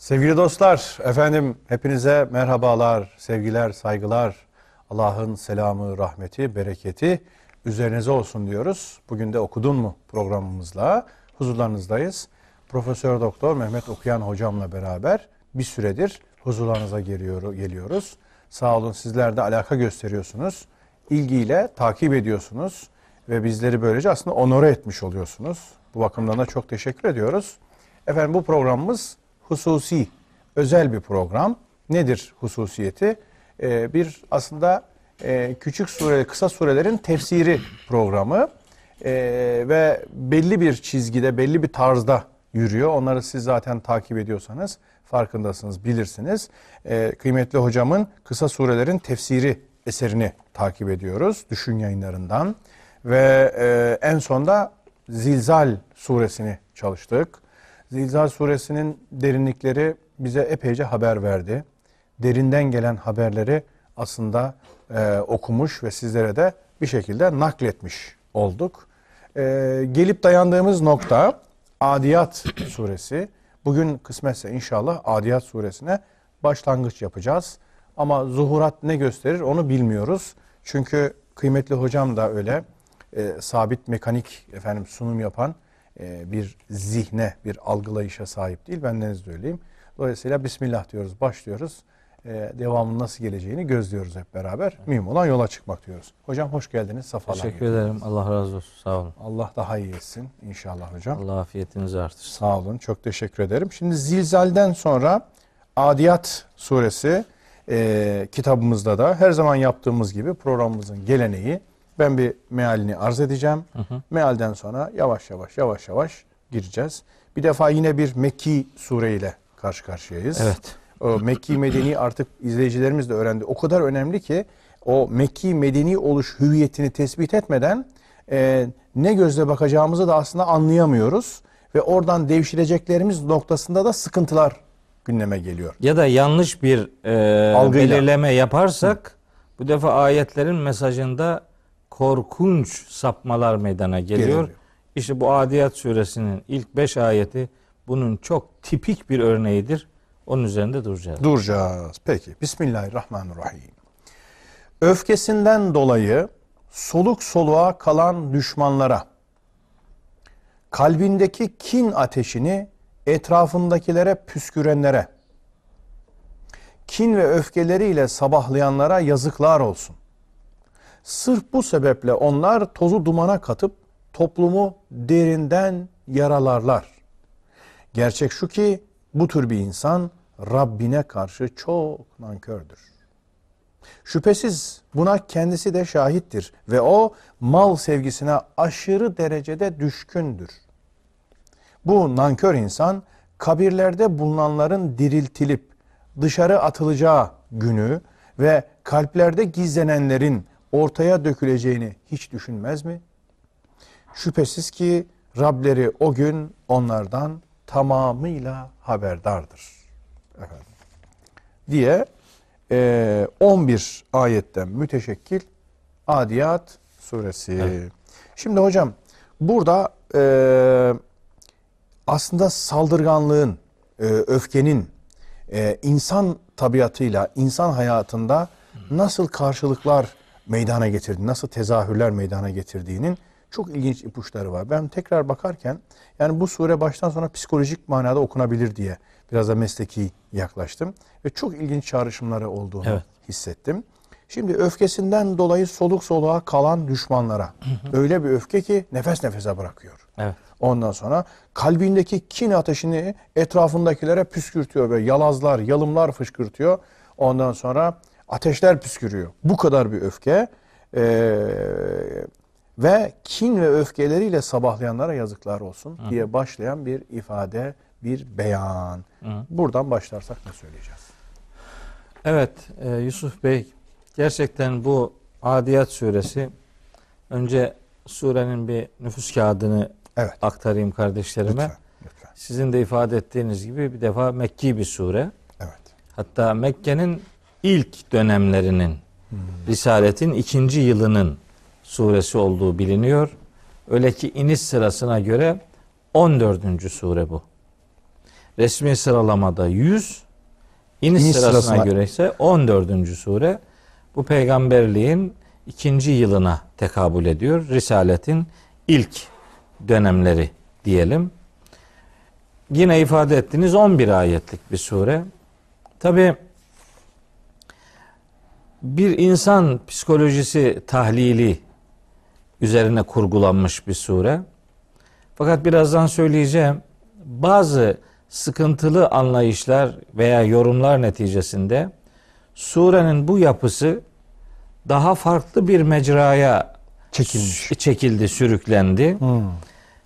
Sevgili dostlar, efendim hepinize merhabalar, sevgiler, saygılar. Allah'ın selamı, rahmeti, bereketi üzerinize olsun diyoruz. Bugün de okudun mu programımızla huzurlarınızdayız. Profesör Doktor Mehmet Okuyan hocamla beraber bir süredir huzurlarınıza geliyor, geliyoruz. Sağ olun sizler de alaka gösteriyorsunuz. ilgiyle takip ediyorsunuz ve bizleri böylece aslında onore etmiş oluyorsunuz. Bu bakımdan da çok teşekkür ediyoruz. Efendim bu programımız hususi, özel bir program. Nedir hususiyeti? Ee, bir aslında e, küçük sure, kısa surelerin tefsiri programı e, ve belli bir çizgide, belli bir tarzda yürüyor. Onları siz zaten takip ediyorsanız farkındasınız, bilirsiniz. E, kıymetli hocamın kısa surelerin tefsiri eserini takip ediyoruz. Düşün yayınlarından. Ve e, en sonda Zilzal suresini çalıştık. Zilzal suresinin derinlikleri bize epeyce haber verdi. Derinden gelen haberleri aslında e, okumuş ve sizlere de bir şekilde nakletmiş olduk. E, gelip dayandığımız nokta Adiyat suresi. Bugün kısmetse inşallah Adiyat suresine başlangıç yapacağız. Ama zuhurat ne gösterir onu bilmiyoruz. Çünkü kıymetli hocam da öyle e, sabit mekanik efendim sunum yapan e, bir zihne, bir algılayışa sahip değil. Ben de öyleyim. Dolayısıyla Bismillah diyoruz, başlıyoruz. E, devamın nasıl geleceğini gözlüyoruz hep beraber. Mühim olan yola çıkmak diyoruz. Hocam hoş geldiniz. Safalar Teşekkür ederim. Allah razı olsun. Sağ olun. Allah daha iyi etsin inşallah hocam. Allah afiyetinizi artırsın. Sağ olun. Çok teşekkür ederim. Şimdi Zilzal'den sonra Adiyat suresi e, kitabımızda da her zaman yaptığımız gibi programımızın geleneği ben bir mealini arz edeceğim. Hı hı. Mealden sonra yavaş yavaş yavaş yavaş gireceğiz. Bir defa yine bir Mekki sureyle karşı karşıyayız. Evet. O Mekki medeni artık izleyicilerimiz de öğrendi. O kadar önemli ki o Mekki medeni oluş hüviyetini tespit etmeden e, ne gözle bakacağımızı da aslında anlayamıyoruz. Ve oradan devşireceklerimiz noktasında da sıkıntılar gündeme geliyor. Ya da yanlış bir e, belirleme yaparsak Hı. bu defa ayetlerin mesajında korkunç sapmalar meydana geliyor. geliyor. İşte bu Adiyat suresinin ilk beş ayeti bunun çok tipik bir örneğidir. Onun üzerinde duracağız. Duracağız. Peki. Bismillahirrahmanirrahim. Öfkesinden dolayı soluk soluğa kalan düşmanlara, kalbindeki kin ateşini etrafındakilere püskürenlere, kin ve öfkeleriyle sabahlayanlara yazıklar olsun. Sırf bu sebeple onlar tozu dumana katıp toplumu derinden yaralarlar. Gerçek şu ki bu tür bir insan Rabbine karşı çok nankördür. Şüphesiz buna kendisi de şahittir ve o mal sevgisine aşırı derecede düşkündür. Bu nankör insan kabirlerde bulunanların diriltilip dışarı atılacağı günü ve kalplerde gizlenenlerin ortaya döküleceğini hiç düşünmez mi? Şüphesiz ki Rableri o gün onlardan tamamıyla haberdardır. Efendim. Diye e, 11 ayetten müteşekkil Adiyat suresi. Evet. Şimdi hocam burada e, aslında saldırganlığın, e, öfkenin e, insan tabiatıyla, insan hayatında nasıl karşılıklar meydana getirdi, nasıl tezahürler meydana getirdiğinin çok ilginç ipuçları var. Ben tekrar bakarken yani bu sure baştan sona psikolojik manada okunabilir diye biraz da mesleki yaklaştım ve çok ilginç çağrışımları olduğunu evet. hissettim. Şimdi öfkesinden dolayı soluk soluğa kalan düşmanlara öyle bir öfke ki nefes nefese bırakıyor. Evet. Ondan sonra kalbindeki kin ateşini etrafındakilere püskürtüyor ve yalazlar, yalımlar fışkırtıyor. Ondan sonra ateşler püskürüyor. Bu kadar bir öfke e, ve kin ve öfkeleriyle sabahlayanlara yazıklar olsun Hı. diye başlayan bir ifade, bir beyan. Hı. Buradan başlarsak ne söyleyeceğiz? Evet e, Yusuf Bey gerçekten bu Adiyat suresi önce surenin bir nüfus kağıdını evet. aktarayım kardeşlerime. Lütfen, lütfen. Sizin de ifade ettiğiniz gibi bir defa Mekki bir sure. Evet. Hatta Mekke'nin ilk dönemlerinin hmm. Risaletin ikinci yılının suresi olduğu biliniyor. Öyle ki iniş sırasına göre 14. sure bu. resmi sıralamada 100, iniş, İniş sırasına sırasına- göre ise 14. sure. Bu peygamberliğin ikinci yılına tekabül ediyor. Risaletin ilk dönemleri diyelim. Yine ifade ettiğiniz 11 ayetlik bir sure. Tabi bir insan psikolojisi tahlili üzerine kurgulanmış bir sure. Fakat birazdan söyleyeceğim bazı sıkıntılı anlayışlar veya yorumlar neticesinde surenin bu yapısı daha farklı bir mecraya Çekilmiş. çekildi, sürüklendi. Hmm.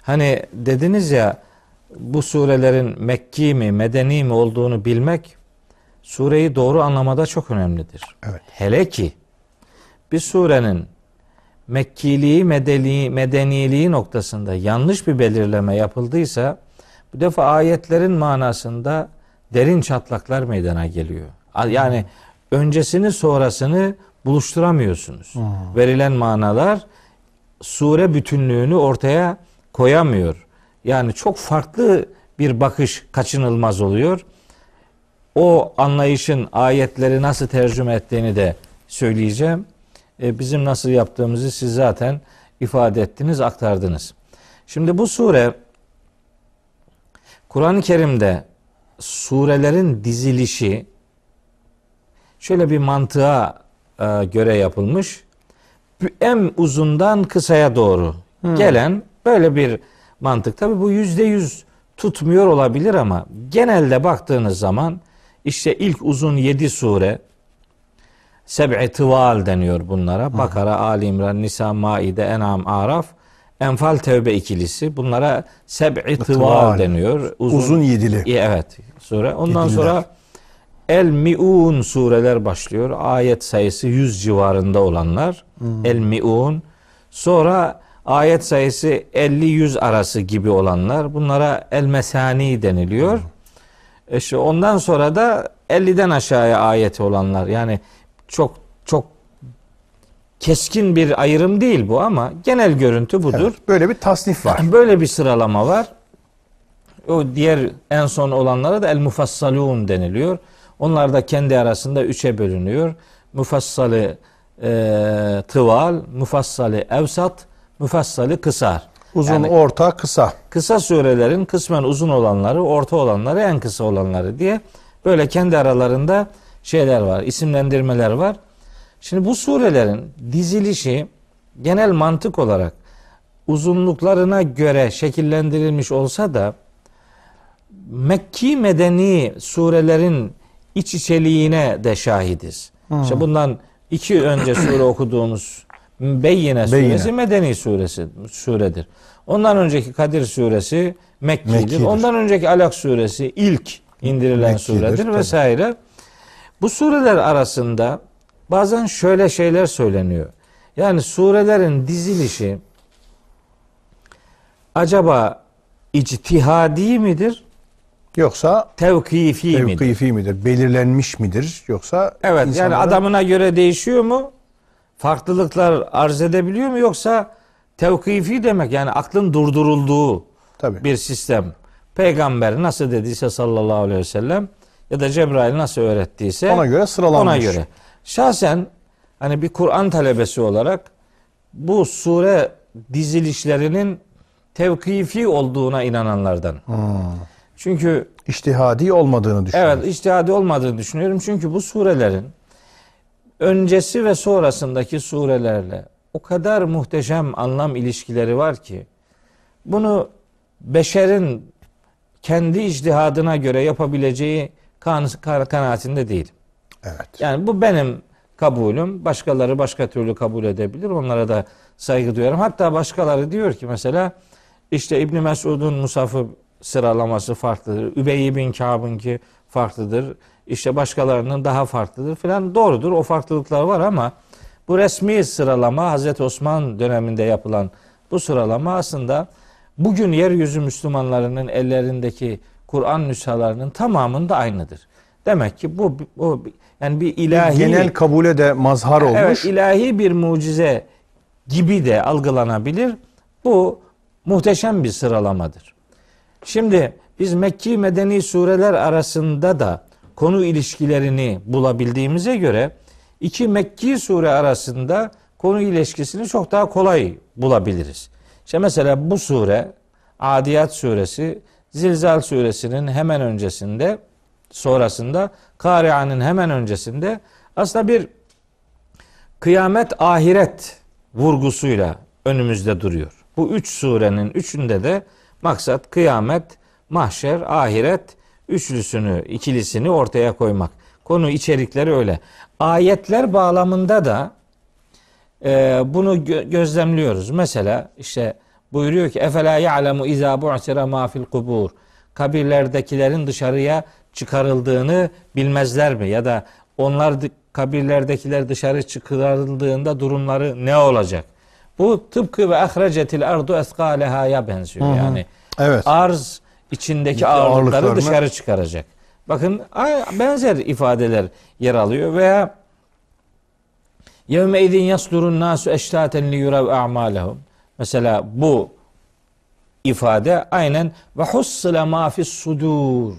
Hani dediniz ya bu surelerin Mekki mi, Medeni mi olduğunu bilmek sureyi doğru anlamada çok önemlidir. Evet. Hele ki bir surenin Mekkiliği, medeni, medeniliği noktasında yanlış bir belirleme yapıldıysa bu defa ayetlerin manasında derin çatlaklar meydana geliyor. Yani öncesini sonrasını buluşturamıyorsunuz. Verilen manalar sure bütünlüğünü ortaya koyamıyor. Yani çok farklı bir bakış kaçınılmaz oluyor. O anlayışın ayetleri nasıl tercüme ettiğini de söyleyeceğim. E, bizim nasıl yaptığımızı siz zaten ifade ettiniz, aktardınız. Şimdi bu sure Kur'an-ı Kerim'de surelerin dizilişi şöyle bir mantığa e, göre yapılmış. En uzundan kısaya doğru gelen böyle bir mantık. Tabi bu yüzde yüz tutmuyor olabilir ama genelde baktığınız zaman işte ilk uzun yedi sure seb'i tıval deniyor bunlara. Bakara, Ali İmran, Nisa, Maide, En'am, Araf, Enfal, Tevbe ikilisi. Bunlara seb'i tıval deniyor. Uzun yedili. İyi, Evet sure. Ondan Yediler. sonra El Miun sureler başlıyor. Ayet sayısı 100 civarında olanlar. El Miun. Sonra ayet sayısı 50-100 arası gibi olanlar. Bunlara El Mesani deniliyor. E işte ondan sonra da 50'den aşağıya ayeti olanlar. Yani çok çok keskin bir ayrım değil bu ama genel görüntü budur. Evet, böyle bir tasnif var. Böyle bir sıralama var. O diğer en son olanlara da el mufassalun deniliyor. Onlar da kendi arasında üçe bölünüyor. Mufassalı e, tıval, mufassalı evsat, mufassalı kısar. Uzun, Yani- orta, kısa. Kısa surelerin kısmen uzun olanları, orta olanları, en kısa olanları diye böyle kendi aralarında şeyler var, isimlendirmeler var. Şimdi bu surelerin dizilişi genel mantık olarak uzunluklarına göre şekillendirilmiş olsa da Mekki medeni surelerin iç içeliğine de şahidiz. İşte bundan iki önce sure okuduğumuz Beyyine suresi Beyyine. medeni suresi suredir. Ondan önceki Kadir suresi Mekki'dir. Mekki'dir. Ondan önceki Alak suresi ilk indirilen Mekki'dir, suredir tabii. vesaire. Bu sureler arasında bazen şöyle şeyler söyleniyor. Yani surelerin dizilişi acaba içtihadi midir, Yoksa tevkifi midir? tevkifi midir? Belirlenmiş midir? Yoksa Evet yani insanlara- adamına göre değişiyor mu? Farklılıklar arz edebiliyor mu yoksa tevkifi demek yani aklın durdurulduğu Tabii. bir sistem. Peygamber nasıl dediyse sallallahu aleyhi ve sellem ya da Cebrail nasıl öğrettiyse ona göre sıralanmış. ona göre. Şahsen hani bir Kur'an talebesi olarak bu sure dizilişlerinin tevkifi olduğuna inananlardan. Hmm. Çünkü İçtihadi olmadığını düşünüyorum. Evet, içtihadi olmadığını düşünüyorum. Çünkü bu surelerin öncesi ve sonrasındaki surelerle o kadar muhteşem anlam ilişkileri var ki bunu beşerin kendi içtihadına göre yapabileceği kan, kan- kanaatinde değil. Evet. Yani bu benim kabulüm. Başkaları başka türlü kabul edebilir. Onlara da saygı duyarım. Hatta başkaları diyor ki mesela işte İbn Mesud'un musafı sıralaması farklıdır. Übey bin Kâb'ınki farklıdır. İşte başkalarının daha farklıdır filan. Doğrudur. O farklılıklar var ama bu resmi sıralama Hazreti Osman döneminde yapılan bu sıralama aslında bugün yeryüzü Müslümanlarının ellerindeki Kur'an nüshalarının tamamında aynıdır. Demek ki bu, bu yani bir ilahi Genel kabule de mazhar olmuş. Evet, ilahi bir mucize gibi de algılanabilir. Bu muhteşem bir sıralamadır. Şimdi biz Mekki medeni sureler arasında da konu ilişkilerini bulabildiğimize göre iki Mekki sure arasında konu ilişkisini çok daha kolay bulabiliriz. İşte mesela bu sure Adiyat suresi Zilzal suresinin hemen öncesinde sonrasında Kari'anın hemen öncesinde aslında bir kıyamet ahiret vurgusuyla önümüzde duruyor. Bu üç surenin üçünde de maksat kıyamet, mahşer, ahiret üçlüsünü, ikilisini ortaya koymak. Konu içerikleri öyle. Ayetler bağlamında da e, bunu gö- gözlemliyoruz. Mesela işte buyuruyor ki efela ya'lemu iza bu'sira ma fil kubur. Kabirlerdekilerin dışarıya çıkarıldığını bilmezler mi? Ya da onlar kabirlerdekiler dışarı çıkarıldığında durumları ne olacak? Bu tıpkı ve ahrecetil ardu eskaleha'ya benziyor. Yani Evet. arz içindeki Ağırlıklarını- ağırlıkları dışarı çıkaracak. Bakın benzer ifadeler yer alıyor veya Yevme idin yasdurun nasu eştaten li yurav a'malehum. Mesela bu ifade aynen ve hussile ma fis sudur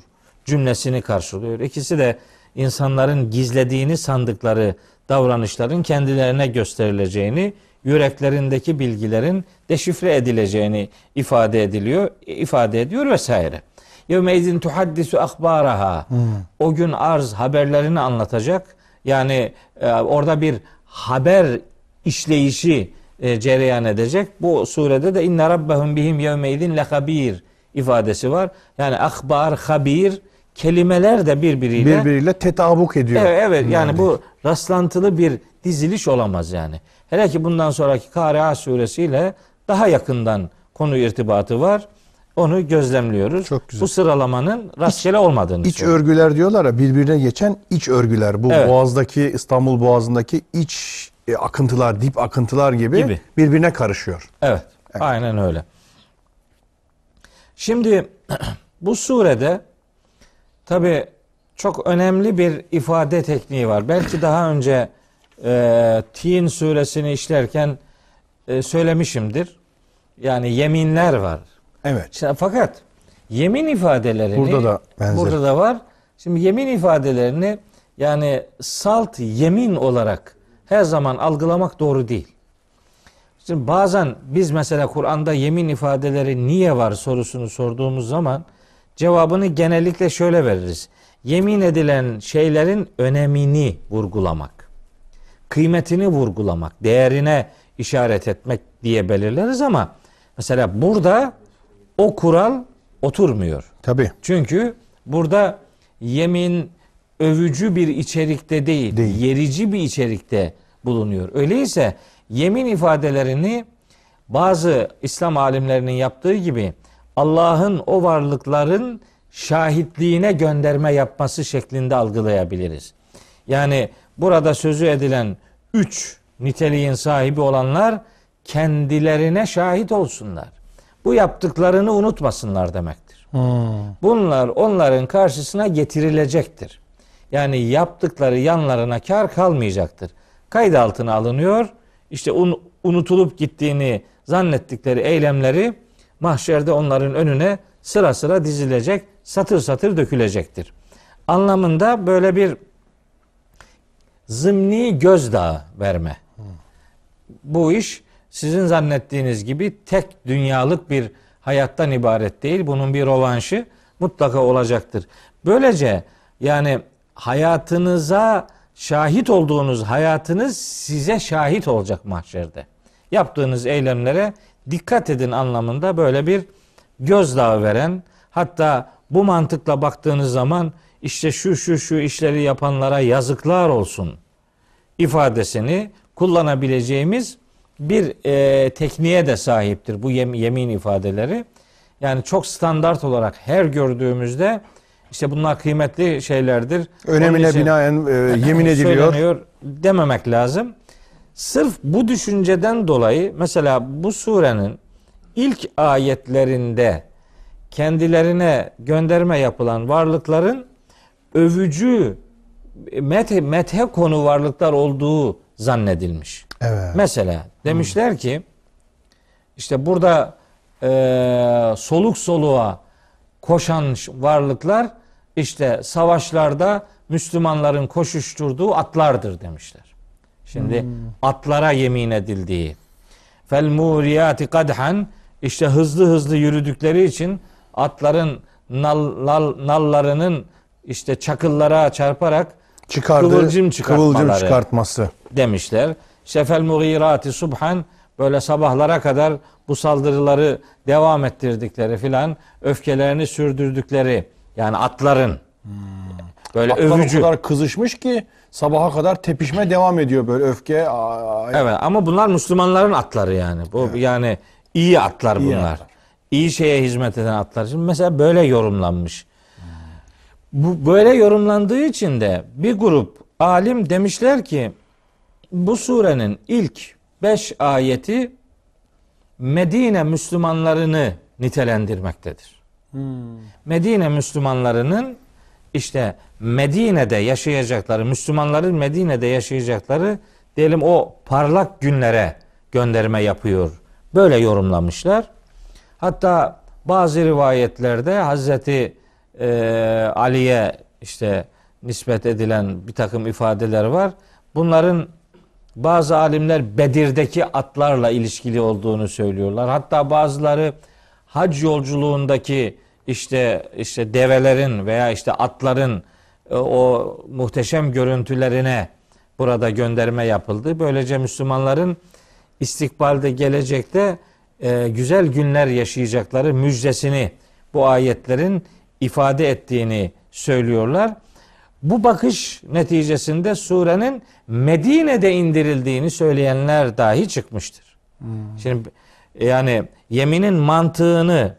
cümlesini karşılıyor. İkisi de insanların gizlediğini sandıkları davranışların kendilerine gösterileceğini, yüreklerindeki bilgilerin deşifre edileceğini ifade ediliyor, ifade ediyor vesaire. Yevme idin tuhaddisu akbaraha. O gün arz haberlerini anlatacak. Yani e, orada bir haber işleyişi e, cereyan edecek. Bu surede de inne rabbehum bihim yevme idin lehabir ifadesi var. Yani akbar, habir kelimeler de birbiriyle Birbiriyle tetabuk ediyor. Evet, evet yani Yani. bu rastlantılı bir diziliş olamaz yani. Hele ki bundan sonraki Kari'a suresiyle daha yakından konu irtibatı var. Onu gözlemliyoruz. Çok güzel. Bu sıralamanın rastgele olmadığını İç söylüyor. örgüler diyorlar ya birbirine geçen iç örgüler. Bu Evet. Boğaz'daki İstanbul Boğazı'ndaki iç e, akıntılar, dip akıntılar gibi, Gibi. birbirine karışıyor. Evet, aynen öyle. Şimdi bu surede tabi çok önemli bir ifade tekniği var. Belki daha önce e, Tin suresini işlerken e, söylemişimdir. Yani yeminler var. Evet. İşte fakat yemin ifadelerini Burada da benzer. burada da var. Şimdi yemin ifadelerini yani salt yemin olarak her zaman algılamak doğru değil. Şimdi bazen biz mesela Kur'an'da yemin ifadeleri niye var sorusunu sorduğumuz zaman cevabını genellikle şöyle veririz. Yemin edilen şeylerin önemini vurgulamak, kıymetini vurgulamak, değerine işaret etmek diye belirleriz ama mesela burada o kural oturmuyor. Tabii. Çünkü burada yemin övücü bir içerikte değil, Değil. yerici bir içerikte bulunuyor. Öyleyse yemin ifadelerini bazı İslam alimlerinin yaptığı gibi Allah'ın o varlıkların şahitliğine gönderme yapması şeklinde algılayabiliriz. Yani burada sözü edilen üç niteliğin sahibi olanlar kendilerine şahit olsunlar. Bu yaptıklarını unutmasınlar demektir. Bunlar onların karşısına getirilecektir. Yani yaptıkları yanlarına kar kalmayacaktır. Kayıt altına alınıyor. İşte un- unutulup gittiğini zannettikleri eylemleri mahşerde onların önüne sıra sıra dizilecek, satır satır dökülecektir. Anlamında böyle bir zımni gözdağı verme. Bu iş sizin zannettiğiniz gibi tek dünyalık bir hayattan ibaret değil. Bunun bir rovanşı mutlaka olacaktır. Böylece yani hayatınıza şahit olduğunuz hayatınız size şahit olacak mahşerde. Yaptığınız eylemlere dikkat edin anlamında böyle bir gözdağı veren hatta bu mantıkla baktığınız zaman işte şu şu şu işleri yapanlara yazıklar olsun ifadesini kullanabileceğimiz bir e, tekniğe de sahiptir bu yem- yemin ifadeleri. Yani çok standart olarak her gördüğümüzde işte bunlar kıymetli şeylerdir. Önemine için binaen e, yemin ediliyor. dememek lazım. Sırf bu düşünceden dolayı mesela bu surenin ilk ayetlerinde kendilerine gönderme yapılan varlıkların övücü methe, methe konu varlıklar olduğu zannedilmiş. Evet. Mesela demişler ki işte burada e, soluk soluğa koşan varlıklar işte savaşlarda Müslümanların koşuşturduğu atlardır demişler. Şimdi hmm. atlara yemin edildiği. Fel muriyati kadhan işte hızlı hızlı yürüdükleri için atların nal, nal, nallarının işte çakıllara çarparak Çıkardı, kıvılcım kıvılcım çıkartması demişler. Şefel mugirati subhan böyle sabahlara kadar bu saldırıları devam ettirdikleri filan öfkelerini sürdürdükleri yani atların hmm. böyle Atlar övücü. o kadar kızışmış ki sabaha kadar tepişme devam ediyor böyle öfke. Evet ama bunlar Müslümanların atları yani. Bu evet. yani iyi atlar bunlar. İyi, atlar. iyi şeye hizmet eden atlar. Şimdi mesela böyle yorumlanmış. Bu böyle yorumlandığı için de bir grup alim demişler ki bu surenin ilk beş ayeti Medine Müslümanlarını nitelendirmektedir. Hmm. Medine Müslümanlarının işte Medine'de yaşayacakları, Müslümanların Medine'de yaşayacakları diyelim o parlak günlere gönderme yapıyor. Böyle yorumlamışlar. Hatta bazı rivayetlerde Hazreti e, Ali'ye işte nispet edilen bir takım ifadeler var. Bunların bazı alimler Bedir'deki atlarla ilişkili olduğunu söylüyorlar. Hatta bazıları hac yolculuğundaki işte işte develerin veya işte atların e, o muhteşem görüntülerine burada gönderme yapıldı. Böylece Müslümanların istikbalde gelecekte e, güzel günler yaşayacakları müjdesini bu ayetlerin ifade ettiğini söylüyorlar. Bu bakış neticesinde surenin Medine'de indirildiğini söyleyenler dahi çıkmıştır. Hmm. Şimdi yani yeminin mantığını,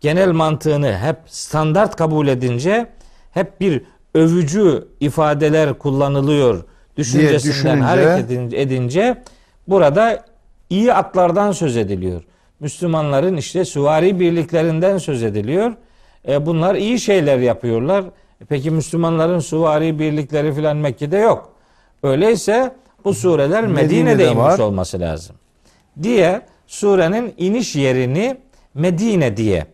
genel mantığını hep standart kabul edince hep bir övücü ifadeler kullanılıyor düşüncesinden hareket edince burada iyi atlardan söz ediliyor. Müslümanların işte süvari birliklerinden söz ediliyor. E bunlar iyi şeyler yapıyorlar. Peki Müslümanların süvari birlikleri filan Mekke'de yok. Öyleyse bu sureler Medine'de, Medine'de inmiş var. olması lazım. Diye surenin iniş yerini Medine diye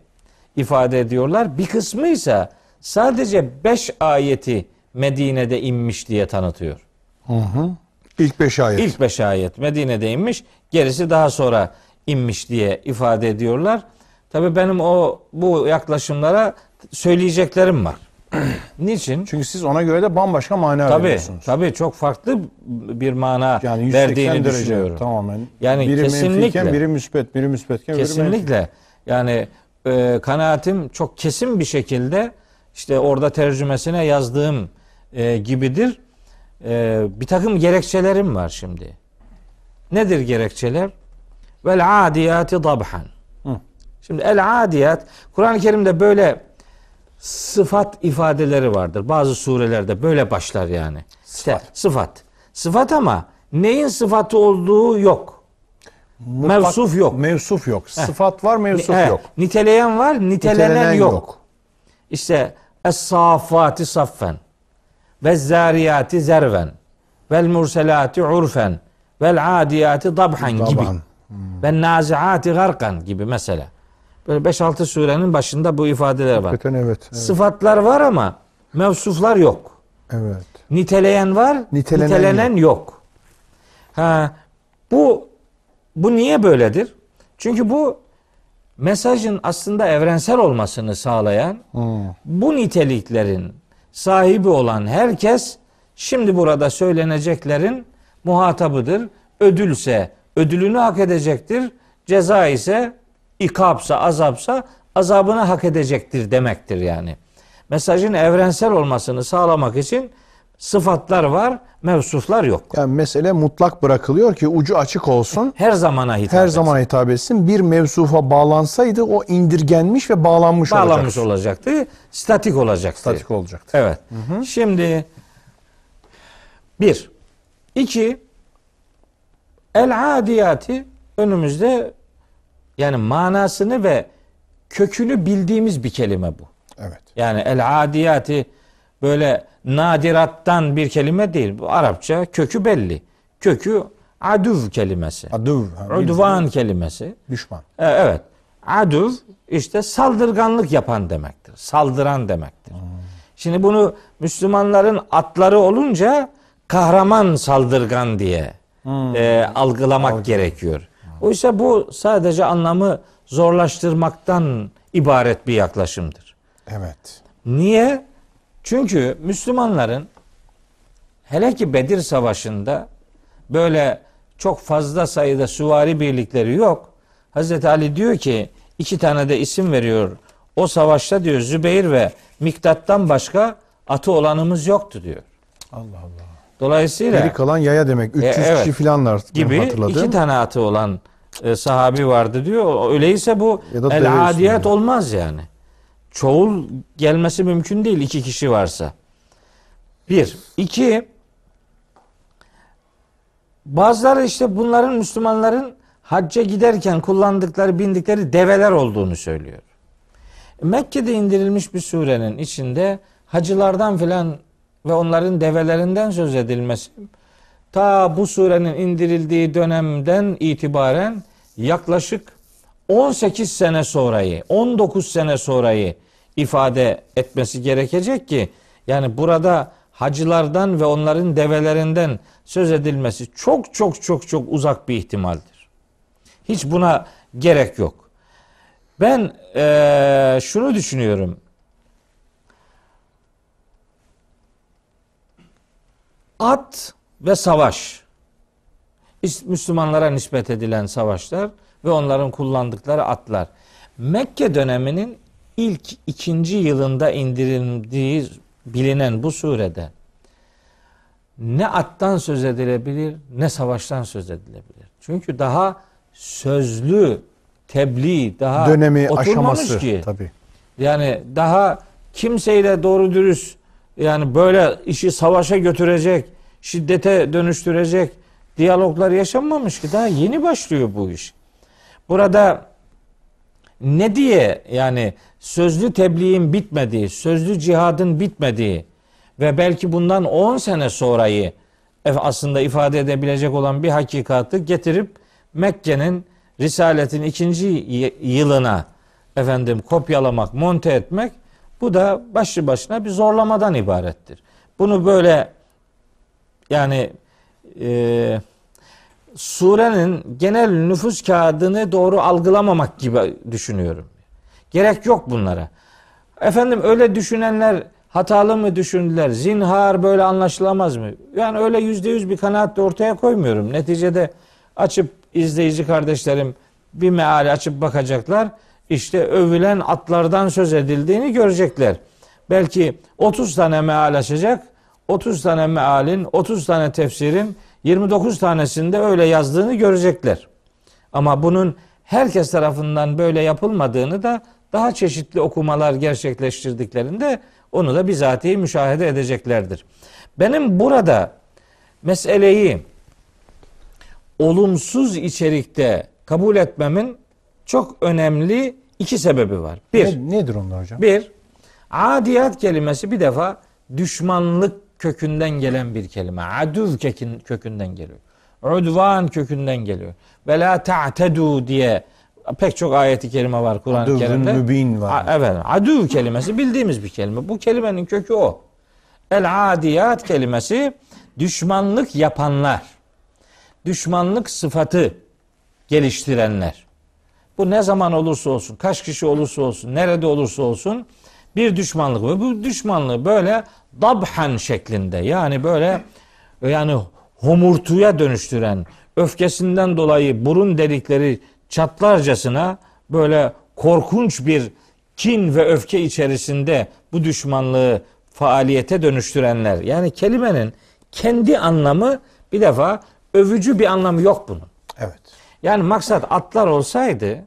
ifade ediyorlar. Bir kısmı ise sadece beş ayeti Medine'de inmiş diye tanıtıyor. Hı hı. İlk beş ayet. İlk beş ayet Medine'de inmiş. Gerisi daha sonra inmiş diye ifade ediyorlar. Tabi benim o bu yaklaşımlara söyleyeceklerim var. Niçin? Çünkü siz ona göre de bambaşka mana tabii, veriyorsunuz. Tabii çok farklı bir mana yani verdiğini derece, düşünüyorum. Tamamen. Yani biri kesinlikle. biri müspet, biri müspetken, kesinlikle. Biri yani e, kanaatim çok kesin bir şekilde işte orada tercümesine yazdığım e, gibidir. E, bir takım gerekçelerim var şimdi. Nedir gerekçeler? Vel adiyati dabhan. Şimdi el adiyat Kur'an-ı Kerim'de böyle sıfat ifadeleri vardır. Bazı surelerde böyle başlar yani. Sıfat. İşte sıfat. Sıfat ama neyin sıfatı olduğu yok. Mutlak, mevsuf yok. Mevsuf yok. Heh. Sıfat var, mevsuf Heh. yok. Niteleyen var, nitelenen, nitelenen yok. yok. İşte es-safati saffen ve zariyati zerven vel murselati urfen vel adiyati dabhan gibi. Hmm. Ve naziati garkan gibi mesela. Böyle 5-6 surenin başında bu ifadeler var. Hakikaten evet, evet. Sıfatlar var ama mevsuflar yok. Evet. Niteleyen var, nitelenen, nitelenen yok. yok. Ha, bu bu niye böyledir? Çünkü bu mesajın aslında evrensel olmasını sağlayan hmm. bu niteliklerin sahibi olan herkes şimdi burada söyleneceklerin muhatabıdır. Ödülse ödülünü hak edecektir. Ceza ise ikapsa, azapsa azabını hak edecektir demektir yani. Mesajın evrensel olmasını sağlamak için sıfatlar var, mevsuflar yok. Yani mesele mutlak bırakılıyor ki ucu açık olsun. Her zamana hitap Her etsin. zamana hitap etsin. Bir mevsufa bağlansaydı o indirgenmiş ve bağlanmış, bağlanmış olacaktı. olacaktı. Statik olacaktı. Statik olacaktı. Evet. Hı hı. Şimdi bir. iki El adiyati önümüzde yani manasını ve kökünü bildiğimiz bir kelime bu. Evet. Yani el adiyati böyle nadirattan bir kelime değil. Bu Arapça kökü belli. Kökü aduv kelimesi. Aduv. Udvan kelimesi. Düşman. E, evet. Aduv işte saldırganlık yapan demektir. Saldıran demektir. Şimdi bunu Müslümanların atları olunca kahraman saldırgan diye e, algılamak gerekiyor. Oysa bu sadece anlamı zorlaştırmaktan ibaret bir yaklaşımdır. Evet. Niye? Çünkü Müslümanların hele ki Bedir Savaşı'nda böyle çok fazla sayıda süvari birlikleri yok. Hazreti Ali diyor ki iki tane de isim veriyor. O savaşta diyor Zübeyir ve Miktat'tan başka atı olanımız yoktu diyor. Allah Allah. Dolayısıyla Geri kalan yaya demek. 300 E, evet. kişi falanlar benim gibi hatırladığım. iki tane atı olan e, sahabi vardı diyor. Öyleyse bu el üstünde. olmaz yani. Çoğul gelmesi mümkün değil iki kişi varsa. Bir. iki bazıları işte bunların Müslümanların hacca giderken kullandıkları, bindikleri develer olduğunu söylüyor. Mekke'de indirilmiş bir surenin içinde hacılardan filan ve onların develerinden söz edilmesi ta bu surenin indirildiği dönemden itibaren yaklaşık 18 sene sonrayı, 19 sene sonrayı ifade etmesi gerekecek ki yani burada hacılardan ve onların develerinden söz edilmesi çok çok çok çok uzak bir ihtimaldir. Hiç buna gerek yok. Ben eee, şunu düşünüyorum. At ve savaş. Müslümanlara nispet edilen savaşlar ve onların kullandıkları atlar. Mekke döneminin ilk ikinci yılında indirildiği bilinen bu surede ne attan söz edilebilir ne savaştan söz edilebilir. Çünkü daha sözlü tebliğ daha Dönemi, oturmamış aşaması. ki. Tabii. Yani daha kimseyle doğru dürüst yani böyle işi savaşa götürecek, şiddete dönüştürecek diyaloglar yaşanmamış ki daha yeni başlıyor bu iş. Burada ne diye yani sözlü tebliğin bitmediği, sözlü cihadın bitmediği ve belki bundan 10 sene sonrayı aslında ifade edebilecek olan bir hakikatı getirip Mekke'nin Risaletin ikinci yılına efendim kopyalamak, monte etmek bu da başlı başına bir zorlamadan ibarettir. Bunu böyle yani e, surenin genel nüfus kağıdını doğru algılamamak gibi düşünüyorum. Gerek yok bunlara. Efendim öyle düşünenler hatalı mı düşündüler? Zinhar böyle anlaşılamaz mı? Yani öyle yüzde yüz bir kanaat de ortaya koymuyorum. Neticede açıp izleyici kardeşlerim bir meali açıp bakacaklar. İşte övülen atlardan söz edildiğini görecekler. Belki 30 tane meal açacak. 30 tane mealin, 30 tane tefsirin 29 tanesinde öyle yazdığını görecekler. Ama bunun herkes tarafından böyle yapılmadığını da daha çeşitli okumalar gerçekleştirdiklerinde onu da bizatihi müşahede edeceklerdir. Benim burada meseleyi olumsuz içerikte kabul etmemin çok önemli iki sebebi var. Bir, Ne- nedir onlar hocam? bir, adiyat kelimesi bir defa düşmanlık kökünden gelen bir kelime. Aduv kökün- kökünden geliyor. Udvan kökünden geliyor. Ve la ta'tedu diye pek çok ayeti kerime var Kur'an-ı Kerim'de. mübin var. A- Evet. Aduv kelimesi bildiğimiz bir kelime. Bu kelimenin kökü o. El adiyat kelimesi düşmanlık yapanlar. Düşmanlık sıfatı geliştirenler. Bu ne zaman olursa olsun, kaç kişi olursa olsun, nerede olursa olsun bir düşmanlık ve bu düşmanlığı böyle dabhan şeklinde yani böyle yani homurtuya dönüştüren öfkesinden dolayı burun delikleri çatlarcasına böyle korkunç bir kin ve öfke içerisinde bu düşmanlığı faaliyete dönüştürenler. Yani kelimenin kendi anlamı bir defa övücü bir anlamı yok bunun. Yani maksat atlar olsaydı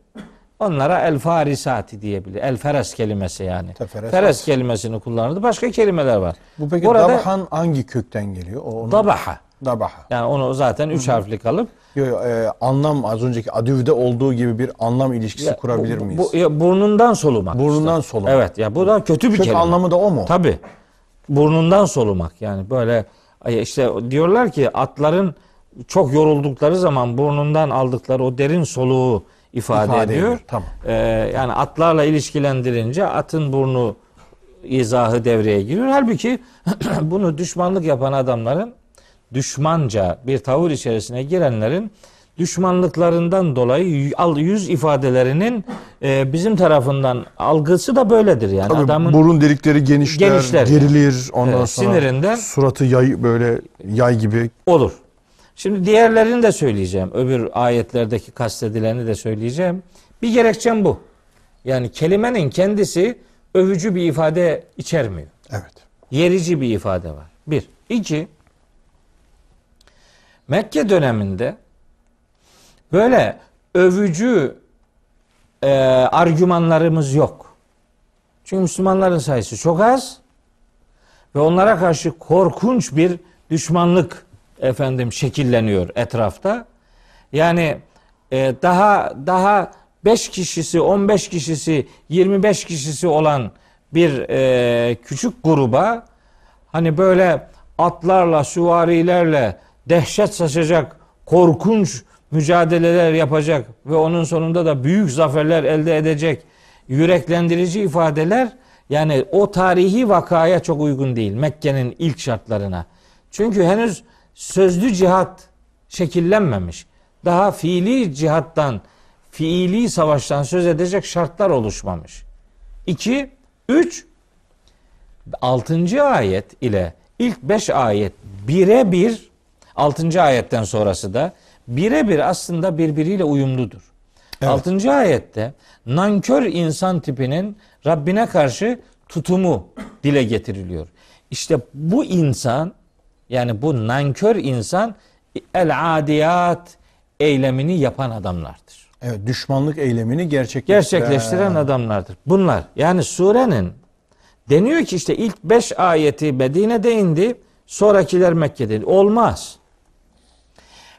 onlara el farisati diyebilir. El feres kelimesi yani. Teferes Feres kelimesini kullanırdı. Başka kelimeler var. Bu peki Burada Dabhan hangi kökten geliyor? O onun- dabaha. Dabaha. Yani onu zaten üç harfli kalıp Yo, yo, e, anlam az önceki adüvde olduğu gibi bir anlam ilişkisi ya, kurabilir bu- miyiz? Bu, ya burnundan solumak. Burnundan işte. solumak. Evet ya bu da kötü bir Kök kelime. anlamı da o mu? Tabi. Burnundan solumak yani böyle işte diyorlar ki atların çok yoruldukları zaman burnundan aldıkları o derin soluğu ifade, İfade ediyor. ediyor, tamam. Ee, yani atlarla ilişkilendirince atın burnu izahı devreye giriyor. Halbuki bunu düşmanlık yapan adamların düşmanca bir tavır içerisine girenlerin düşmanlıklarından dolayı yüz ifadelerinin e, bizim tarafından algısı da böyledir yani Tabii adamın burun delikleri genişler, Genişler yani. gerilir. Ondan Evet, sonra sinirinden- suratı yay böyle yay gibi. olur. Şimdi diğerlerini de söyleyeceğim. Öbür ayetlerdeki kastedileni de söyleyeceğim. Bir gerekçem bu. Yani kelimenin kendisi övücü bir ifade içermiyor. Evet. Yerici bir ifade var. Bir. İki. Mekke döneminde böyle övücü e, argümanlarımız yok. Çünkü Müslümanların sayısı çok az ve onlara karşı korkunç bir düşmanlık efendim şekilleniyor etrafta. Yani e, daha daha 5 kişisi, 15 kişisi, 25 kişisi olan bir e, küçük gruba hani böyle atlarla, süvarilerle dehşet saçacak, korkunç mücadeleler yapacak ve onun sonunda da büyük zaferler elde edecek yüreklendirici ifadeler yani o tarihi vakaya çok uygun değil Mekke'nin ilk şartlarına. Çünkü henüz sözlü cihat şekillenmemiş. Daha fiili cihattan, fiili savaştan söz edecek şartlar oluşmamış. 2, 3, 6. ayet ile ilk 5 ayet birebir 6. ayetten sonrası da birebir aslında birbiriyle uyumludur. Evet. 6. ayette nankör insan tipinin Rabbine karşı tutumu dile getiriliyor. İşte bu insan yani bu nankör insan el adiyat eylemini yapan adamlardır. Evet, düşmanlık eylemini gerçekleştiren, Gerçekleştiren adamlardır. Bunlar yani surenin deniyor ki işte ilk beş ayeti Medine'de indi, sonrakiler Mekke'de indi. Olmaz.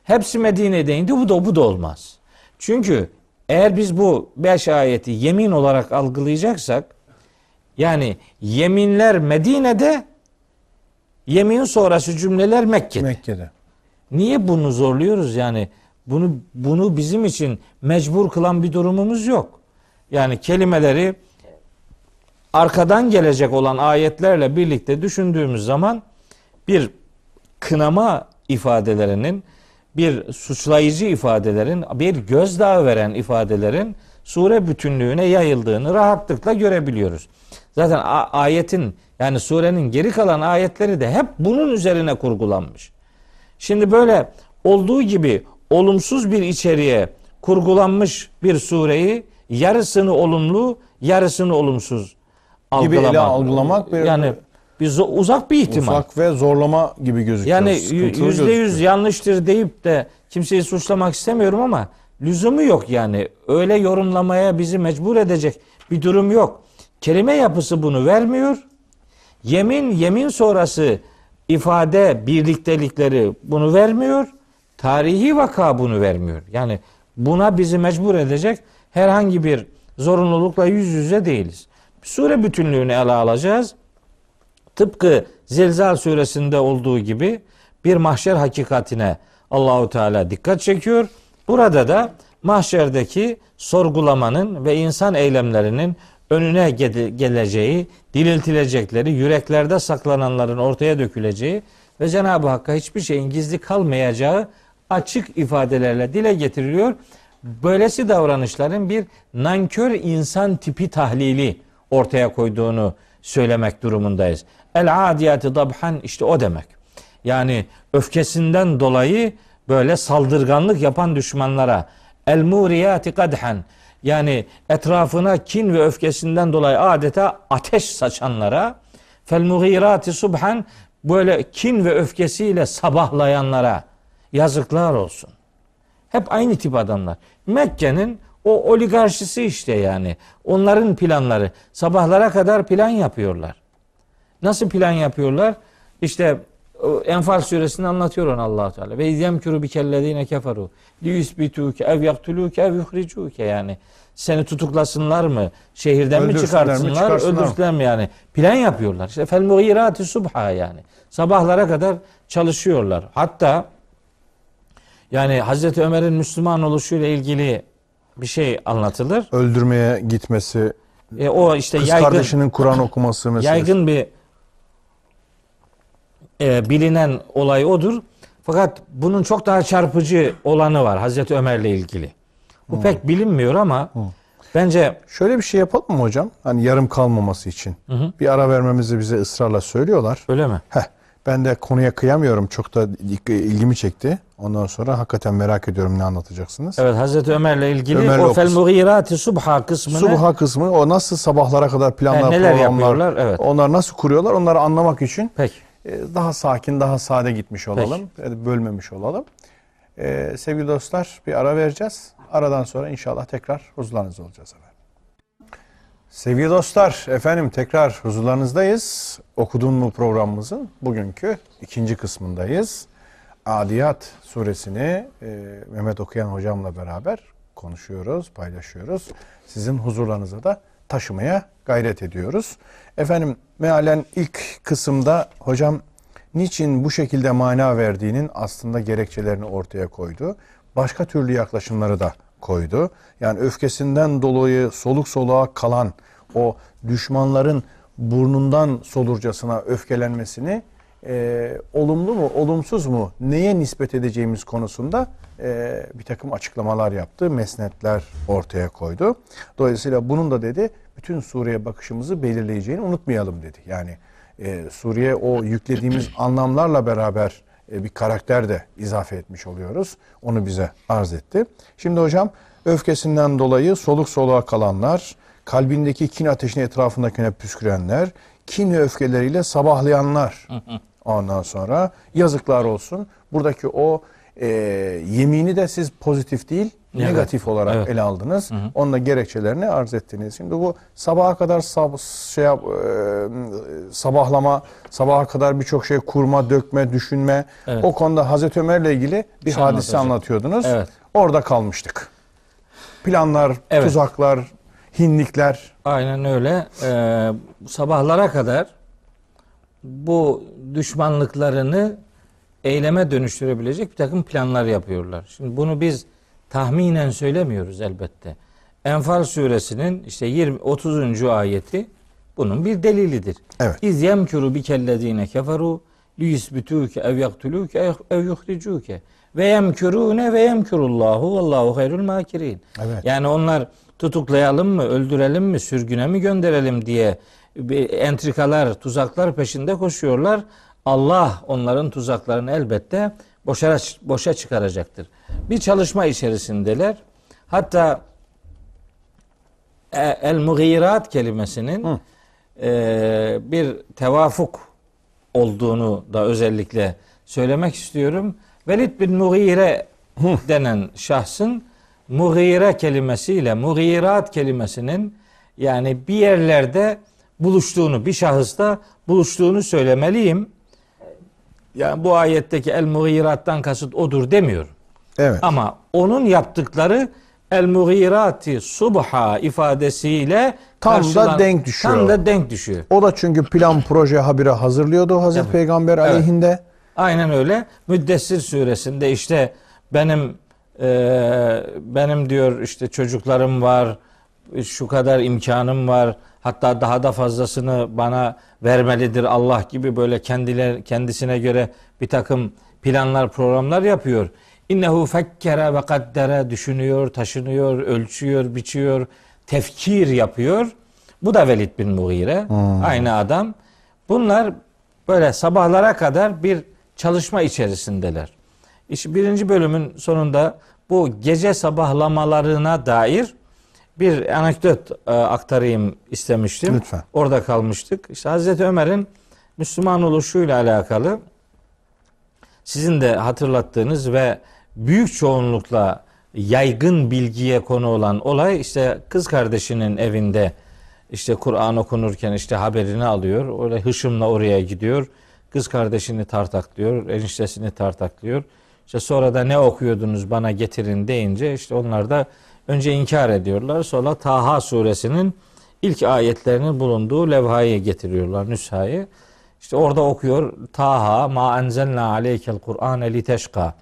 Hepsi Medine'de indi, bu da bu da olmaz. Çünkü eğer biz bu beş ayeti yemin olarak algılayacaksak yani yeminler Medine'de yemin sonrası cümleler Mekke'de. Mekke'de. Niye bunu zorluyoruz yani? Bunu bunu bizim için mecbur kılan bir durumumuz yok. Yani kelimeleri arkadan gelecek olan ayetlerle birlikte düşündüğümüz zaman bir kınama ifadelerinin, bir suçlayıcı ifadelerin, bir gözdağı veren ifadelerin sure bütünlüğüne yayıldığını rahatlıkla görebiliyoruz. Zaten a- ayetin yani surenin geri kalan ayetleri de hep bunun üzerine kurgulanmış. Şimdi böyle olduğu gibi olumsuz bir içeriğe kurgulanmış bir sureyi yarısını olumlu, yarısını olumsuz Gibi ele algılamak. algılamak bir- yani bir uzak bir ihtimal. Ufak ve zorlama gibi gözüküyor. Yani yüzde yüz yanlıştır deyip de kimseyi suçlamak istemiyorum ama lüzumu yok yani. Öyle yorumlamaya bizi mecbur edecek bir durum yok. Kelime yapısı bunu vermiyor. Yemin, yemin sonrası ifade birliktelikleri bunu vermiyor. Tarihi vaka bunu vermiyor. Yani buna bizi mecbur edecek herhangi bir zorunlulukla yüz yüze değiliz. Sure bütünlüğünü ele alacağız. Tıpkı Zilzal suresinde olduğu gibi bir mahşer hakikatine Allahu Teala dikkat çekiyor. Burada da mahşerdeki sorgulamanın ve insan eylemlerinin önüne geleceği, diriltilecekleri, yüreklerde saklananların ortaya döküleceği ve Cenab-ı Hakk'a hiçbir şeyin gizli kalmayacağı açık ifadelerle dile getiriliyor. Böylesi davranışların bir nankör insan tipi tahlili ortaya koyduğunu söylemek durumundayız. El adiyatı dabhan işte o demek. Yani öfkesinden dolayı böyle saldırganlık yapan düşmanlara el muriyati kadhan yani etrafına kin ve öfkesinden dolayı adeta ateş saçanlara fel mughirati subhan böyle kin ve öfkesiyle sabahlayanlara yazıklar olsun. Hep aynı tip adamlar. Mekke'nin o oligarşisi işte yani. Onların planları. Sabahlara kadar plan yapıyorlar. Nasıl plan yapıyorlar? İşte Enfal suresinde anlatıyor onu allah Teala. Ve yemkuru bikellezine keferu. Liyusbituke ev yaktuluke ev yuhricuke yani. Seni tutuklasınlar mı? Şehirden mi çıkartsınlar? öldürsünler mi yani? Plan yapıyorlar. İşte fel mughirati subha yani. Sabahlara kadar çalışıyorlar. Hatta yani Hazreti Ömer'in Müslüman oluşuyla ilgili bir şey anlatılır. Öldürmeye gitmesi, E, o işte kız yaygın kardeşinin Kur'an okuması mesela. yaygın bir e, bilinen olay odur. Fakat bunun çok daha çarpıcı olanı var Hazreti Ömer'le ilgili. Bu pek bilinmiyor ama bence Şöyle bir şey yapalım mı hocam? Hani yarım kalmaması için. hı. Bir ara vermemizi bize ısrarla söylüyorlar. öyle mi? Heh, ben de konuya kıyamıyorum. Çok da ilgimi çekti. Ondan sonra hakikaten merak ediyorum ne anlatacaksınız. Evet Hazreti Ömer'le ilgili Ömer'le o fel kısmı. mughirati subha kısmını Subha kısmı o nasıl sabahlara kadar planlar, Yani neler programlar, yapıyorlar? Evet. onlar nasıl kuruyorlar onları anlamak için pek e, daha sakin, daha sade gitmiş olalım. e, Bölmemiş olalım. Ee, sevgili dostlar bir ara vereceğiz. Aradan sonra inşallah tekrar huzurlarınızda olacağız efendim. Sevgili dostlar, efendim tekrar huzurlarınızdayız. Okudun mu programımızın bugünkü ikinci kısmındayız. Adiyat suresini e, Mehmet Okuyan hocamla beraber konuşuyoruz, paylaşıyoruz. Sizin huzurlarınıza da taşımaya gayret ediyoruz. Efendim mealen ilk kısımda hocam niçin bu şekilde mana verdiğinin aslında gerekçelerini ortaya koydu. Başka türlü yaklaşımları da koydu. Yani öfkesinden dolayı soluk soluğa kalan o düşmanların burnundan solurcasına öfkelenmesini e, olumlu mu, olumsuz mu, neye nispet edeceğimiz konusunda e, bir takım açıklamalar yaptı, mesnetler ortaya koydu. Dolayısıyla bunun da dedi, bütün Suriye bakışımızı belirleyeceğini unutmayalım dedi. Yani e, Suriye o yüklediğimiz anlamlarla beraber e, bir karakter de izafe etmiş oluyoruz. Onu bize arz etti. Şimdi hocam öfkesinden dolayı soluk soluğa kalanlar, kalbindeki kin ateşini etrafındakine püskürenler, kin ve öfkeleriyle sabahlayanlar. Ondan sonra yazıklar olsun. Buradaki o e, yemini de siz pozitif değil, Evet. negatif olarak Evet. ele aldınız. Onunla gerekçelerini arz ettiniz. Şimdi bu sabaha kadar sab- şey yap- e, sabahlama, sabaha kadar birçok şey kurma, dökme, düşünme. Evet. O konuda Hazreti Ömer'le ilgili bir Şey hadise anlatıyordunuz. Evet. Orada kalmıştık. Planlar, Evet. tuzaklar, hinlikler. aynen öyle. Ee, sabahlara kadar bu düşmanlıklarını eyleme dönüştürebilecek bir takım planlar yapıyorlar. Şimdi bunu biz tahminen söylemiyoruz elbette. Enfal suresinin işte 20 30. ayeti bunun bir delilidir. Evet. İz yemkuru bikellezine keferu liyusbituke ev yaktuluke ev yuhricuke ve yemkurune ve yemkurullahu vallahu hayrul makirin. Evet. Yani onlar tutuklayalım mı, öldürelim mi, sürgüne mi gönderelim diye bir entrikalar, tuzaklar peşinde koşuyorlar. Allah onların tuzaklarını elbette boşa, boşa çıkaracaktır. Bir çalışma içerisindeler. Hatta e, el mugirat kelimesinin e, bir tevafuk olduğunu da özellikle söylemek istiyorum. Velid bin Mughire denen şahsın Mughire kelimesiyle Mughirat kelimesinin yani bir yerlerde buluştuğunu, bir şahısta buluştuğunu söylemeliyim. Yani bu ayetteki el mughirattan kasıt odur demiyorum. Evet. Ama onun yaptıkları el mughirati subha ifadesiyle Tam da denk düşüyor. Tam da denk düşüyor. O da çünkü plan, proje, habire hazırlıyordu Hazreti Evet. Peygamber Evet. aleyhinde. Aynen öyle. Müddessir suresinde işte benim e, benim diyor işte çocuklarım var, şu kadar imkanım var. Hatta daha da fazlasını bana vermelidir Allah gibi böyle kendiler kendisine göre bir takım planlar, programlar yapıyor. İnnehu fekkere ve kaddere düşünüyor, taşınıyor, ölçüyor, biçiyor, tefkir yapıyor. Bu da Velid bin Mughire. Aynı adam. Bunlar böyle sabahlara kadar bir çalışma içerisindeler. İşte birinci bölümün sonunda bu gece sabahlamalarına dair bir anekdot e, aktarayım istemiştim. Lütfen. Orada kalmıştık. İşte Hazreti Ömer'in Müslüman oluşuyla alakalı sizin de hatırlattığınız ve büyük çoğunlukla yaygın bilgiye konu olan olay işte kız kardeşinin evinde işte Kur'an okunurken işte haberini alıyor. Öyle hışımla oraya gidiyor. Kız kardeşini tartaklıyor, eniştesini tartaklıyor. İşte sonra da ne okuyordunuz bana getirin deyince işte onlar da önce inkar ediyorlar. Sonra Taha suresinin ilk ayetlerinin bulunduğu levhayı getiriyorlar, nüshayı. İşte orada okuyor Taha ma enzelna aleykel Kur'an li teşka.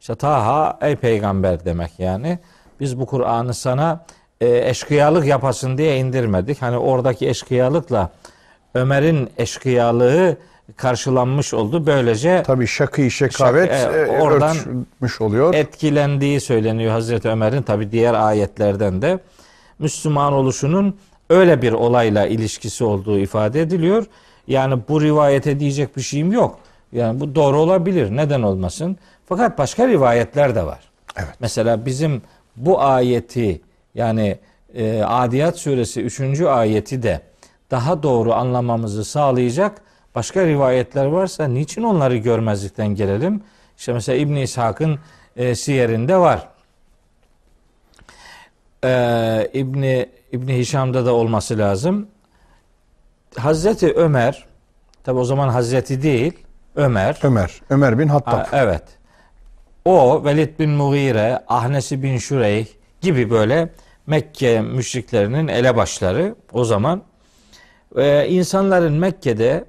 İşte Taha ey peygamber demek yani. biz bu Kur'an'ı sana e, eşkıyalık yapasın diye indirmedik. Hani oradaki eşkıyalıkla Ömer'in eşkıyalığı karşılanmış oldu. Böylece Tabii şakı şekavet Şak- e, e, oradan örtmüş oluyor. etkilendiği söyleniyor Hazreti Ömer'in tabi diğer ayetlerden de Müslüman oluşunun öyle bir olayla ilişkisi olduğu ifade ediliyor. Yani bu rivayete diyecek bir şeyim yok. Yani bu doğru olabilir. Neden olmasın? Fakat başka rivayetler de var. Evet. Mesela bizim bu ayeti yani e, Adiyat suresi 3. ayeti de daha doğru anlamamızı sağlayacak başka rivayetler varsa niçin onları görmezlikten gelelim? İşte mesela İbn İshak'ın e, siyerinde var. Ee, İbni İbni Hişam'da da olması lazım. Hazreti Ömer tabi o zaman Hazreti değil Ömer Ömer. Ömer bin Hattab. Ha, evet. O Velid bin Mughire, Ahnesi bin Şureyh gibi böyle Mekke müşriklerinin elebaşları o zaman e, insanların Mekke'de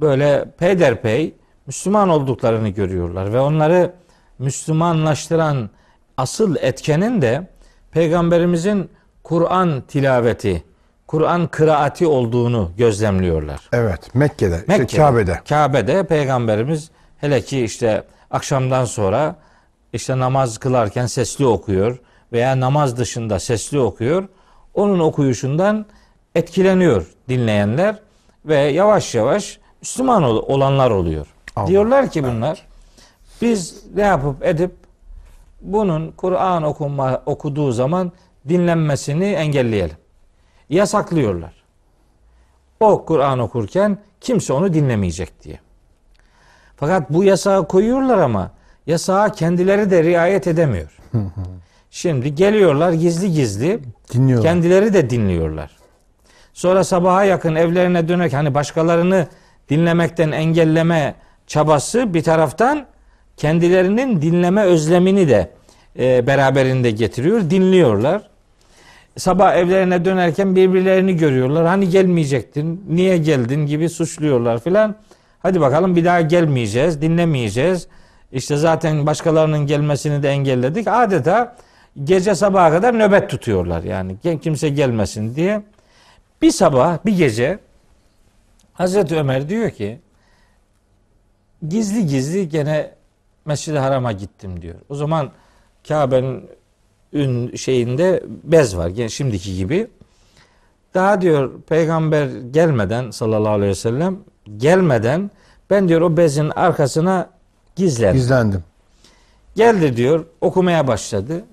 böyle peyderpey Müslüman olduklarını görüyorlar ve onları Müslümanlaştıran asıl etkenin de peygamberimizin Kur'an tilaveti, Kur'an kıraati olduğunu gözlemliyorlar. Evet. Mekke'de. işte Mekke'de, Kabe'de. Kabe'de peygamberimiz hele ki işte akşamdan sonra işte namaz kılarken sesli okuyor veya namaz dışında sesli okuyor. Onun okuyuşundan etkileniyor dinleyenler ve yavaş yavaş Müslüman ol- olanlar oluyor. Allah. Diyorlar ki bunlar biz ne yapıp edip bunun Kur'an okuma, okuduğu zaman dinlenmesini engelleyelim. Yasaklıyorlar. O Kur'an okurken kimse onu dinlemeyecek diye. Fakat bu yasağı koyuyorlar ama yasağa kendileri de riayet edemiyor. Şimdi geliyorlar gizli gizli Dinliyorlar. kendileri de dinliyorlar. Sonra sabaha yakın evlerine dönerek hani başkalarını dinlemekten engelleme çabası bir taraftan kendilerinin dinleme özlemini de e, beraberinde getiriyor. Dinliyorlar. Sabah evlerine dönerken birbirlerini görüyorlar. Hani gelmeyecektin, niye geldin gibi suçluyorlar filan. Hadi bakalım bir daha gelmeyeceğiz, dinlemeyeceğiz. İşte zaten başkalarının gelmesini de engelledik. Adeta gece sabaha kadar nöbet tutuyorlar yani. Kimse gelmesin diye. Bir sabah, bir gece Hazreti Ömer diyor ki gizli gizli gene Mescid-i Haram'a gittim diyor. O zaman Kabe'nin ün şeyinde bez var. Yani şimdiki gibi. Daha diyor peygamber gelmeden sallallahu aleyhi ve sellem gelmeden ben diyor o bezin arkasına gizlendim. Gizlendim. Geldi diyor okumaya başladı.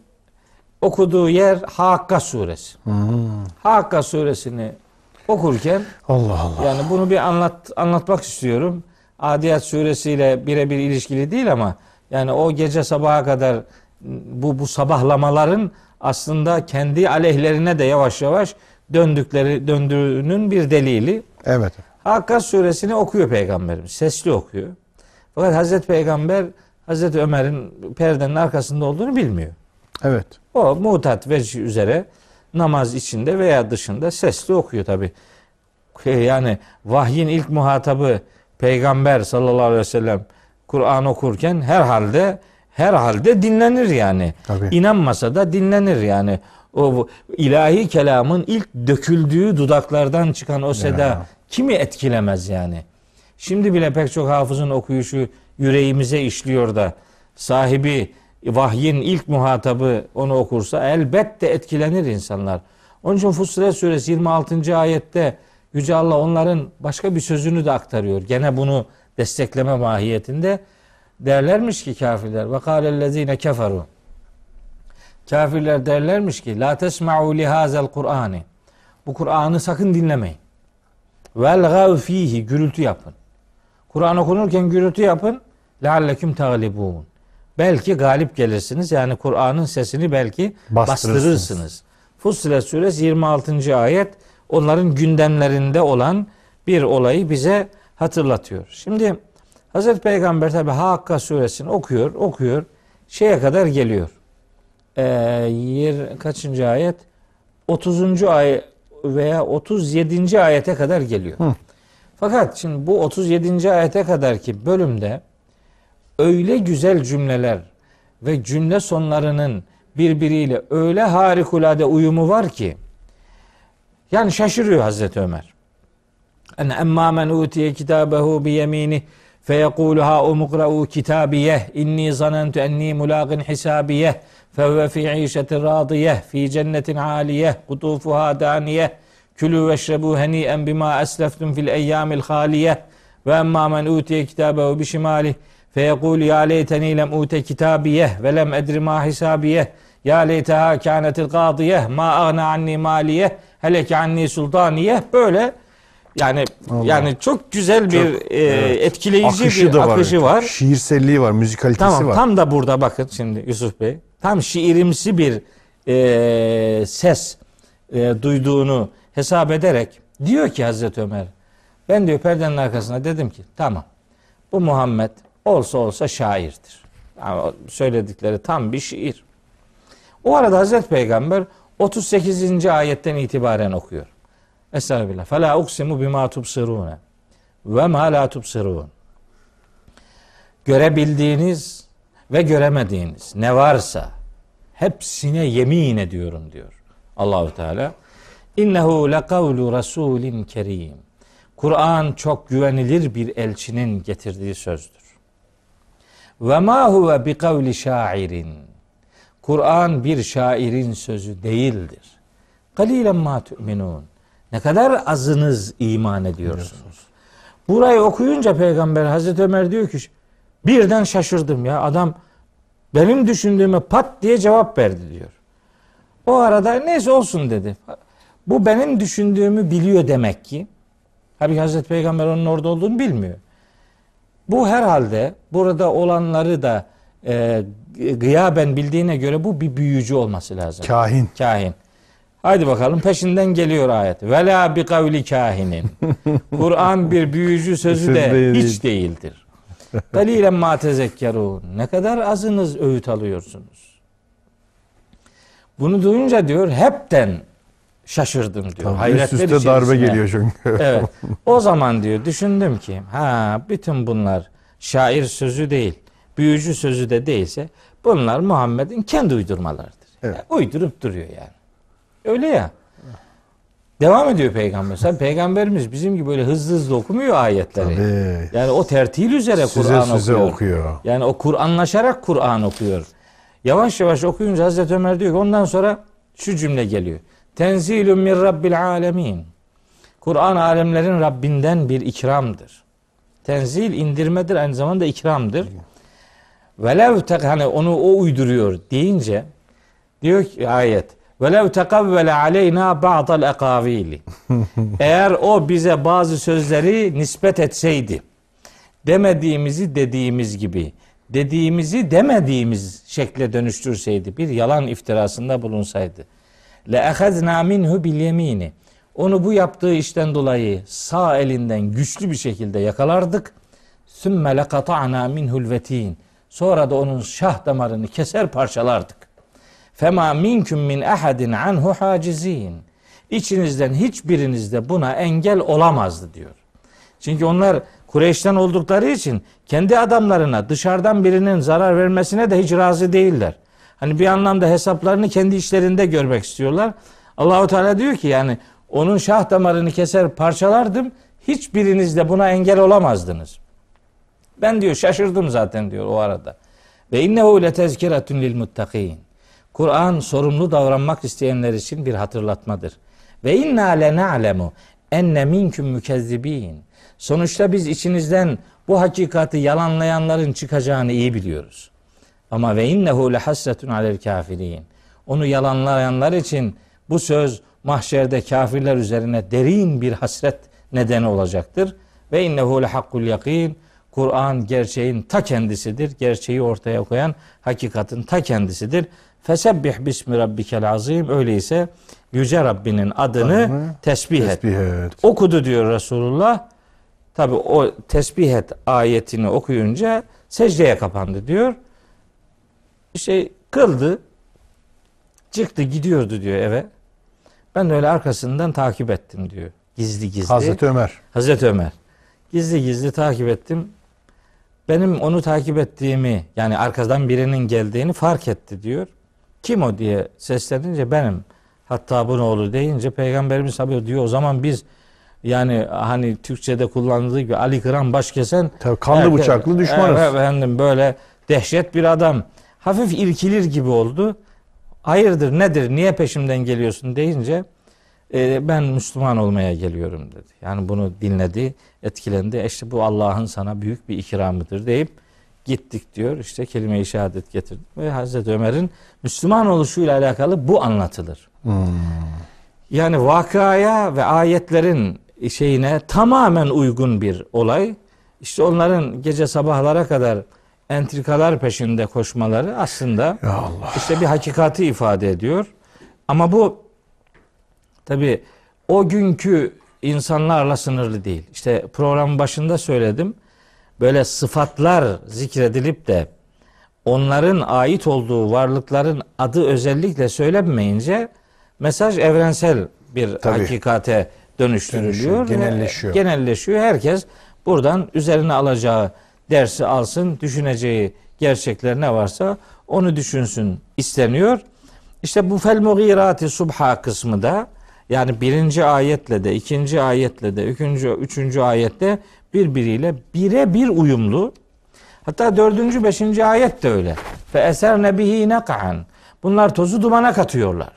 Okuduğu yer Hakka suresi. Hmm. Hakka suresini okurken Allah Allah. yani bunu bir anlat anlatmak istiyorum. Adiyat suresiyle birebir ilişkili değil ama yani o gece sabaha kadar bu bu sabahlamaların aslında kendi aleyhlerine de yavaş yavaş döndükleri döndüğünün bir delili. Evet. Hakka suresini okuyor peygamberimiz. Sesli okuyor. Fakat Hazreti Peygamber Hazreti Ömer'in perdenin arkasında olduğunu bilmiyor. Evet. O mutat vecih üzere namaz içinde veya dışında sesli okuyor tabi. Yani vahyin ilk muhatabı peygamber sallallahu aleyhi ve sellem Kur'an okurken herhalde herhalde dinlenir yani. Tabii. İnanmasa da dinlenir yani. O ilahi kelamın ilk döküldüğü dudaklardan çıkan o seda Ya. kimi etkilemez yani. Şimdi bile pek çok hafızın okuyuşu yüreğimize işliyor da sahibi vahyin ilk muhatabı onu okursa elbette etkilenir insanlar. Onun için Fussilet suresi 26. ayette Yüce Allah onların başka bir sözünü de aktarıyor. Gene bunu destekleme mahiyetinde derlermiş ki kafirler ve kâlellezîne keferu Kafirler derlermiş ki la tesma'u li hazel Kur'ani. Bu Kur'an'ı sakın dinlemeyin. Vel gav fihi gürültü yapın. Kur'an okunurken gürültü yapın. Lealleküm taglibun. Belki galip gelirsiniz. Yani Kur'an'ın sesini belki Bastırırsınız. bastırırsınız. Fussilet suresi 26. ayet onların gündemlerinde olan bir olayı bize hatırlatıyor. Şimdi Hazreti Peygamber tabi Hakka suresini okuyor, okuyor. Şeye kadar geliyor. Ee, yer, kaçıncı ayet? 30. ayet veya 37. ayete kadar geliyor. Hı. Fakat şimdi bu 37. ayete kadar ki bölümde öyle güzel cümleler ve cümle sonlarının birbiriyle öyle harikulade uyumu var ki yani şaşırıyor Hazreti Ömer. En emma men utiye kitabehu bi yemini feyekulu ha umqra'u kitabiyeh inni zanentu enni mulaqin hisabiyeh fevve fi işetin radiyeh fi cennetin aliyeh kutufuha daniyeh külü veşrebu heni'en bima esleftum fil eyyamil haliyeh ve emma men utiye kitabehu bi şimalih feyekul ya leyteni lem ute kitabiyeh ve lem edri ma hisabiyeh ya leyteha kânetil gâdiyeh ma agna anni maliyeh heleke anni sultaniyeh böyle yani Allah. yani çok güzel bir Çok, e, evet. etkileyici Akışı bir da var. akışı var. Şiirselliği var, müzikalitesi Tamam var. tam da burada bakın şimdi Yusuf Bey. Tam şiirimsi bir e, ses e, duyduğunu hesap ederek diyor ki Hazreti Ömer ben diyor perdenin arkasına dedim ki tamam bu Muhammed olsa olsa şairdir. Yani söyledikleri tam bir şiir. O arada Hazreti Peygamber 38. ayetten itibaren okuyor. Estağfirullah. Fela uksimu bima tubsirune ve ma la tubsirun. Görebildiğiniz ve göremediğiniz ne varsa hepsine yemin ediyorum diyor Allahu Teala. İnnehu lekavlu rasulin kerim. Kur'an çok güvenilir bir elçinin getirdiği sözdür. Ve ma huve bi kavli şairin. Kur'an bir şairin sözü değildir. Kalilen ma tu'minun. Ne kadar azınız iman ediyorsunuz. Burayı okuyunca peygamber Hazreti Ömer diyor ki birden şaşırdım ya adam benim düşündüğüme pat diye cevap verdi diyor. O arada neyse olsun dedi. Bu benim düşündüğümü biliyor demek ki. Tabi Hazreti Peygamber onun orada olduğunu bilmiyor. Bu herhalde burada olanları da e, gıyaben bildiğine göre bu bir büyücü olması lazım. Kahin. Kahin. Haydi bakalım peşinden geliyor ayet. Vela bi kavli kahinin. Kur'an bir büyücü sözü de değil. hiç değildir. Galilen ma tezekkerun. Ne kadar azınız öğüt alıyorsunuz. Bunu duyunca diyor hepten şaşırdım diyor. Tabii, üst Hayretler üste darbe içerisine. geliyor çünkü. Evet. O zaman diyor düşündüm ki ha bütün bunlar şair sözü değil, büyücü sözü de değilse bunlar Muhammed'in kendi uydurmalarıdır. Evet. Yani uydurup duruyor yani. Öyle ya. Devam ediyor peygamber. Sen peygamberimiz bizim gibi böyle hızlı hızlı okumuyor ayetleri. Tabii. Yani o tertil üzere Kur'an okuyor. okuyor. Yani o Kur'anlaşarak Kur'an okuyor. Yavaş yavaş okuyunca Hazreti Ömer diyor ki ondan sonra şu cümle geliyor. Tenzilun min rabbil alemin. Kur'an alemlerin Rabbinden bir ikramdır. Tenzil indirmedir aynı zamanda ikramdır. Velev tek hani onu o uyduruyor deyince diyor ki ayet Velev tekavvele aleyna ba'dal ekavili. Eğer o bize bazı sözleri nispet etseydi demediğimizi dediğimiz gibi dediğimizi demediğimiz şekle dönüştürseydi bir yalan iftirasında bulunsaydı le ehezna minhu bil yemini. Onu bu yaptığı işten dolayı sağ elinden güçlü bir şekilde yakalardık. Sümme lekata'na minhul vetin. Sonra da onun şah damarını keser parçalardık. Fema minkum min ahadin anhu hacizin. İçinizden hiçbiriniz de buna engel olamazdı diyor. Çünkü onlar Kureyş'ten oldukları için kendi adamlarına dışarıdan birinin zarar vermesine de hiç razı değiller. Hani bir anlamda hesaplarını kendi işlerinde görmek istiyorlar. Allahu Teala diyor ki yani onun şah damarını keser parçalardım. Hiçbiriniz de buna engel olamazdınız. Ben diyor şaşırdım zaten diyor o arada. Ve innehu le tezkiratun lil muttakin. Kur'an sorumlu davranmak isteyenler için bir hatırlatmadır. Ve inna le na'lemu enne minkum mükezzibin. Sonuçta biz içinizden bu hakikati yalanlayanların çıkacağını iyi biliyoruz. Ama ve innehu le hasretun alel kafirin. Onu yalanlayanlar için bu söz mahşerde kafirler üzerine derin bir hasret nedeni olacaktır. Ve innehu le hakkul yakin. Kur'an gerçeğin ta kendisidir. Gerçeği ortaya koyan hakikatin ta kendisidir. Fesebbih bismi rabbikel azim. Öyleyse yüce Rabbinin adını Adını tesbih et. Tesbih et. Okudu diyor Resulullah. Tabi o tesbih et ayetini okuyunca secdeye kapandı diyor. İşte kıldı. Çıktı gidiyordu diyor eve. Ben de öyle arkasından takip ettim diyor. Gizli gizli. Hazreti Ömer. Hazreti Ömer. Gizli gizli takip ettim. Benim onu takip ettiğimi yani arkadan birinin geldiğini fark etti diyor. kim o diye seslenince benim hatta bu ne olur deyince peygamberimiz tabi diyor o zaman biz yani hani Türkçe'de kullanıldığı gibi Ali Kıran baş kesen Tabii kanlı erkek- bıçaklı düşmanız. Efendim böyle dehşet bir adam hafif irkilir gibi oldu. Hayırdır nedir niye peşimden geliyorsun deyince e, ben Müslüman olmaya geliyorum dedi. Yani bunu dinledi, etkilendi. E İşte bu Allah'ın sana büyük bir ikramıdır deyip gittik diyor. İşte kelime-i şehadet getirdi. Ve Hazreti Ömer'in Müslüman oluşuyla alakalı bu anlatılır. Yani vakaya ve ayetlerin şeyine tamamen uygun bir olay. İşte onların gece sabahlara kadar entrikalar peşinde koşmaları aslında işte bir hakikati ifade ediyor. Ama bu tabi o günkü insanlarla sınırlı değil. İşte programın başında söyledim. Böyle sıfatlar zikredilip de onların ait olduğu varlıkların adı özellikle söylenmeyince mesaj evrensel bir Tabii. hakikate dönüştürülüyor. Dönüşüyor, genelleşiyor. Genelleşiyor. Herkes buradan üzerine alacağı dersi alsın, düşüneceği gerçekler ne varsa onu düşünsün isteniyor. İşte bu fel mugirati subha kısmı da yani birinci ayetle de ikinci ayetle de üçüncü, üçüncü ayette birbiriyle birebir uyumlu. Hatta dördüncü, beşinci ayet de öyle. Fe eser nebihi nek'an. Bunlar tozu dumana katıyorlar.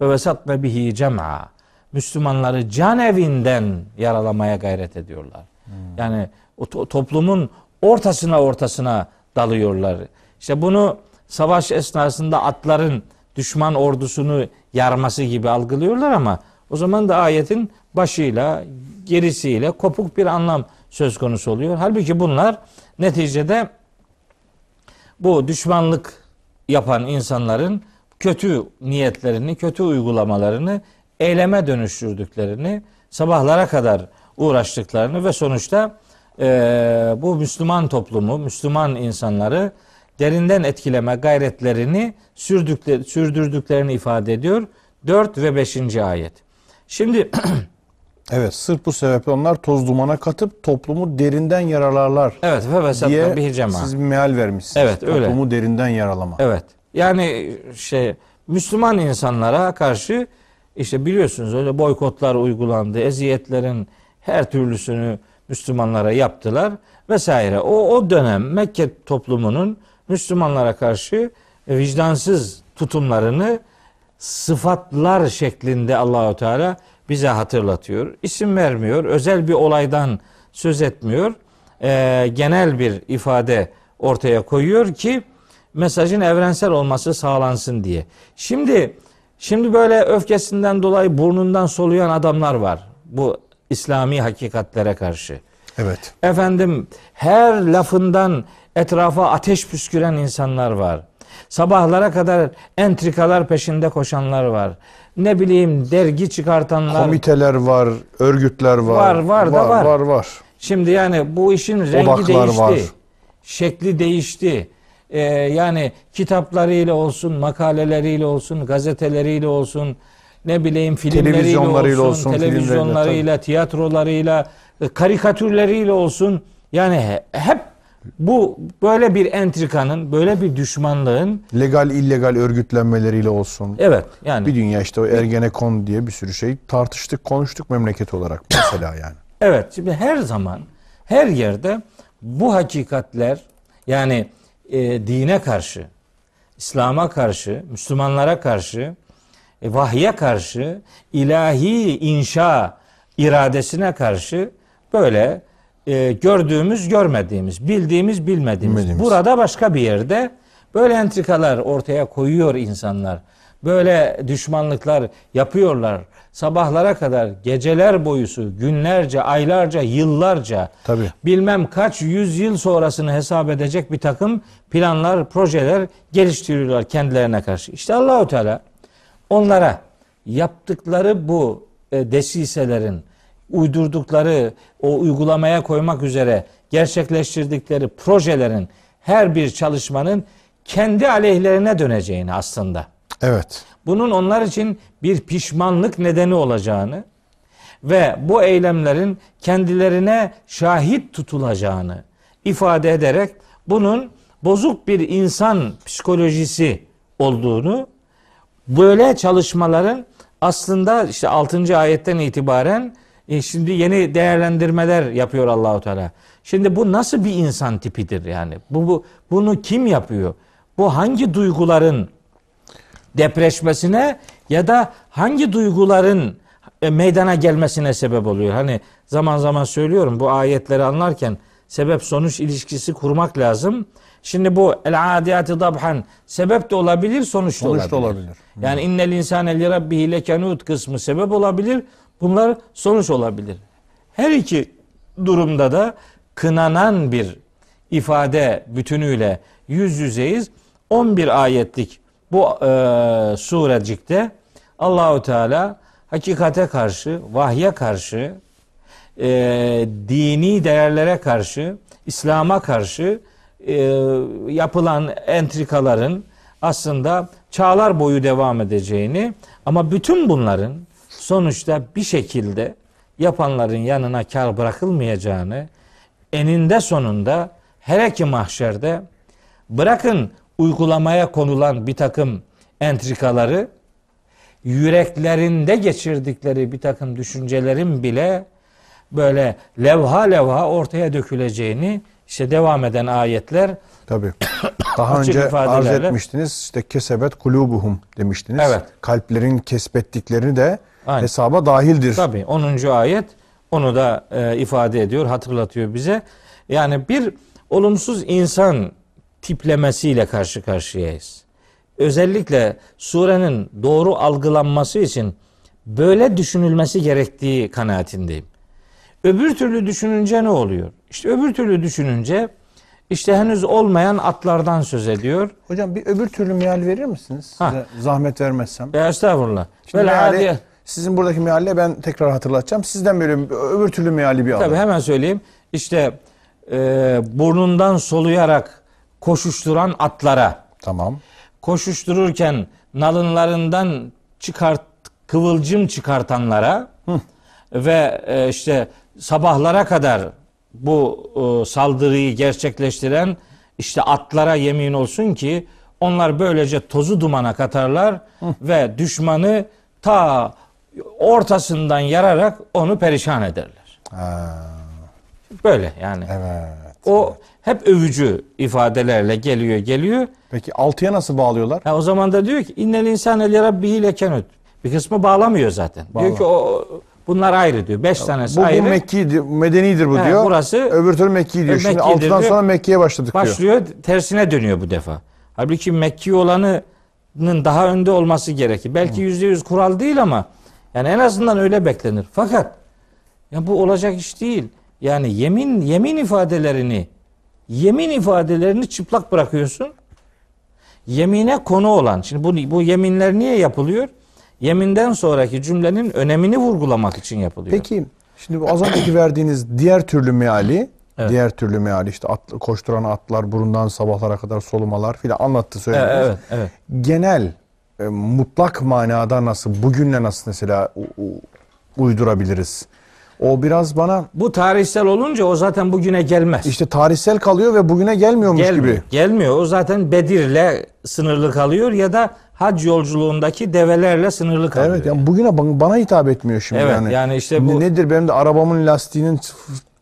Ve vesatne bihi cem'a. Müslümanları can evinden yaralamaya gayret ediyorlar. Yani o to- toplumun ortasına ortasına dalıyorlar. İşte bunu savaş esnasında atların düşman ordusunu yarması gibi algılıyorlar ama o zaman da ayetin başıyla gerisiyle kopuk bir anlam söz konusu oluyor. Halbuki bunlar neticede bu düşmanlık yapan insanların kötü niyetlerini, kötü uygulamalarını eyleme dönüştürdüklerini, sabahlara kadar uğraştıklarını ve sonuçta eee, bu Müslüman toplumu, Müslüman insanları derinden etkileme gayretlerini sürdükleri, sürdürdüklerini ifade ediyor. 4 ve 5. ayet. Şimdi Evet sırf bu sebeple onlar toz dumana katıp toplumu derinden yaralarlar evet ve diye cema. siz bir meal vermişsiniz. Evet, öyle. Toplumu derinden yaralama. Evet. Yani şey Müslüman insanlara karşı işte biliyorsunuz öyle boykotlar uygulandı. Eziyetlerin her türlüsünü Müslümanlara yaptılar vesaire. O o dönem Mekke toplumunun Müslümanlara karşı vicdansız tutumlarını sıfatlar şeklinde Allahu Teala bize hatırlatıyor. İsim vermiyor. Özel bir olaydan söz etmiyor. Ee, genel bir ifade ortaya koyuyor ki mesajın evrensel olması sağlansın diye. Şimdi şimdi böyle öfkesinden dolayı burnundan soluyan adamlar var. Bu İslami hakikatlere karşı. Evet. Efendim her lafından etrafa ateş püsküren insanlar var. Sabahlara kadar entrikalar peşinde koşanlar var. Ne bileyim dergi çıkartanlar. Komiteler var, örgütler var. Var, var da var. Var, var. Şimdi yani bu işin rengi Odaklar değişti. var. Şekli değişti. Ee, yani kitaplarıyla olsun, makaleleriyle olsun, gazeteleriyle olsun, ne bileyim filmleriyle olsun, olsun, televizyonlarıyla, tiyatrolarıyla, e, karikatürleriyle olsun. Yani he- hep bu böyle bir entrikanın, böyle bir düşmanlığın Legal illegal örgütlenmeleriyle olsun. evet yani Bir dünya işte o Ergenekon diye bir sürü şey tartıştık, konuştuk memleket olarak mesela yani. Evet, şimdi her zaman, her yerde bu hakikatler yani e, dine karşı, İslam'a karşı, Müslümanlara karşı, vahye karşı, ilahi inşa iradesine karşı böyle e, gördüğümüz, görmediğimiz, bildiğimiz, bilmediğimiz. Bilmediğimiz. Burada başka bir yerde böyle entrikalar ortaya koyuyor insanlar. Böyle düşmanlıklar yapıyorlar. Sabahlara kadar, geceler boyusu, günlerce, aylarca, yıllarca Tabii. bilmem kaç yüzyıl sonrasını hesap edecek bir takım planlar, projeler geliştiriyorlar kendilerine karşı. İşte Allahu Teala onlara yaptıkları bu e, desiselerin uydurdukları o uygulamaya koymak üzere gerçekleştirdikleri projelerin her bir çalışmanın kendi aleyhlerine döneceğini aslında Evet. bunun onlar için bir pişmanlık nedeni olacağını ve bu eylemlerin kendilerine şahit tutulacağını ifade ederek bunun bozuk bir insan psikolojisi olduğunu böyle çalışmaların aslında işte 6. ayetten itibaren e, şimdi yeni değerlendirmeler yapıyor Allahu Teala. Şimdi bu nasıl bir insan tipidir yani? Bu, bu bunu kim yapıyor? Bu hangi duyguların depreşmesine ya da hangi duyguların e, meydana gelmesine sebep oluyor? Hani zaman zaman söylüyorum bu ayetleri anlarken sebep sonuç ilişkisi kurmak lazım. Şimdi bu el adiyatı dabhan sebep de olabilir, sonuç da Sonuç da olabilir. olabilir. Yani innel insane li rabbihi lekenut kısmı sebep olabilir. Bunlar sonuç olabilir. Her iki durumda da kınanan bir ifade bütünüyle yüz yüzeyiz. 11 ayetlik bu e, surecikte Allahu Teala hakikate karşı, vahye karşı, e, dini değerlere karşı, İslam'a karşı e, yapılan entrikaların aslında çağlar boyu devam edeceğini ama bütün bunların sonuçta bir şekilde yapanların yanına kar bırakılmayacağını eninde sonunda her iki mahşerde bırakın uygulamaya konulan bir takım entrikaları yüreklerinde geçirdikleri bir takım düşüncelerin bile böyle levha levha ortaya döküleceğini işte devam eden ayetler Tabii. Daha önce arz etmiştiniz. işte kesebet kulubuhum demiştiniz. Evet. Kalplerin kesbettiklerini de Aynen. hesaba dahildir. Tabii 10. ayet onu da e, ifade ediyor, hatırlatıyor bize. Yani bir olumsuz insan tiplemesiyle karşı karşıyayız. Özellikle surenin doğru algılanması için böyle düşünülmesi gerektiği kanaatindeyim. Öbür türlü düşününce ne oluyor? İşte öbür türlü düşününce işte henüz olmayan atlardan söz ediyor. Hocam bir öbür türlü meal verir misiniz? Ha. Size zahmet vermezsem. Ya estağfurullah. Şimdi Böyle meali- sizin buradaki mealle ben tekrar hatırlatacağım. Sizden böyle öbür türlü meali bir alalım. Tabii hemen söyleyeyim. İşte e, burnundan soluyarak koşuşturan atlara, Tamam. koşuştururken nalınlarından çıkart kıvılcım çıkartanlara ve e, işte sabahlara kadar bu e, saldırıyı gerçekleştiren işte atlara yemin olsun ki onlar böylece tozu dumana katarlar ve düşmanı ta ortasından yararak onu perişan ederler. Ha, Böyle yani. evet. O hep övücü ifadelerle geliyor geliyor. Peki altıya nasıl bağlıyorlar? Ha, o zaman da diyor ki innel insane li rabbihi lekenut. Bir kısmı bağlamıyor zaten. Diyor ki o bunlar ayrı diyor. Beş tanesi Bu, bu ayrı. Mekki'dir, medenidir bu He, diyor. burası Öbür türlü Mekki diyor. Şimdi altıdan sonra Mekke'ye başladık diyor. başlıyor tersine dönüyor bu defa. Halbuki Mekki olanının daha önde olması gerekir. Belki yüzde yüz kural değil ama yani en azından öyle beklenir. Fakat ya bu olacak iş değil. Yani yemin yemin ifadelerini yemin ifadelerini çıplak bırakıyorsun. Yemine konu olan. Şimdi bu bu yeminler niye yapılıyor? Yeminden sonraki cümlenin önemini vurgulamak için yapılıyor. Peki şimdi bu az önceki verdiğiniz diğer türlü meali, Evet. diğer türlü meali işte at, koşturan atlar, burundan sabahlara kadar solumalar filan anlattı söyledi. Evet, evet, evet. Genel e, mutlak manada nasıl bugünle nasıl mesela u- u- uydurabiliriz? O biraz bana Bu tarihsel olunca o zaten bugüne gelmez. işte tarihsel kalıyor ve bugüne gelmiyormuş Gelmiyor. gibi. Gelmiyor. O zaten Bedir'le sınırlı kalıyor ya da hac yolculuğundaki develerle sınırlı kalıyor. Evet yani bugüne bana, hitap etmiyor şimdi Evet, yani. yani işte bu- Ne- nedir benim de arabamın lastiğinin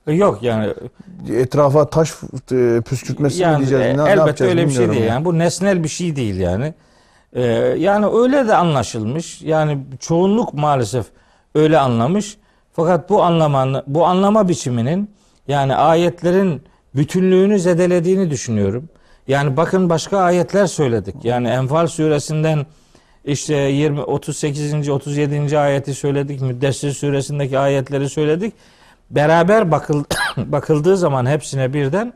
Yok yani etrafa taş e, püskürtmesi mi yani diyeceğiz? Ne, ne elbette yapacağız öyle bir şey değil. yani. Yani bu nesnel bir şey değil yani. Ee, yani öyle de anlaşılmış. Yani çoğunluk maalesef öyle anlamış. Fakat bu anlama bu anlama biçiminin yani ayetlerin bütünlüğünü zedelediğini düşünüyorum. Yani bakın başka ayetler söyledik. Yani Enfal suresinden işte 20 38. 37. ayeti söyledik. Müddessir suresindeki ayetleri söyledik. Beraber bakıl, bakıldığı zaman hepsine birden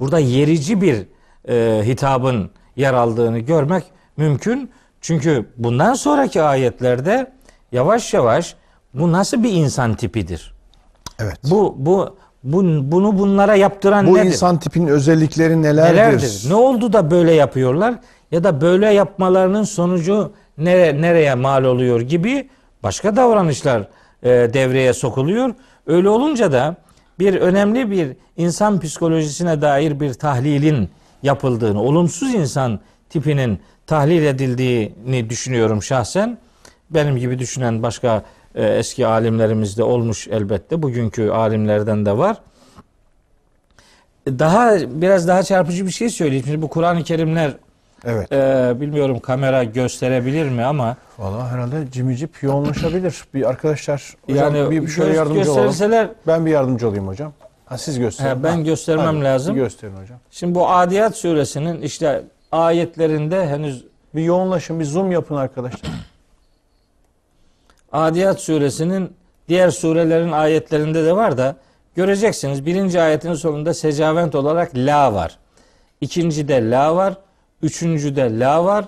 burada yerici bir e, hitabın yer aldığını görmek mümkün. Çünkü bundan sonraki ayetlerde yavaş yavaş bu nasıl bir insan tipidir? Evet. Bu bu, bu bunu bunlara yaptıran Bu nedir? insan tipinin özellikleri nelerdir? nelerdir? Ne oldu da böyle yapıyorlar? Ya da böyle yapmalarının sonucu nere, nereye mal oluyor gibi başka davranışlar e, devreye sokuluyor. Öyle olunca da bir önemli bir insan psikolojisine dair bir tahlilin yapıldığını, olumsuz insan tipinin tahlil edildiğini düşünüyorum şahsen. Benim gibi düşünen başka e, eski alimlerimiz de olmuş elbette. Bugünkü alimlerden de var. Daha biraz daha çarpıcı bir şey söyleyeyim. Şimdi bu Kur'an-ı Kerimler Evet. e, bilmiyorum kamera gösterebilir mi ama Valla herhalde cimicip yoğunlaşabilir. Bir arkadaşlar hocam yani bir şöyle yardımcı olalım. gösterseler Ben bir yardımcı olayım hocam. Ha, siz gösterin. He, ben Ha, göstermem hadi, lazım. Gösterin hocam. Şimdi bu Adiyat suresinin işte ayetlerinde henüz Bir yoğunlaşın, bir zoom yapın arkadaşlar. Adiyat suresinin diğer surelerin ayetlerinde de var da göreceksiniz. Birinci ayetin sonunda secavent olarak la var. İkincide la var. Üçüncüde la var.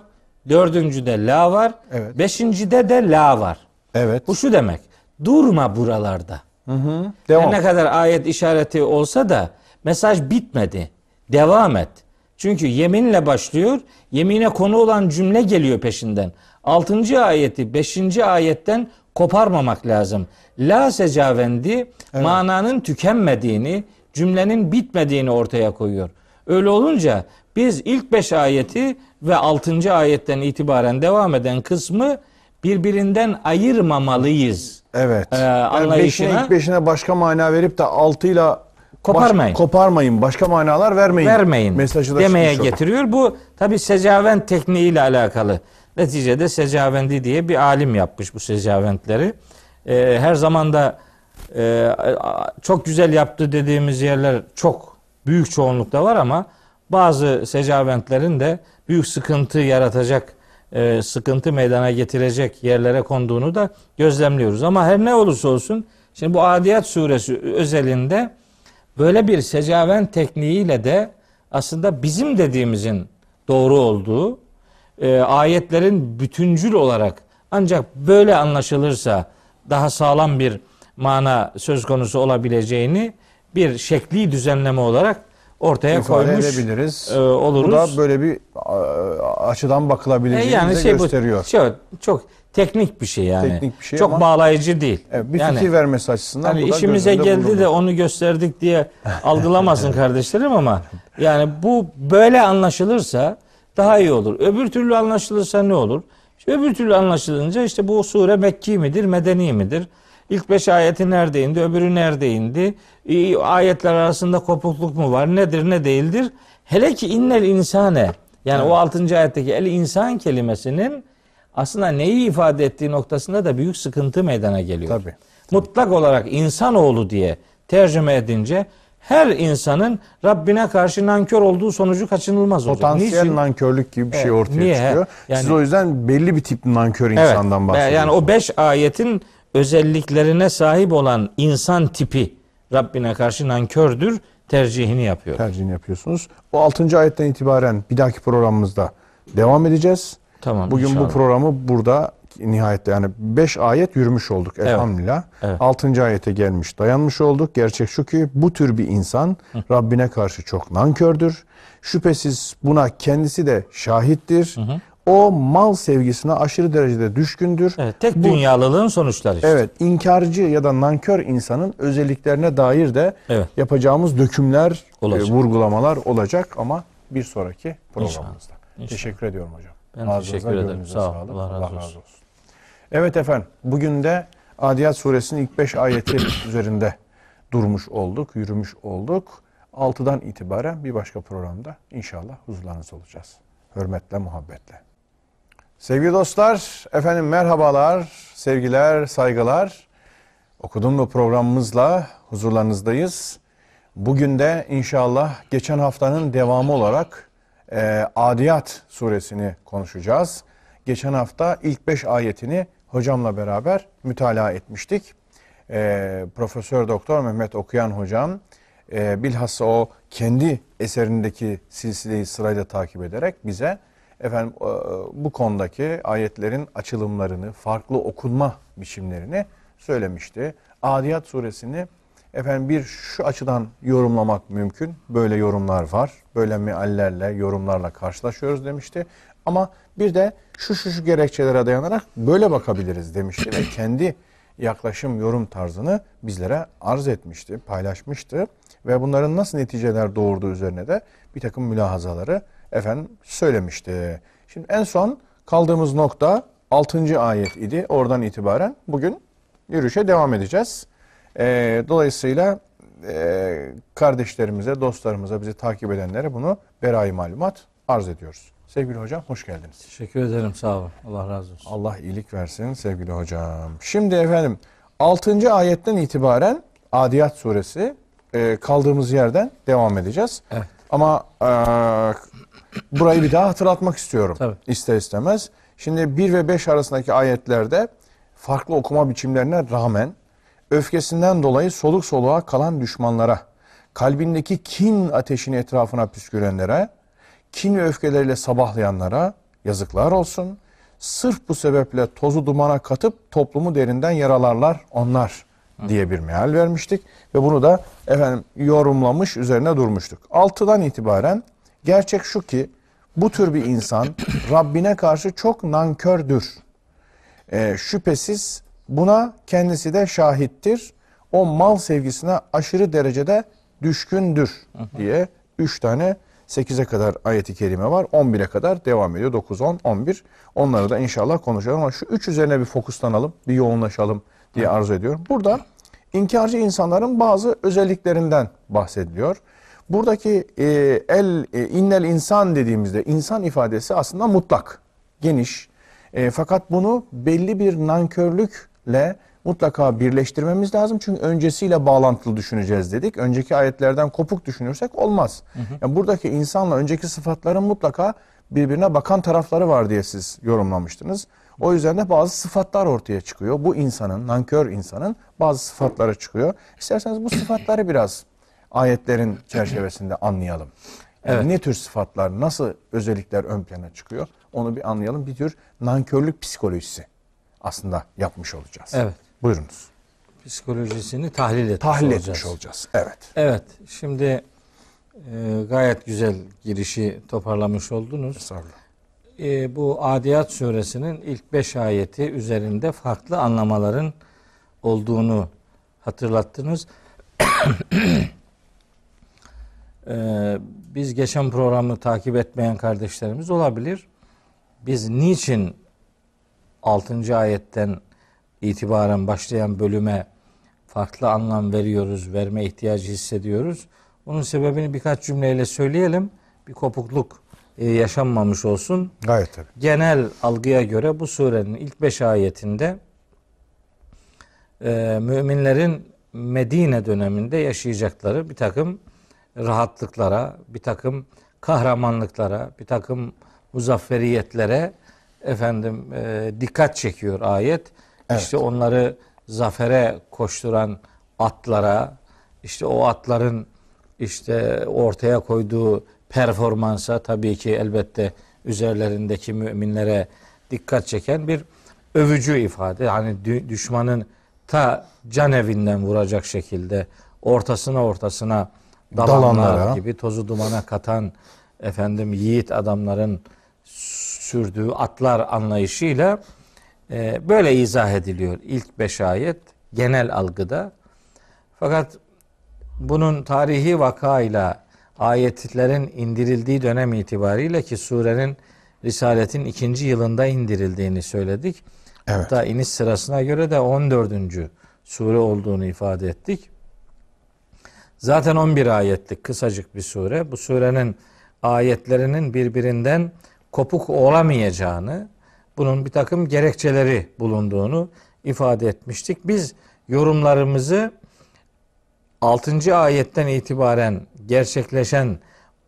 Dördüncüde la var. Evet. Beşincide de la var. Evet. Bu şu demek. Durma buralarda. Hı hı. Her Devam. ne kadar ayet işareti olsa da mesaj bitmedi. Devam et. Çünkü yeminle başlıyor. Yemine konu olan cümle geliyor peşinden. 6. ayeti 5. ayetten koparmamak lazım. La secavendi mananın tükenmediğini, cümlenin bitmediğini ortaya koyuyor. Öyle olunca biz ilk 5 ayeti ve 6. ayetten itibaren devam eden kısmı birbirinden ayırmamalıyız. Evet. Ee, yani anlayışına- beşine, ilk beşine başka mana verip de altıyla Koparmayın. Baş, koparmayın. Başka manalar vermeyin. vermeyin Mesajı da demeye getiriyor. Bu tabi secavent tekniğiyle alakalı. Neticede secavendi diye bir alim yapmış bu secaventleri. Ee, her zaman da e, çok güzel yaptı dediğimiz yerler çok büyük çoğunlukta var ama bazı secaventlerin de büyük sıkıntı yaratacak, e, sıkıntı meydana getirecek yerlere konduğunu da gözlemliyoruz. Ama her ne olursa olsun şimdi bu Adiyat suresi özelinde böyle bir secavent tekniğiyle de aslında bizim dediğimizin doğru olduğu e, ayetlerin bütüncül olarak ancak böyle anlaşılırsa daha sağlam bir mana söz konusu olabileceğini bir şekli düzenleme olarak ortaya İfade koymuş edebiliriz. e, oluruz. Bu da böyle bir açıdan E, bakılabileceğini yani bize şey gösteriyor. bu şey, çok teknik bir şey yani. Teknik bir şey çok ama- bağlayıcı değil. Evet, bir yani, fikir vermesi açısından Hani bu da işimize geldi bulundu. de onu gösterdik diye algılamasın kardeşlerim ama yani bu böyle anlaşılırsa daha iyi olur. Öbür türlü anlaşılırsa ne olur? İşte öbür türlü anlaşılınca işte bu sure Mekki midir, Medeni midir? İlk beş ayeti nerede indi, öbürü nerede indi? Ayetler arasında kopukluk mu var? Nedir, ne değildir? Hele ki innel insane yani o altıncı ayetteki el insan kelimesinin aslında neyi ifade ettiği noktasında da büyük sıkıntı meydana geliyor Tabii. mutlak olarak insanoğlu diye tercüme edince her insanın Rabbine karşı nankör olduğu sonucu kaçınılmaz olacak. Potansiyel Niçin? nankörlük gibi bir şey Evet, ortaya niye? çıkıyor. Yani- Siz o yüzden belli bir tip nankör Evet. insandan bahsediyorsunuz. Yani o beş ayetin özelliklerine sahip olan insan tipi Rabbine karşı nankördür tercihini yapıyor. tercihini yapıyorsunuz. O 6. ayetten itibaren bir dahaki programımızda devam edeceğiz. Tamam. Bugün inşallah. bu programı burada nihayette yani 5 ayet yürümüş olduk elhamdülillah. Evet. 6. ayete gelmiş dayanmış olduk. Gerçek şu ki bu tür bir insan Rabbine karşı çok nankördür. Şüphesiz buna kendisi de şahittir. O mal sevgisine aşırı derecede düşkündür. Evet, tek Bu- dünyalılığın sonuçları işte. Evet, inkarcı ya da nankör insanın özelliklerine dair de Evet. yapacağımız dökümler, Olacak. e, vurgulamalar olacak ama bir sonraki programımızda. İnşallah. Teşekkür ediyorum hocam. Ben Ağzınıza, teşekkür ederim. Sağ ol. sağlık. Allah razı olsun. Evet efendim, bugün de Adiyat Suresinin ilk 5 ayeti üzerinde durmuş olduk, yürümüş olduk. 6'dan itibaren bir başka programda inşallah huzurlarınızda olacağız. Hürmetle, muhabbetle. Sevgili dostlar, efendim merhabalar, sevgiler, saygılar. Okudum mu programımızla huzurlarınızdayız. Bugün de inşallah geçen haftanın devamı olarak e, Adiyat suresini konuşacağız. Geçen hafta ilk beş ayetini hocamla beraber mütalaa etmiştik. E, Profesör Doktor Mehmet Okuyan hocam e, bilhassa o kendi eserindeki silsileyi sırayla takip ederek bize efendim e, bu konudaki ayetlerin açılımlarını, farklı okunma biçimlerini söylemişti. Adiyat suresini efendim bir şu açıdan yorumlamak mümkün. Böyle yorumlar var. Böyle meallerle, yorumlarla karşılaşıyoruz demişti. Ama bir de şu şu şu gerekçelere dayanarak böyle bakabiliriz demişti ve kendi yaklaşım, yorum tarzını bizlere arz etmişti, paylaşmıştı ve bunların nasıl neticeler doğurduğu üzerine de bir takım mülahazaları efendim söylemişti. Şimdi en son kaldığımız nokta 6. ayet idi. Oradan itibaren bugün yürüyüşe devam edeceğiz. Ee, dolayısıyla e, kardeşlerimize, dostlarımıza, bizi takip edenlere bunu berayı malumat arz ediyoruz. Sevgili hocam hoş geldiniz. Teşekkür ederim sağ olun. Allah razı olsun. Allah iyilik versin sevgili hocam. Şimdi efendim 6. ayetten itibaren Adiyat suresi e, kaldığımız yerden devam edeceğiz. Evet. Ama e, burayı bir daha hatırlatmak istiyorum. Tabii. İster istemez. Şimdi 1 ve 5 arasındaki ayetlerde farklı okuma biçimlerine rağmen öfkesinden dolayı soluk soluğa kalan düşmanlara, kalbindeki kin ateşini etrafına püskürenlere, kin ve öfkeleriyle sabahlayanlara yazıklar olsun. Sırf bu sebeple tozu dumana katıp toplumu derinden yaralarlar onlar diye bir meal vermiştik. Ve bunu da efendim yorumlamış üzerine durmuştuk. Altıdan itibaren gerçek şu ki bu tür bir insan Rabbine karşı çok nankördür. Ee, şüphesiz buna kendisi de şahittir. O mal sevgisine aşırı derecede düşkündür diye 3 tane 8'e kadar ayeti kerime var. 11'e kadar devam ediyor. 9, 10, 11. Onları da inşallah konuşalım ama şu 3 üzerine bir fokuslanalım, bir yoğunlaşalım diye arzu ediyorum. Burada inkarcı insanların bazı özelliklerinden bahsediliyor. Buradaki e, el e, innel insan dediğimizde insan ifadesi aslında mutlak, geniş. E, fakat bunu belli bir nankörlükle mutlaka birleştirmemiz lazım. Çünkü öncesiyle bağlantılı düşüneceğiz dedik. Önceki ayetlerden kopuk düşünürsek olmaz. Yani buradaki insanla önceki sıfatların mutlaka birbirine bakan tarafları var diye siz yorumlamıştınız. O yüzden de bazı sıfatlar ortaya çıkıyor. Bu insanın, nankör insanın bazı sıfatları çıkıyor. İsterseniz bu sıfatları biraz ayetlerin çerçevesinde anlayalım. Yani Evet. Ne tür sıfatlar, nasıl özellikler ön plana çıkıyor onu bir anlayalım. Bir tür nankörlük psikolojisi aslında yapmış olacağız. Evet. Buyurunuz. Psikolojisini tahlil etmiş Tahlil olacağız. etmiş olacağız. Evet. Evet. Şimdi e, gayet güzel girişi toparlamış oldunuz. Estağfurullah. E, bu Adiyat suresinin ilk beş ayeti üzerinde farklı anlamaların olduğunu hatırlattınız. E, biz geçen programı takip etmeyen kardeşlerimiz olabilir. Biz niçin 6. ayetten itibaren başlayan bölüme farklı anlam veriyoruz, verme ihtiyacı hissediyoruz. Bunun sebebini birkaç cümleyle söyleyelim. Bir kopukluk e, yaşanmamış olsun. Gayet tabii. Genel algıya göre bu surenin ilk beş ayetinde e, müminlerin Medine döneminde yaşayacakları bir takım rahatlıklara, bir takım kahramanlıklara, bir takım muzafferiyetlere efendim e, dikkat çekiyor ayet. Evet. İşte onları zafere koşturan atlara, işte o atların işte ortaya koyduğu performansa tabii ki elbette üzerlerindeki müminlere dikkat çeken bir övücü ifade. Hani dü- düşmanın ta can evinden vuracak şekilde ortasına ortasına dalanlar Dalanlara. gibi tozu dumana katan efendim yiğit adamların sürdüğü atlar anlayışıyla e, böyle izah ediliyor ilk beş ayet genel algıda. Fakat bunun tarihi vakayla ayetlerin indirildiği dönem itibariyle ki surenin Risaletin ikinci yılında indirildiğini söyledik. Evet. Hatta iniş sırasına göre de 14. sure olduğunu ifade ettik. Zaten 11 ayetlik kısacık bir sure. Bu surenin ayetlerinin birbirinden kopuk olamayacağını, bunun bir takım gerekçeleri bulunduğunu ifade etmiştik. Biz yorumlarımızı 6. ayetten itibaren gerçekleşen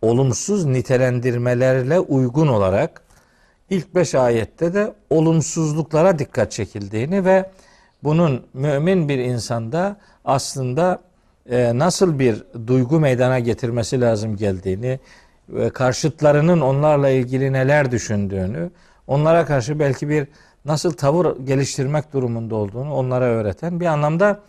olumsuz nitelendirmelerle uygun olarak ilk 5 ayette de olumsuzluklara dikkat çekildiğini ve bunun mümin bir insanda aslında e, nasıl bir duygu meydana getirmesi lazım geldiğini ve karşıtlarının onlarla ilgili neler düşündüğünü, onlara karşı belki bir nasıl tavır geliştirmek durumunda olduğunu onlara öğreten bir anlamda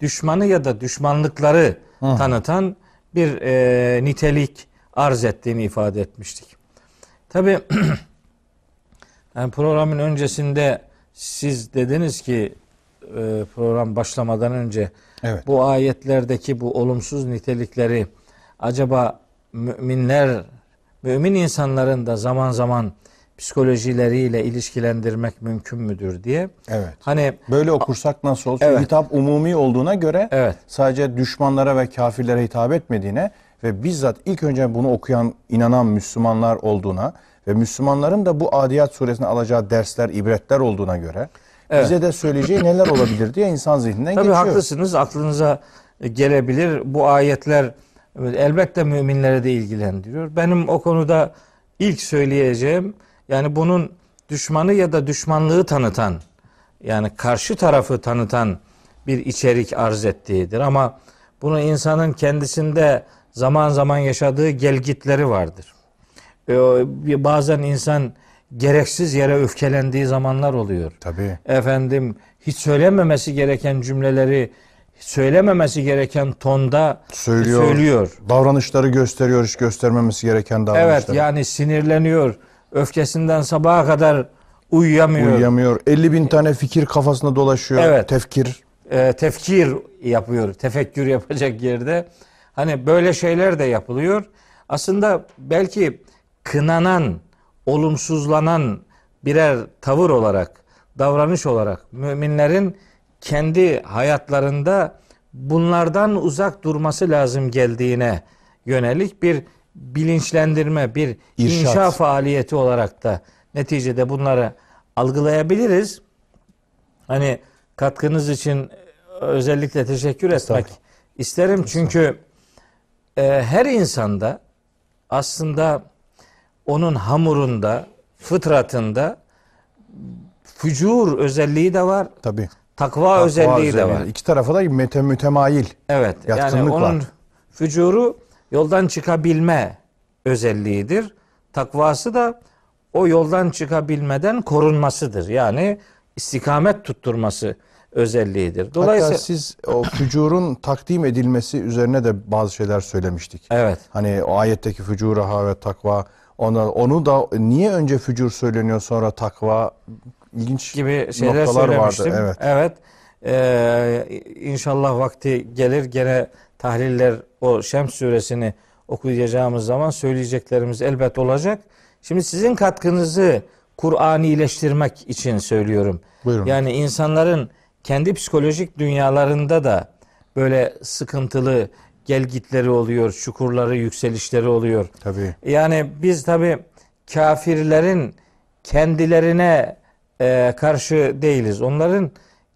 düşmanı ya da düşmanlıkları tanıtan bir e, nitelik arz ettiğini ifade etmiştik. Tabi yani programın öncesinde siz dediniz ki e, program başlamadan önce Evet. bu ayetlerdeki bu olumsuz nitelikleri acaba müminler mümin insanların da zaman zaman psikolojileriyle ilişkilendirmek mümkün müdür diye. Evet. Hani Böyle okursak nasıl? Çünkü Evet. hitap umumi olduğuna göre Evet. sadece düşmanlara ve kafirlere hitap etmediğine ve bizzat ilk önce bunu okuyan, inanan Müslümanlar olduğuna ve Müslümanların da bu Adiyat suresine alacağı dersler, ibretler olduğuna göre Evet. bize de söyleyeceği neler olabilir diye insan zihninden Tabii geçiyor. haklısınız. Aklınıza gelebilir. Bu ayetler elbette müminlere de ilgilendiriyor. Benim o konuda ilk söyleyeceğim yani bunun düşmanı ya da düşmanlığı tanıtan yani karşı tarafı tanıtan bir içerik arz ettiğidir ama bunu insanın kendisinde zaman zaman yaşadığı gelgitleri vardır. Ee, Bazen insan gereksiz yere öfkelendiği zamanlar oluyor Tabii. efendim hiç söylememesi gereken cümleleri söylememesi gereken tonda Söylüyor. söylüyor. Davranışları gösteriyor, hiç göstermemesi gereken davranışları. Evet yani sinirleniyor. Öfkesinden sabaha kadar uyuyamıyor. Uyuyamıyor. 50 bin tane fikir kafasında dolaşıyor. Evet. Tefkir. e, tefkir yapıyor. Tefekkür yapacak yerde. Hani böyle şeyler de yapılıyor. Aslında belki kınanan, olumsuzlanan birer tavır olarak, davranış olarak müminlerin kendi hayatlarında bunlardan uzak durması lazım geldiğine yönelik bir bilinçlendirme, bir İrşat. inşa faaliyeti olarak da neticede bunları algılayabiliriz. Hani katkınız için özellikle teşekkür etmek isterim. Çünkü e, her insanda aslında onun hamurunda, fıtratında fücur özelliği de var, Tabii. takva, özelliği de var. İki tarafa da mütemayil. Evet. Yani Yatkınlık onun var. fücuru yoldan çıkabilme özelliğidir. Takvası da o yoldan çıkabilmeden korunmasıdır. Yani istikamet tutturması özelliğidir. Dolayısıyla Hatta siz o fücurun takdim edilmesi üzerine de bazı şeyler söylemiştik. evet. Hani o ayetteki fücuraha ve takva ona, onu da niye önce fücur söyleniyor sonra takva ilginç gibi şeyler noktalar vardı. Evet. Ee, inşallah vakti gelir gene tahliller o Şems suresini okuyacağımız zaman söyleyeceklerimiz elbet olacak. Şimdi sizin katkınızı Kur'anileştirmek için söylüyorum. Buyurun. Yani insanların kendi psikolojik dünyalarında da böyle sıkıntılı gelgitleri oluyor, çukurları, yükselişleri oluyor. Tabii. Yani biz tabi kafirlerin kendilerine e, karşı değiliz. Onların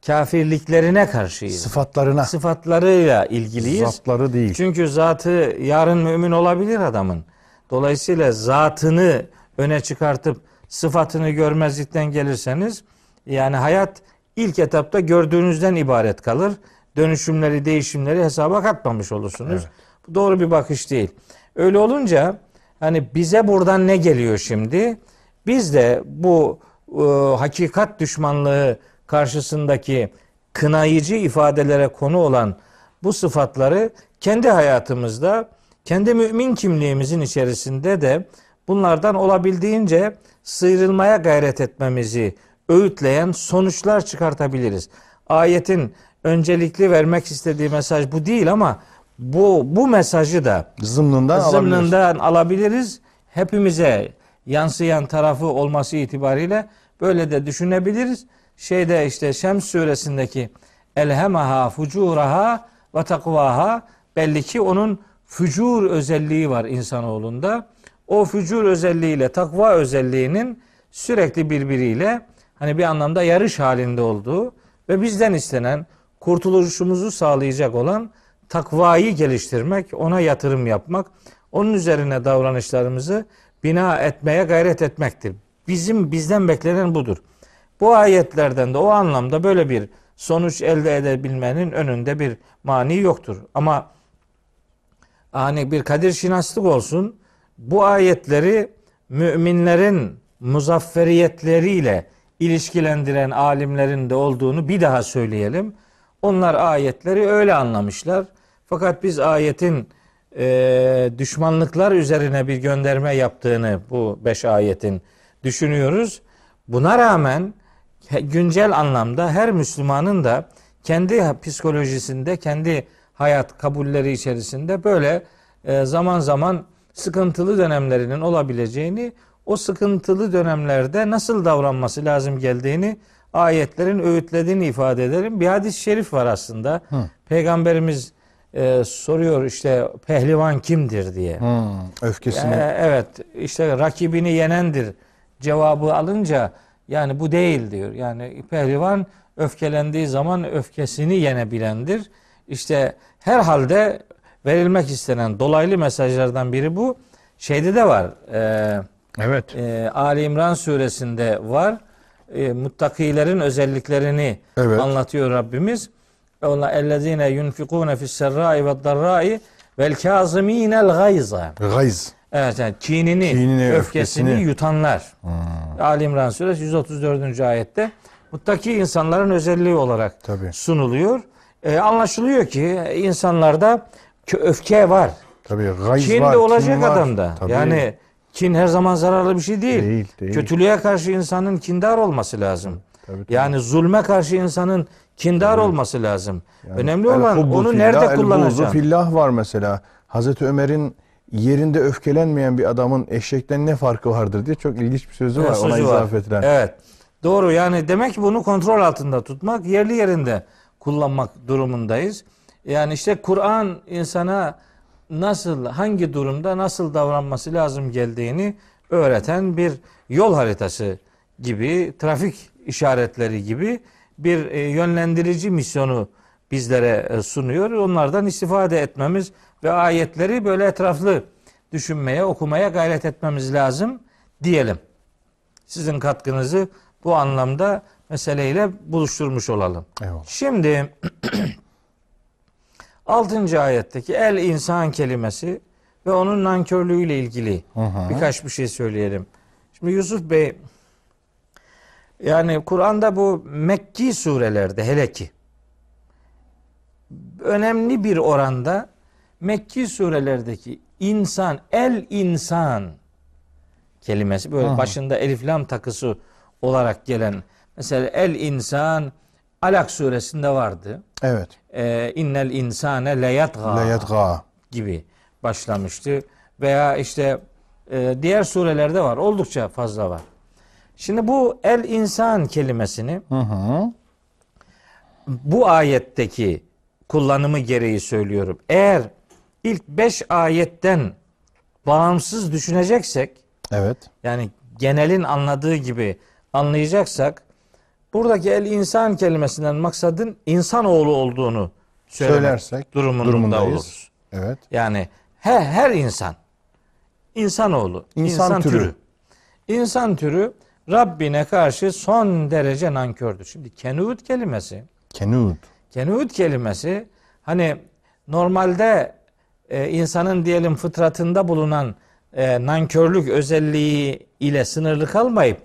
kafirliklerine karşıyız. Sıfatlarına, Sıfatlarıyla ilgiliyiz. zatları değil. Çünkü zatı yarın mümin olabilir adamın. Dolayısıyla zatını öne çıkartıp sıfatını görmezlikten gelirseniz yani hayat ilk etapta gördüğünüzden ibaret kalır. Dönüşümleri, değişimleri hesaba katmamış olursunuz. Bu doğru bir bakış değil. Öyle olunca hani bize buradan ne geliyor şimdi? Biz de bu e, hakikat düşmanlığı karşısındaki kınayıcı ifadelere konu olan bu sıfatları kendi hayatımızda, kendi mümin kimliğimizin içerisinde de bunlardan olabildiğince sıyrılmaya gayret etmemizi öğütleyen sonuçlar çıkartabiliriz. Ayetin öncelikli vermek istediği mesaj bu değil ama bu bu mesajı da Zımnından alabiliriz. zımnından alabiliriz. Hepimize yansıyan tarafı olması itibariyle böyle de düşünebiliriz. Şeyde işte Şems suresindeki elhemaha fucuraha ve takvaha belli ki onun fücur özelliği var insanoğlunda. O fücur özelliğiyle takva özelliğinin sürekli birbiriyle hani bir anlamda yarış halinde olduğu ve bizden istenen kurtuluşumuzu sağlayacak olan takvayı geliştirmek, ona yatırım yapmak, onun üzerine davranışlarımızı bina etmeye gayret etmektir. Bizim bizden beklenen budur. Bu ayetlerden de o anlamda böyle bir sonuç elde edebilmenin önünde bir mani yoktur. Ama hani bir kadir şinaslık olsun. Bu ayetleri müminlerin muzafferiyetleriyle ilişkilendiren alimlerin de olduğunu bir daha söyleyelim. Onlar ayetleri öyle anlamışlar. Fakat biz ayetin e, düşmanlıklar üzerine bir gönderme yaptığını bu beş ayetin düşünüyoruz. Buna rağmen güncel anlamda her Müslümanın da kendi psikolojisinde, kendi hayat kabulleri içerisinde böyle e, zaman zaman sıkıntılı dönemlerinin olabileceğini, o sıkıntılı dönemlerde nasıl davranması lazım geldiğini ayetlerin öğütlediğini ifade ederim. Bir hadis-i şerif var aslında. Hı. Peygamberimiz e, soruyor işte pehlivan kimdir diye. Hmm, öfkesini. E, evet işte rakibini yenendir cevabı alınca yani bu değil diyor. Yani pehlivan öfkelendiği zaman öfkesini yenebilendir. İşte herhalde verilmek istenen dolaylı mesajlardan biri bu. Şeyde de var. E, evet. e, Ali İmran suresinde var. E, muttakilerin özelliklerini Evet. anlatıyor Rabbimiz. Onlar ellezine yunfikune fis serrai ve darrai vel kaziminel gayza. Gayz. Evet yani kinini, Kinini, öfkesini, öfkesini. yutanlar. Ali İmran suresi 134. ayette muttaki insanların özelliği olarak Tabii. sunuluyor. E, anlaşılıyor ki insanlarda öfke var. Tabii gayz Kin var. de olacak kin var. adamda. Tabii. Yani kin her zaman zararlı bir şey değil. Değil, değil. Kötülüğe karşı insanın kindar olması lazım. Tabii, tabii. Yani zulme karşı insanın kindar olması lazım. Önemli El olan onu fillah, nerede el buğzu kullanacaksın? fillah var mesela. Hazreti Ömer'in yerinde öfkelenmeyen bir adamın eşekten ne farkı vardır diye çok ilginç bir sözü var. Evet, Ona sözü var. izaf edilen. Evet. Doğru yani demek ki bunu kontrol altında tutmak, yerli yerinde kullanmak durumundayız. Yani işte Kur'an insana nasıl, hangi durumda nasıl davranması lazım geldiğini öğreten bir yol haritası gibi, trafik işaretleri gibi bir e, yönlendirici misyonu bizlere e, sunuyor. Onlardan istifade etmemiz ve ayetleri böyle etraflı düşünmeye, okumaya gayret etmemiz lazım diyelim sizin katkınızı bu anlamda meseleyle buluşturmuş olalım. Eyvallah. Şimdi 6. ayetteki el insan kelimesi ve onun nankörlüğüyle ilgili hı. birkaç bir şey söyleyelim. Şimdi Yusuf Bey yani Kur'an'da bu Mekki surelerde hele ki önemli bir oranda Mekki surelerdeki insan, el insan kelimesi böyle Hı. başında elif lam takısı olarak gelen mesela el insan Alak suresinde vardı. Evet. Ee, innel insane leyatga Leyetga. gibi başlamıştı. Veya işte e, diğer surelerde var. Oldukça fazla var. Şimdi bu el insan kelimesini Hı hı. bu ayetteki kullanımı gereği söylüyorum. Eğer ilk beş ayetten bağımsız düşüneceksek Evet. yani genelin anladığı gibi anlayacaksak buradaki el insan kelimesinden maksadın insanoğlu olduğunu söylemek Söylersek durumunda durumundayız. oluruz. Evet. Yani her, her insan insanoğlu, İnsan insan, türü. türü. İnsan türü Rabbine karşı son derece nankördür. Şimdi kenud kelimesi, Kenud. Kenud kelimesi hani normalde e, insanın diyelim fıtratında bulunan e, nankörlük özelliği ile sınırlı kalmayıp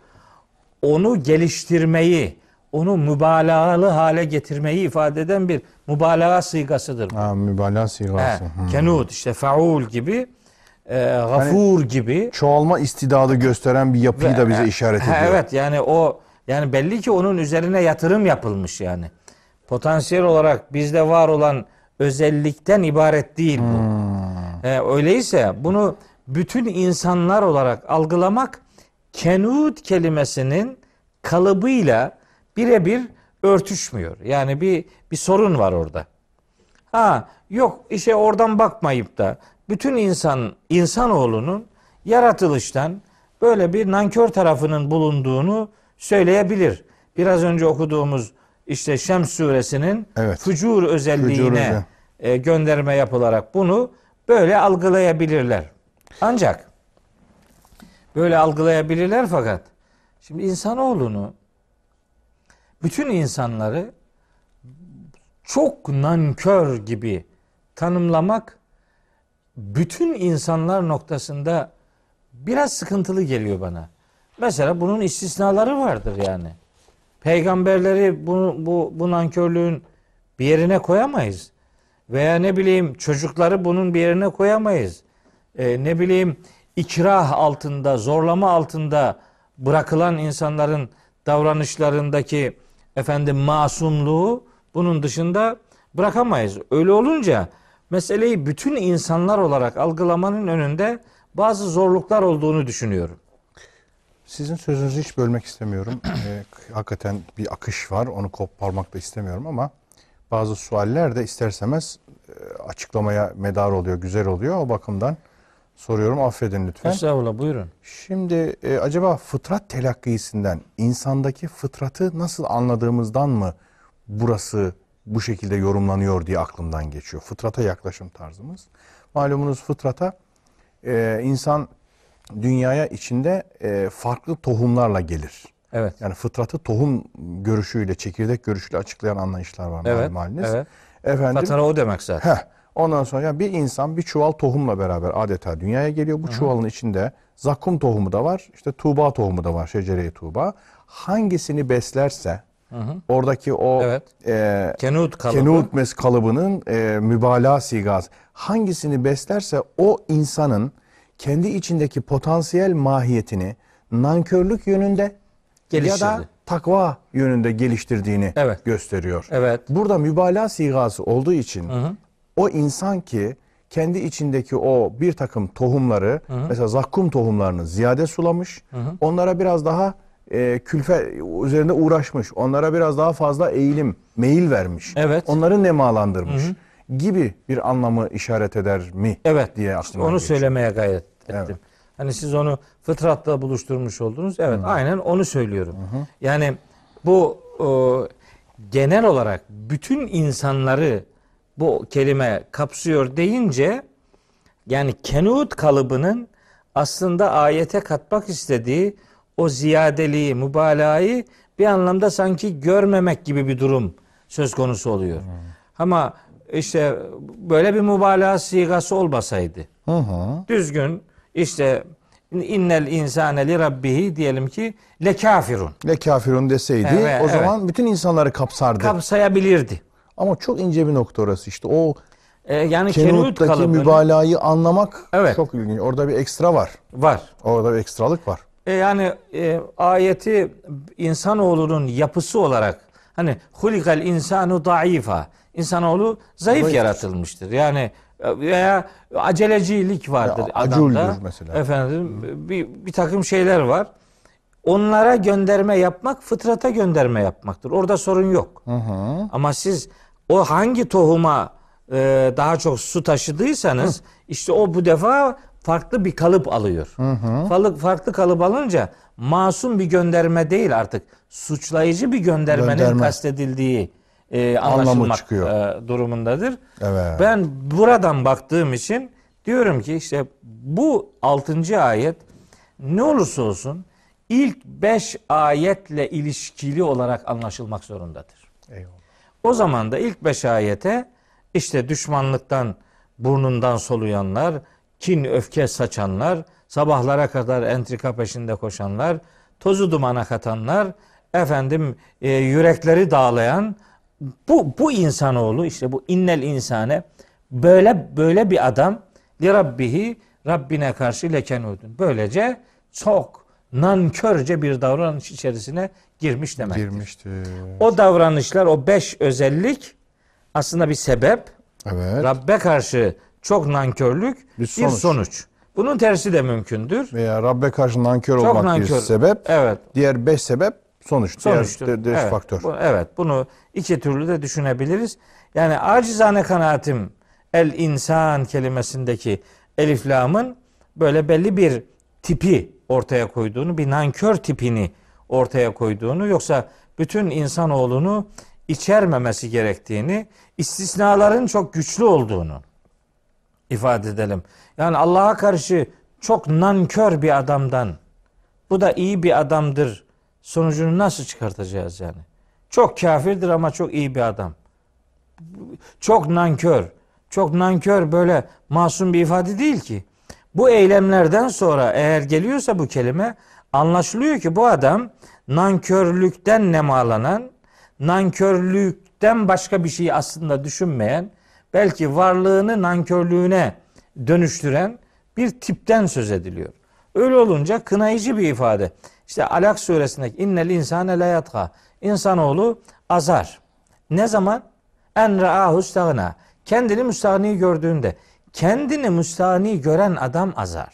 onu geliştirmeyi, onu mübalağalı hale getirmeyi ifade eden bir mübalağa sıgasıdır. bu. Ha, mübalağa He, sigası. Hı. kenud işte faul gibi, e, gafur gibi. Çoğalma istidadı gösteren bir yapıyı da bize Ve- işaret ediyor. Evet yani o yani belli ki onun üzerine yatırım yapılmış yani. Potansiyel olarak bizde var olan özellikten ibaret değil bu. Hmm. E, öyleyse bunu bütün insanlar olarak algılamak kenud kelimesinin kalıbıyla birebir örtüşmüyor. Yani bir bir sorun var orada. Ha yok işe oradan bakmayıp da bütün insan insanoğlunun yaratılıştan böyle bir nankör tarafının bulunduğunu söyleyebilir. Biraz önce okuduğumuz işte Şems suresinin Evet. fücur özelliğine özel- e, gönderme yapılarak bunu böyle algılayabilirler. Ancak böyle algılayabilirler fakat şimdi insanoğlunu bütün insanları çok nankör gibi tanımlamak bütün insanlar noktasında biraz sıkıntılı geliyor bana. Mesela bunun istisnaları vardır yani. Peygamberleri bu, bu, bu nankörlüğün bir yerine koyamayız. Veya ne bileyim çocukları bunun bir yerine koyamayız. Ee, ne bileyim ikrah altında, zorlama altında bırakılan insanların davranışlarındaki efendim masumluğu bunun dışında bırakamayız. Öyle olunca meseleyi bütün insanlar olarak algılamanın önünde bazı zorluklar olduğunu düşünüyorum. Sizin sözünüzü hiç bölmek istemiyorum. Ee, hakikaten bir akış var. Onu koparmak da istemiyorum ama bazı sualler de istersemez e, açıklamaya medar oluyor, güzel oluyor. O bakımdan soruyorum. Affedin lütfen. Estağfurullah buyurun. Şimdi e, acaba fıtrat telakkisinden insandaki fıtratı nasıl anladığımızdan mı burası bu şekilde yorumlanıyor diye aklımdan geçiyor. Fıtrata yaklaşım tarzımız. Malumunuz fıtrata e, insan dünyaya içinde e, farklı tohumlarla gelir. Evet. Yani fıtratı tohum görüşüyle, çekirdek görüşüyle açıklayan anlayışlar var Evet. malum haliniz. Evet. Efendim, Fatara o demek zaten. Heh, ondan sonra yani bir insan bir çuval tohumla beraber adeta dünyaya geliyor. Bu çuvalın içinde zakkum tohumu da var, işte tuğba tohumu da var, şecere-i tuğba. Hangisini beslerse oradaki o Evet. e, Kenut kalıbı. kenut mes kalıbının e, mübalağa sigası hangisini beslerse o insanın kendi içindeki potansiyel mahiyetini nankörlük yönünde ya Geliştirdi. da takva yönünde geliştirdiğini Evet. gösteriyor. Evet. Burada mübalağa sigası olduğu için o insan ki kendi içindeki o bir takım tohumları mesela zakkum tohumlarını ziyade sulamış. Onlara biraz daha e, külfe üzerinde uğraşmış. Onlara biraz daha fazla eğilim, meyil vermiş. Evet. Onları nemalandırmış gibi bir anlamı işaret eder mi Evet. diye İşte aklıma onu geçiyor. söylemeye gayret ettim. Evet. Hani siz onu fıtratla buluşturmuş oldunuz. Evet, aynen onu söylüyorum. Yani bu o, genel olarak bütün insanları bu kelime kapsıyor deyince yani kenut kalıbının aslında ayete katmak istediği o ziyadeliği, mübalağayı bir anlamda sanki görmemek gibi bir durum söz konusu oluyor. Ama işte böyle bir mübalağa sigası olmasaydı Hı hı. düzgün işte innel insane li rabbihi diyelim ki le kafirun Le kafirun deseydi Evet, o evet. zaman bütün insanları kapsardı. kapsayabilirdi. Ama çok ince bir nokta orası işte. O Ee, yani kenut Kenut'taki kalıbını mübalağayı anlamak Evet. çok ilginç. Orada bir ekstra var. var. Orada bir ekstralık var. E yani e, ayeti insanoğlunun yapısı olarak hani hulikal insanu daifa insanoğlu zayıf Zayıf. yaratılmıştır. Yani veya acelecilik vardır Ya, adamda. mesela. Efendim bir, bir takım şeyler var. Onlara gönderme yapmak fıtrata gönderme yapmaktır. Orada sorun yok. Ama siz o hangi tohuma e, daha çok su taşıdıysanız işte o bu defa farklı bir kalıp alıyor. Farklı, farklı kalıp alınca masum bir gönderme değil artık suçlayıcı bir göndermenin Gönderme. kastedildiği e, anlaşılmak çıkıyor. e, durumundadır. Evet. Ben buradan baktığım için diyorum ki işte bu 6. ayet ne olursa olsun ilk 5 ayetle ilişkili olarak anlaşılmak zorundadır. Eyvallah. O zaman da ilk 5 ayete işte düşmanlıktan burnundan soluyanlar, kin öfke saçanlar, sabahlara kadar entrika peşinde koşanlar, tozu dumana katanlar, efendim e, yürekleri dağlayan bu bu insanoğlu işte bu innel insane böyle böyle bir adam li rabbihi Rabbine karşı lekenudun. Böylece çok nankörce bir davranış içerisine girmiş demektir. Girmişti. O davranışlar, o beş özellik aslında bir sebep. Evet. Rabbe karşı çok nankörlük Bir bir sonuç. sonuç. Bunun tersi de mümkündür. Veya Rabbe karşı nankör Çok olmak nankör. bir sebep. Evet. Diğer beş sebep sonuç. Sonuçtur. Diğer evet, faktör. Bu, evet. Bunu iki türlü de düşünebiliriz. Yani acizane kanaatim el insan kelimesindeki elif lamın böyle belli bir tipi ortaya koyduğunu, bir nankör tipini ortaya koyduğunu yoksa bütün insanoğlunu içermemesi gerektiğini, istisnaların çok güçlü olduğunu ifade edelim. Yani Allah'a karşı çok nankör bir adamdan bu da iyi bir adamdır sonucunu nasıl çıkartacağız yani? Çok kafirdir ama çok iyi bir adam. Çok nankör. Çok nankör böyle masum bir ifade değil ki. Bu eylemlerden sonra eğer geliyorsa bu kelime anlaşılıyor ki bu adam nankörlükten nemalanan, nankörlükten başka bir şey aslında düşünmeyen, belki varlığını nankörlüğüne dönüştüren bir tipten söz ediliyor. Öyle olunca kınayıcı bir ifade. İşte Alak suresindeki innel insane la yatga. İnsanoğlu azar. Ne zaman? En ra'ahu stagna. kendini müstahni gördüğünde kendini müstahni gören adam azar.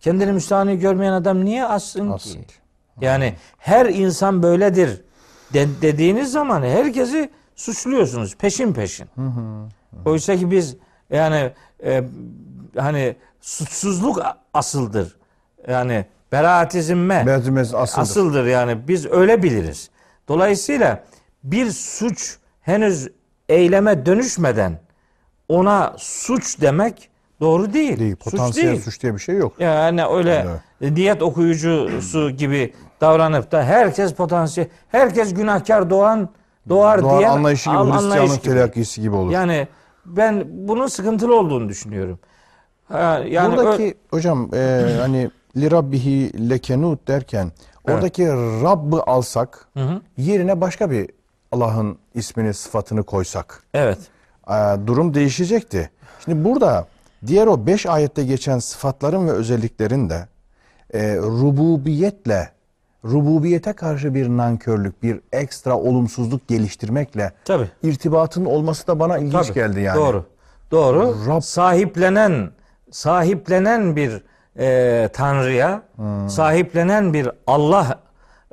Kendini müstahni görmeyen adam niye azsın Azsın ki? ki. Yani her insan böyledir de- dediğiniz zaman herkesi suçluyorsunuz peşin peşin. Oysa ki biz yani e, hani suçsuzluk asıldır. Yani beraatizimme Mertimiz asıldır. asıldır yani biz öyle biliriz. Dolayısıyla bir suç henüz eyleme dönüşmeden ona suç demek doğru değil. değil. Suç Potansiyel değil. suç diye bir şey yok. Yani öyle niyet okuyucusu gibi davranıp da herkes potansiyel, herkes günahkar doğan doğar Doğan diyen anlayışı gibi, anlayış gibi. telakkisi gibi olur. Yani ben bunun sıkıntılı olduğunu düşünüyorum. Yani Buradaki hocam e, hani li rabbihi lekenut derken oradaki Rabb'ı alsak Hı hı. yerine başka bir Allah'ın ismini sıfatını koysak evet. e, durum değişecekti. Şimdi burada diğer o beş ayette geçen sıfatların ve özelliklerin de e, rububiyetle rububiyete karşı bir nankörlük, bir ekstra olumsuzluk geliştirmekle Tabii. irtibatın olması da bana ilginç Tabii. geldi yani. Doğru. Doğru. Rab- Sahiplenen sahiplenen bir e, tanrıya, Hmm. sahiplenen bir Allah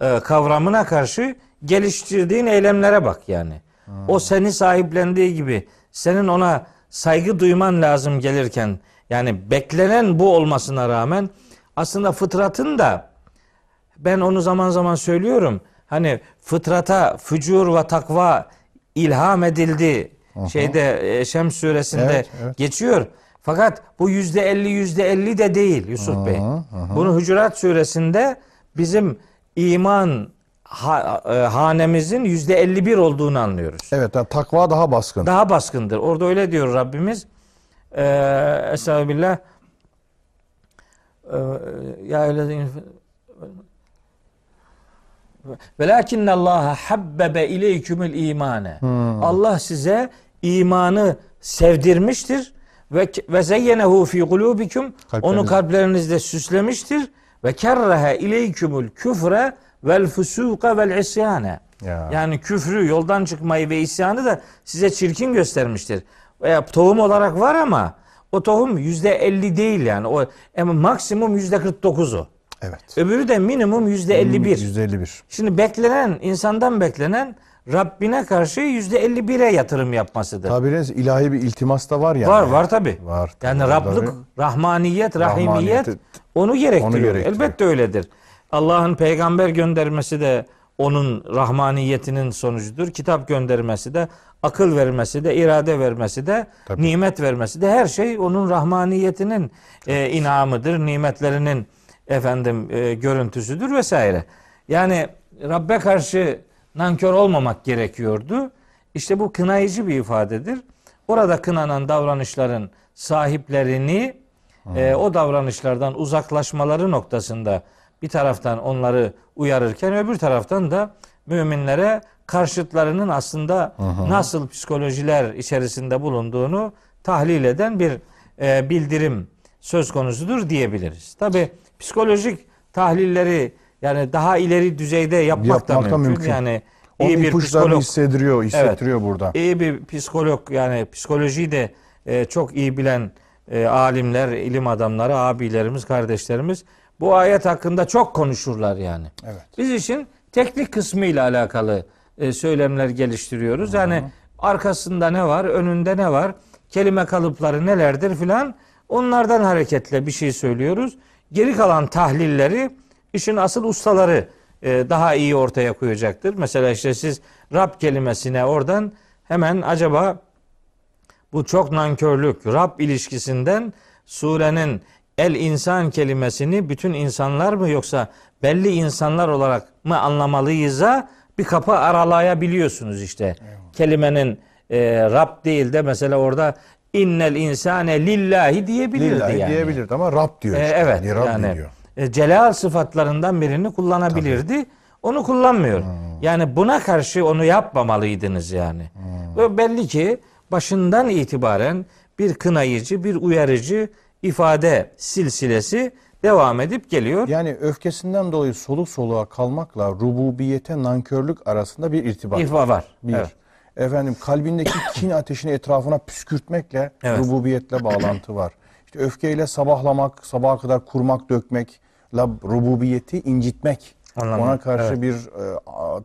e, kavramına karşı geliştirdiğin eylemlere bak yani. Hmm. O seni sahiplendiği gibi senin ona saygı duyman lazım gelirken yani beklenen bu olmasına rağmen aslında fıtratın da ben onu zaman zaman söylüyorum. Hani fıtrata fücur ve takva ilham edildi. Şeyde e, Şems suresinde Evet, evet. geçiyor. Fakat bu yüzde elli yüzde elli de değil Yusuf Bey. Bunu Hucurat suresinde bizim iman ha- e, hanemizin yüzde elli bir olduğunu anlıyoruz. Evet, yani takva daha baskın. Daha baskındır. Orada öyle diyor Rabbimiz. Ee, Estağfirullah. Ee, ya eyyühellezine Velakinne Allah habbebe ileykümül imane. Allah size imanı sevdirmiştir ve ve zeyyenehu fi kulubikum onu Kalplerinizde. süslemiştir ve kerrehe ileykümül küfre vel fusuka vel isyane. Ya. Yani küfrü, yoldan çıkmayı ve isyanı da size çirkin göstermiştir. Veya tohum olarak var ama o tohum yüzde elli değil yani. O ama maksimum yüzde kırk dokuz o. Evet. Öbürü de minimum yüzde elli bir. %51. Şimdi beklenen, insandan beklenen Rabbine karşı yüzde elli bire yatırım yapmasıdır. Tabiriniz ilahi bir iltimas da var yani. Var var tabi. Var. Yani tabii, Rablık, tabii. rahmaniyet, rahimiyet onu gerektiriyor. onu gerektiriyor. Elbette öyledir. Allah'ın peygamber göndermesi de onun rahmaniyetinin sonucudur. Kitap göndermesi de, akıl vermesi de, irade vermesi de, Tabii. nimet vermesi de her şey onun rahmaniyetinin e, inamıdır, nimetlerinin efendim e, görüntüsüdür vesaire. Yani Rabbe karşı nankör olmamak gerekiyordu. İşte bu kınayıcı bir ifadedir. Orada kınanan davranışların sahiplerini e, o davranışlardan uzaklaşmaları noktasında bir taraftan onları uyarırken öbür taraftan da müminlere karşıtlarının aslında nasıl psikolojiler içerisinde bulunduğunu tahlil eden bir e, bildirim söz konusudur diyebiliriz. Tabi psikolojik tahlilleri yani daha ileri düzeyde yapmak, Yapmak da mümkün. mümkün. Yani Onun iyi bir ipuçlarını psikolog hissediriyor, hissettiriyor burada. iyi bir psikolog yani psikolojiyi de e, çok iyi bilen e, alimler, ilim adamları, abilerimiz, kardeşlerimiz bu ayet hakkında çok konuşurlar yani. Evet. Biz işin teknik kısmı ile alakalı e, söylemler geliştiriyoruz. Yani arkasında ne var, önünde ne var, kelime kalıpları nelerdir filan onlardan hareketle bir şey söylüyoruz. Geri kalan tahlilleri işin asıl ustaları e, daha iyi ortaya koyacaktır. Mesela işte siz Rab kelimesine oradan hemen acaba bu çok nankörlük Rab ilişkisinden surenin el insan kelimesini bütün insanlar mı yoksa belli insanlar olarak mı anlamalıyız'a bir kapı aralayabiliyorsunuz işte. Kelimenin e, Rab değil de mesela orada innel insane lillahi diyebilirdi Lillahi yani. diyebilirdi ama Rab diyor. E, işte. evet Yani Rab yani diyor. E, celal sıfatlarından birini kullanabilirdi. Onu kullanmıyor. Hmm. Yani buna karşı onu yapmamalıydınız yani. Hmm. Ve belli ki başından itibaren bir kınayıcı, bir uyarıcı ifade silsilesi devam edip geliyor. Yani öfkesinden dolayı soluk soluğa kalmakla rububiyete nankörlük arasında bir irtibat İfa var. Bir. Evet. efendim kalbindeki kin ateşini etrafına püskürtmekle Evet. rububiyetle bağlantı var. İşte öfkeyle sabahlamak, sabaha kadar kurmak, dökmek, rububiyeti incitmek, Anladım. ona karşı Evet. bir e,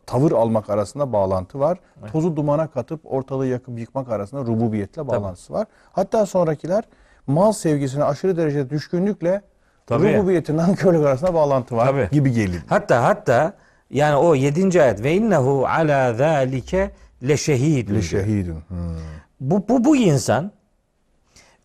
tavır almak arasında bağlantı var. Tozu dumana katıp ortalığı yakıp yıkmak arasında rububiyetle bağlantısı var. Hatta sonrakiler mal sevgisine aşırı derecede düşkünlükle Tabii. rububiyetin nankörlük arasında bağlantı var Tabii. gibi geliyor. Hatta hatta yani o 7. ayet ve innehu ala zalike leşehidun. diyor. Şehidun. Hmm. Bu, bu, bu insan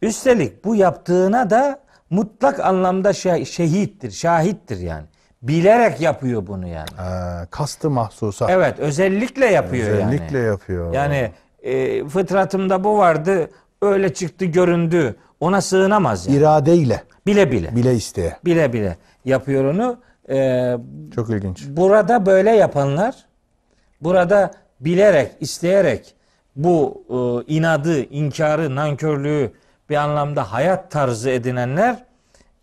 üstelik bu yaptığına da mutlak anlamda şehittir, şahittir yani. Bilerek yapıyor bunu yani. Ha, kastı mahsusa. Evet, özellikle yapıyor Özellikle yani. yapıyor. Yani e, fıtratımda bu vardı, öyle çıktı, göründü. Ona sığınamaz yani. iradeyle, Bile bile. bile isteye. Bile bile yapıyor onu. E, Çok ilginç. burada böyle yapanlar, burada bilerek, isteyerek bu e, inadı, inkarı, nankörlüğü bir anlamda hayat tarzı edinenler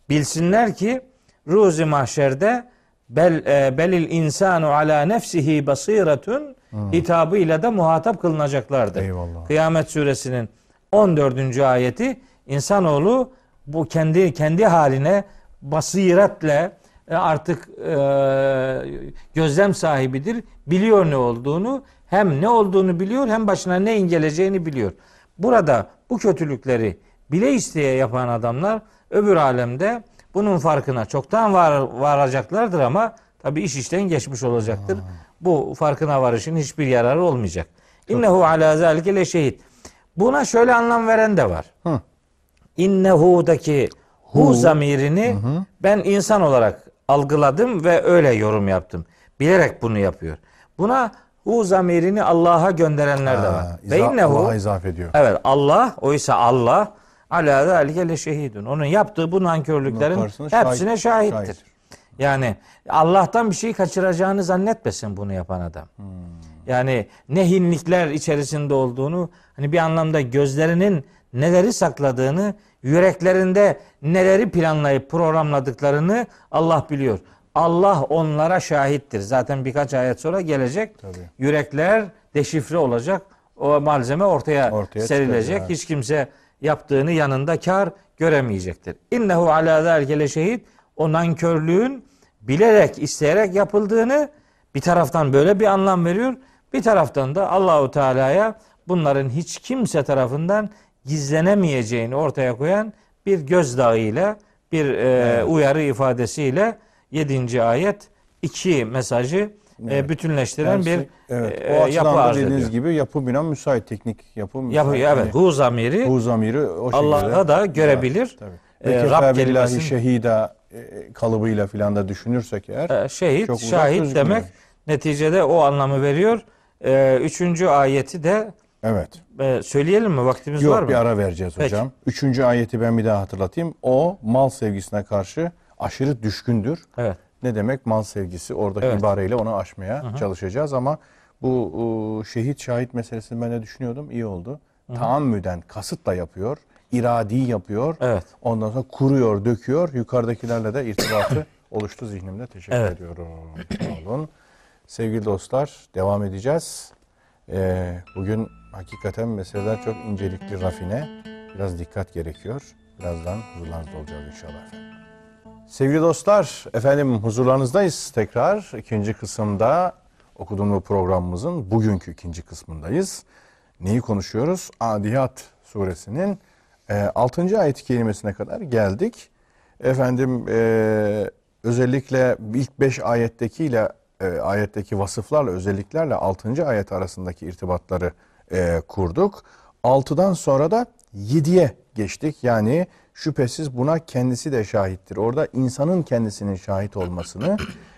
bilsinler ki ruzi mahşerde bel e, belil insanu ala nefsihi basiretun hitabıyla da muhatap kılınacaklardır. Eyvallah. Kıyamet suresinin 14. ayeti insanoğlu bu kendi kendi haline basiretle e, artık e, gözlem sahibidir. Biliyor ne olduğunu, hem ne olduğunu biliyor hem başına neyin geleceğini biliyor. Burada bu kötülükleri bile isteye yapan adamlar öbür alemde bunun farkına çoktan var, varacaklardır ama tabi iş işten geçmiş olacaktır. Bu farkına varışın hiçbir yararı olmayacak. İnnehu ala zalike le şehit. Buna şöyle anlam veren de var. Hı. İnnehu'daki hu zamirini ben insan olarak algıladım ve öyle yorum yaptım. Bilerek bunu yapıyor. Buna hu zamirini Allah'a gönderenler de var. Ha, Ve iza- innehu Allah'a izaf ediyor. Evet Allah oysa Allah ala zalike le şehidun. Onun yaptığı bu nankörlüklerin hepsine şahit- şahittir. şahit. Yani Allah'tan bir şey kaçıracağını zannetmesin bunu yapan adam. Yani ne hinlikler içerisinde olduğunu, hani bir anlamda gözlerinin neleri sakladığını, yüreklerinde neleri planlayıp programladıklarını Allah biliyor. Allah onlara şahittir. Zaten birkaç ayet sonra gelecek. Tabii. Yürekler deşifre olacak. O malzeme ortaya, Ortaya serilecek. Hiç kimse yaptığını yanında kar göremeyecektir. İnnehu ala zâlike şehit. O nankörlüğün bilerek, isteyerek yapıldığını bir taraftan böyle bir anlam veriyor. Bir taraftan da Allahu Teala'ya bunların hiç kimse tarafından gizlenemeyeceğini ortaya koyan bir gözdağıyla, bir e, uyarı ifadesiyle 7. ayet iki mesajı e, bütünleştiren Yani bir siz- evet, e, o açıdan yapı arz dediğiniz ediyor. gibi yapı bina müsait teknik yapı müsait. Yapı, evet, hu zamiri Bu zamiri o şekilde. Allah'a da görebilir. Tabii. E, Rab kelimesinin- şehida e, kalıbıyla filan da düşünürsek eğer E, şehit, Çok şahit gözükmüyor. demek neticede o anlamı veriyor. E, üçüncü ayeti de evet. e, söyleyelim mi? Vaktimiz var Yok mı? bir ara vereceğiz Peki. hocam. Üçüncü ayeti ben bir daha hatırlatayım. O mal sevgisine karşı aşırı düşkündür. Evet. Ne demek mal sevgisi? Oradaki Evet. ibareyle onu aşmaya çalışacağız ama bu o, şehit şahit meselesini ben de düşünüyordum. İyi oldu. Taammüden, kasıtla yapıyor. iradi yapıyor. Evet. Ondan sonra kuruyor, döküyor. Yukarıdakilerle de irtibatı oluştu zihnimde. Teşekkür Evet. ediyorum. Sağ olun. Sevgili dostlar devam edeceğiz. Ee, bugün hakikaten meseleler çok incelikli, rafine. Biraz dikkat gerekiyor. Birazdan huzurlarınızda olacağız inşallah efendim. Sevgili dostlar, efendim huzurlarınızdayız tekrar. ikinci kısımda okuduğum bu programımızın bugünkü ikinci kısmındayız. Neyi konuşuyoruz? Adiyat suresinin 6. ayet kelimesine kadar geldik. Efendim e, özellikle ilk 5 ayettekiyle e, ayetteki vasıflarla özelliklerle 6. ayet arasındaki irtibatları e, kurduk. 6'dan sonra da 7'ye geçtik. Yani şüphesiz buna kendisi de şahittir. Orada insanın kendisinin şahit olmasını,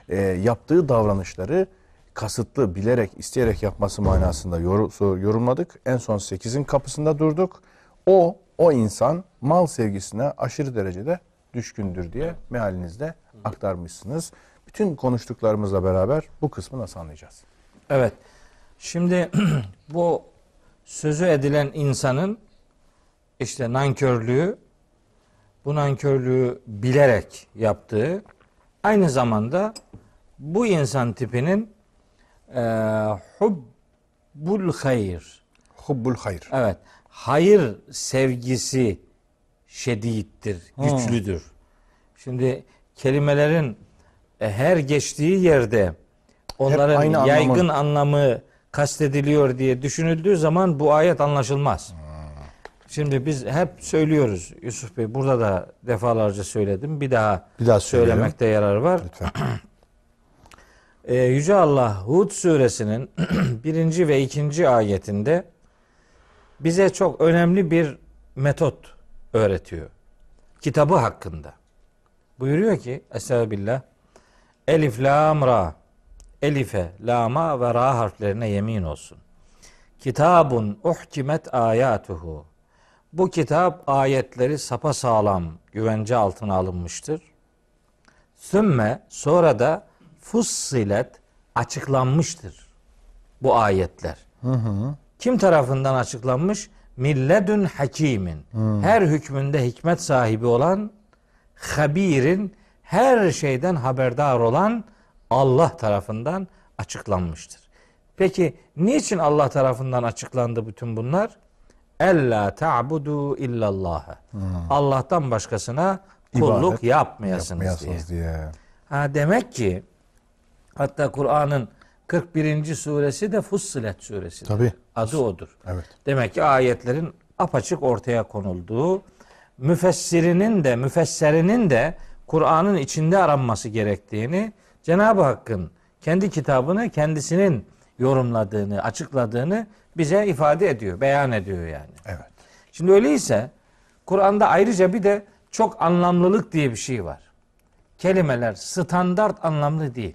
e, yaptığı davranışları kasıtlı, bilerek, isteyerek yapması manasında yoru- yorumladık. En son 8'in kapısında durduk. O, o insan mal sevgisine aşırı derecede düşkündür diye mealinizde aktarmışsınız. Bütün konuştuklarımızla beraber bu kısmı nasıl anlayacağız? Evet. Şimdi bu sözü edilen insanın işte nankörlüğü, bu nankörlüğü bilerek yaptığı, aynı zamanda bu insan tipinin e, hub hubbul hayır. Hubbul hayır. Evet. Hayır sevgisi şediddir, güçlüdür. Şimdi kelimelerin e, her geçtiği yerde onların yaygın anlamı. anlamı kastediliyor diye düşünüldüğü zaman bu ayet anlaşılmaz. Şimdi biz hep söylüyoruz Yusuf Bey burada da defalarca söyledim. Bir daha, Bir daha söyleyelim. söylemekte yarar var. Lütfen. Ee, Yüce Allah Hud suresinin birinci ve ikinci ayetinde bize çok önemli bir metot öğretiyor. Kitabı hakkında. Buyuruyor ki Estağfirullah Elif lam ra Elife, lama ve ra harflerine yemin olsun. Kitabun uhkimet ayatuhu. Bu kitap ayetleri sapa sağlam güvence altına alınmıştır. Sümme sonra da fussilet açıklanmıştır bu ayetler. Kim tarafından açıklanmış? Milledün hakimin. Her hükmünde hikmet sahibi olan habirin her şeyden haberdar olan Allah tarafından açıklanmıştır. Peki niçin Allah tarafından açıklandı bütün bunlar? Ella ta'budu illallah. Allah'tan başkasına kulluk İbadet yapmayasınız, diye. Yapmayasınız diye. Ha demek ki hatta Kur'an'ın 41. suresi de Fussilet suresi. Tabii. Adı odur. Evet. Demek ki ayetlerin apaçık ortaya konulduğu, müfessirinin de müfesserinin de Kur'an'ın içinde aranması gerektiğini, Cenab-ı Hakk'ın kendi kitabını kendisinin yorumladığını, açıkladığını bize ifade ediyor, beyan ediyor yani. Evet. Şimdi öyleyse Kur'an'da ayrıca bir de çok anlamlılık diye bir şey var. Kelimeler standart anlamlı değil.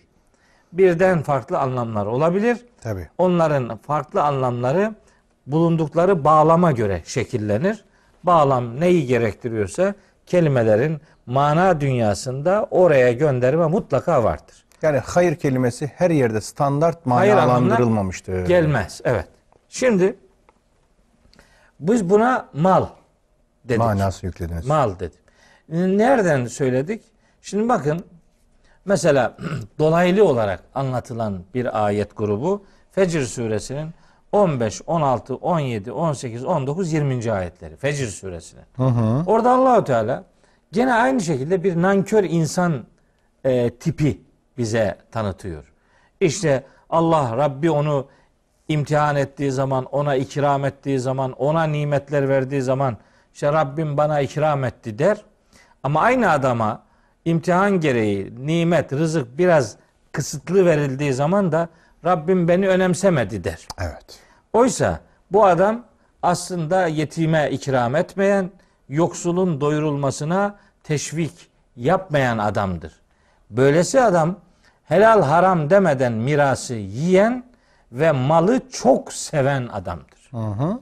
Birden farklı anlamlar olabilir. Tabii. Onların farklı anlamları bulundukları bağlama göre şekillenir. Bağlam neyi gerektiriyorsa kelimelerin mana dünyasında oraya gönderme mutlaka vardır. Yani hayır kelimesi her yerde standart manalandırılmamıştır. Gelmez. Evet. Şimdi biz buna mal dedik. Manası yüklediniz. Mal dedim. Nereden söyledik? Şimdi bakın mesela dolaylı olarak anlatılan bir ayet grubu Fecr suresinin 15, 16, 17, 18, 19, 20. ayetleri. Fecr suresinin. Orada Allahu Teala gene aynı şekilde bir nankör insan e, tipi bize tanıtıyor. İşte Allah Rabbi onu imtihan ettiği zaman, ona ikram ettiği zaman, ona nimetler verdiği zaman işte Rabbim bana ikram etti der. Ama aynı adama imtihan gereği nimet, rızık biraz kısıtlı verildiği zaman da Rabbim beni önemsemedi der. Evet. Oysa bu adam aslında yetime ikram etmeyen, yoksulun doyurulmasına teşvik yapmayan adamdır. Böylesi adam helal haram demeden mirası yiyen ve malı çok seven adamdır.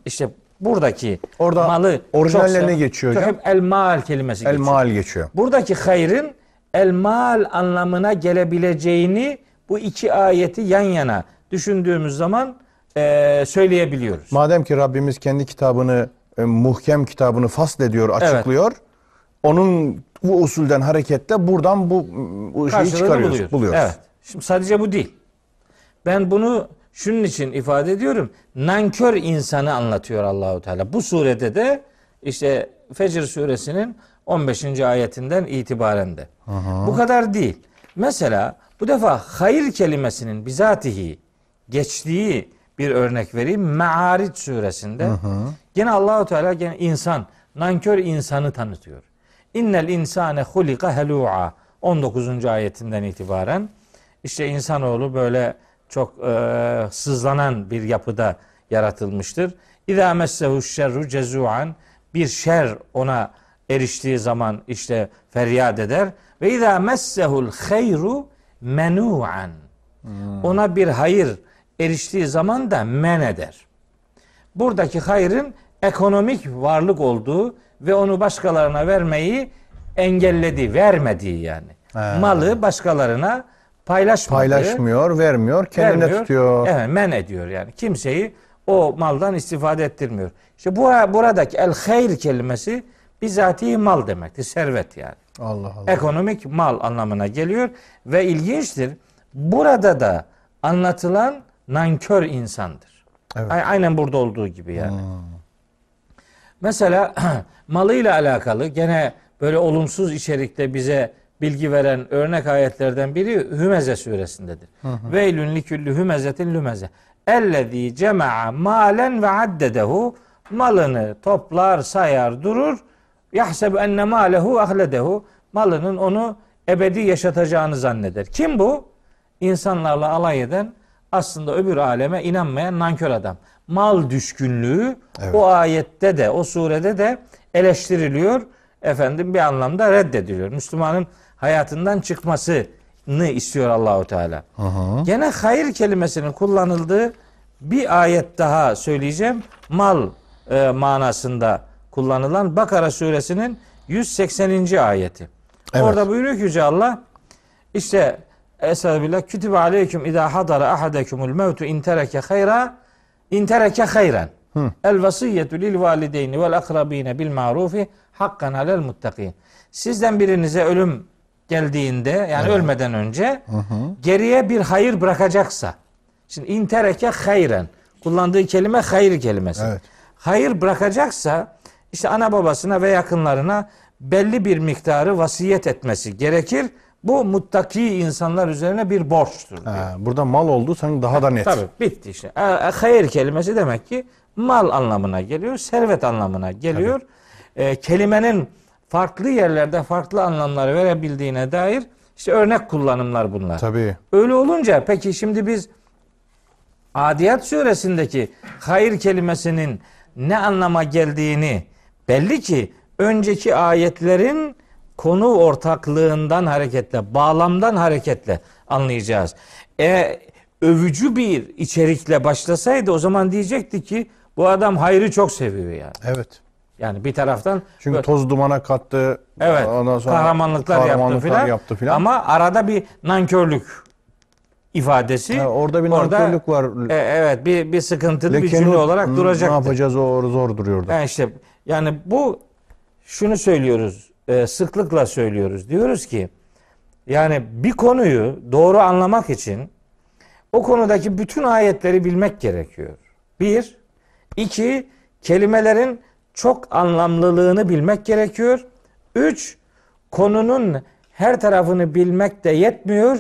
İşte buradaki Orada malı orijinallerine çok geçiyor hocam. Hep el mal kelimesi El geçiyor. mal geçiyor. Buradaki hayrın el mal anlamına gelebileceğini bu iki ayeti yan yana düşündüğümüz zaman eee, söyleyebiliyoruz. Madem ki Rabbimiz kendi kitabını, e, muhkem kitabını faslediyor, açıklıyor. Onun bu usulden hareketle buradan bu, bu şeyi Karşılığını çıkarıyoruz, buluyoruz. buluyoruz. Evet. Şimdi sadece bu değil. Ben bunu şunun için ifade ediyorum. Nankör insanı anlatıyor Allahu Teala. Bu surede de işte Fecr suresinin 15. ayetinden itibaren de. Bu kadar değil. Mesela bu defa hayır kelimesinin bizatihi geçtiği bir örnek vereyim. Me'aric suresinde gene Allahu Teala gene insan, nankör insanı tanıtıyor. İnnel insane hulika helu'a 19. ayetinden itibaren işte insanoğlu böyle çok e, sızlanan bir yapıda yaratılmıştır. İza messehu şerru cezuan bir şer ona eriştiği zaman işte feryat eder ve iza messehul hayru menu'an ona bir hayır eriştiği zaman da men eder. Buradaki hayrın ekonomik varlık olduğu ve onu başkalarına vermeyi engelledi, vermediği yani. He. Malı başkalarına paylaşmadığı, Paylaşmıyor, vermiyor, kendine vermiyor. tutuyor. Evet, men ediyor yani. Kimseyi o maldan istifade ettirmiyor. İşte bu buradaki el hayr kelimesi bizatihi mal demektir. Servet yani. Allah Allah. Ekonomik mal anlamına geliyor ve ilginçtir. Burada da anlatılan nankör insandır. Evet. Aynen burada olduğu gibi yani. Mesela malıyla alakalı gene böyle olumsuz içerikte bize bilgi veren örnek ayetlerden biri Hümeze suresindedir. Veylün likülli hümezetin lümeze. Ellezî cema'a malen ve addedehu malını toplar, sayar, durur. Yahsebu enne malehu ahledehu malının onu ebedi yaşatacağını zanneder. Kim bu? İnsanlarla alay eden aslında öbür aleme inanmayan nankör adam. Mal düşkünlüğü Evet. o ayette de o surede de eleştiriliyor. Efendim bir anlamda reddediliyor. Müslümanın hayatından çıkmasını istiyor Allahu Teala. Gene hayır kelimesinin kullanıldığı bir ayet daha söyleyeceğim. Mal e, manasında kullanılan Bakara suresinin 180. ayeti. Evet. Orada buyuruyor ki Yüce Allah işte Estağfirullah kütübe aleyküm idâ hadara ahadekumul mevtu in tereke hayra in tereke hayran. El vasiyyetu lil valideyni vel akrabine bil marufi hakkan alel muttakin. Sizden birinize ölüm geldiğinde yani ölmeden önce geriye bir hayır bırakacaksa şimdi in tereke hayran kullandığı kelime hayır kelimesi. Evet. Hayır bırakacaksa işte ana babasına ve yakınlarına belli bir miktarı vasiyet etmesi gerekir. Bu muttaki insanlar üzerine bir borçtur. diyor. Ha, burada mal oldu sanki daha da net. Tabii bitti işte. E, hayır kelimesi demek ki mal anlamına geliyor, servet anlamına geliyor. E, kelimenin farklı yerlerde farklı anlamları verebildiğine dair işte örnek kullanımlar bunlar. Tabii. Öyle olunca peki şimdi biz Adiyat suresindeki hayır kelimesinin ne anlama geldiğini belli ki önceki ayetlerin konu ortaklığından hareketle, bağlamdan hareketle anlayacağız. E, övücü bir içerikle başlasaydı o zaman diyecekti ki bu adam hayrı çok seviyor yani. Evet. Yani bir taraftan Çünkü toz dumana kattı. Evet. Ondan sonra kahramanlıklar, kahramanlıklar yaptı filan. yaptı filan. Ama arada bir nankörlük ifadesi. Ha, orada bir orada- nankörlük var. E, evet bir bir sıkıntılı bir Leken cümle olarak duracak. Ne yapacağız o zor duruyordu. Yani işte yani bu şunu söylüyoruz. e, sıklıkla söylüyoruz. Diyoruz ki yani bir konuyu doğru anlamak için o konudaki bütün ayetleri bilmek gerekiyor. Bir. iki kelimelerin çok anlamlılığını bilmek gerekiyor. Üç, konunun her tarafını bilmek de yetmiyor.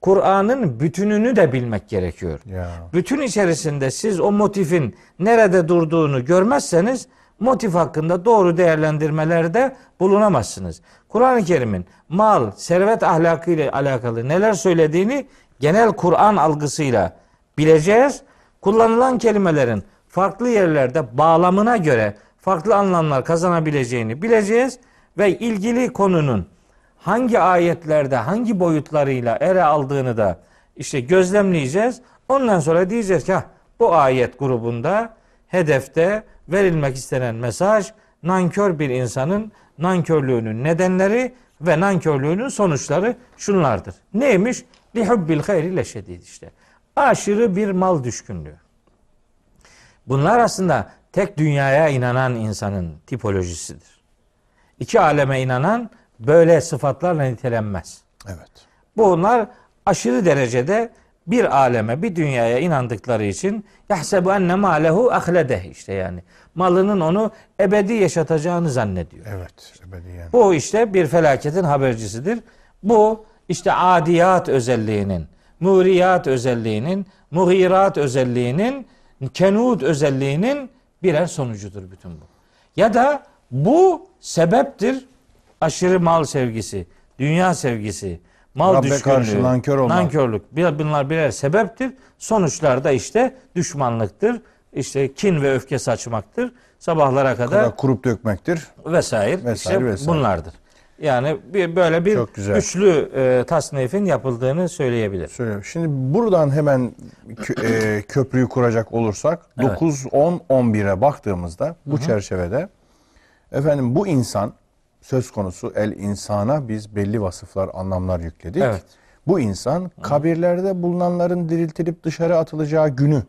Kur'an'ın bütününü de bilmek gerekiyor. Ya. Bütün içerisinde siz o motifin nerede durduğunu görmezseniz motif hakkında doğru değerlendirmelerde bulunamazsınız. Kur'an-ı Kerim'in mal, servet ahlakı ile alakalı neler söylediğini genel Kur'an algısıyla bileceğiz. Kullanılan kelimelerin farklı yerlerde bağlamına göre farklı anlamlar kazanabileceğini bileceğiz ve ilgili konunun hangi ayetlerde hangi boyutlarıyla ele aldığını da işte gözlemleyeceğiz. Ondan sonra diyeceğiz ki "Hah, bu ayet grubunda hedefte verilmek istenen mesaj nankör bir insanın nankörlüğünün nedenleri ve nankörlüğünün sonuçları şunlardır. Neymiş? Lihubbil hayri leşedid işte. Aşırı bir mal düşkünlüğü. Bunlar aslında tek dünyaya inanan insanın tipolojisidir. İki aleme inanan böyle sıfatlarla nitelenmez. Evet. Bunlar aşırı derecede bir aleme, bir dünyaya inandıkları için yahsebu enne malehu ahledeh işte yani. Malının onu ebedi yaşatacağını zannediyor. Evet. Ebediyen. Bu işte bir felaketin habercisidir. Bu işte adiyat özelliğinin, muriyat özelliğinin, muhirat özelliğinin, kenut özelliğinin birer sonucudur bütün bu. Ya da bu sebeptir aşırı mal sevgisi, dünya sevgisi, mal Rabbe düşkünlüğü, karşı nankör olmak. nankörlük. Bunlar birer sebeptir. Sonuçlarda işte düşmanlıktır, işte kin ve öfke saçmaktır. Sabahlara kadar Kadar kurup dökmektir. vesaire, Vesaire, işte vesaire. bunlardır. Yani bir, böyle bir Çok güzel. üçlü e, tasnifin yapıldığını söyleyebilir. Söylüyorum. Şimdi buradan hemen kö- e, köprüyü kuracak olursak Evet. 9, 10, 11'e baktığımızda bu çerçevede efendim bu insan söz konusu el insana biz belli vasıflar, anlamlar yükledik. Evet. Bu insan kabirlerde bulunanların diriltilip dışarı atılacağı günü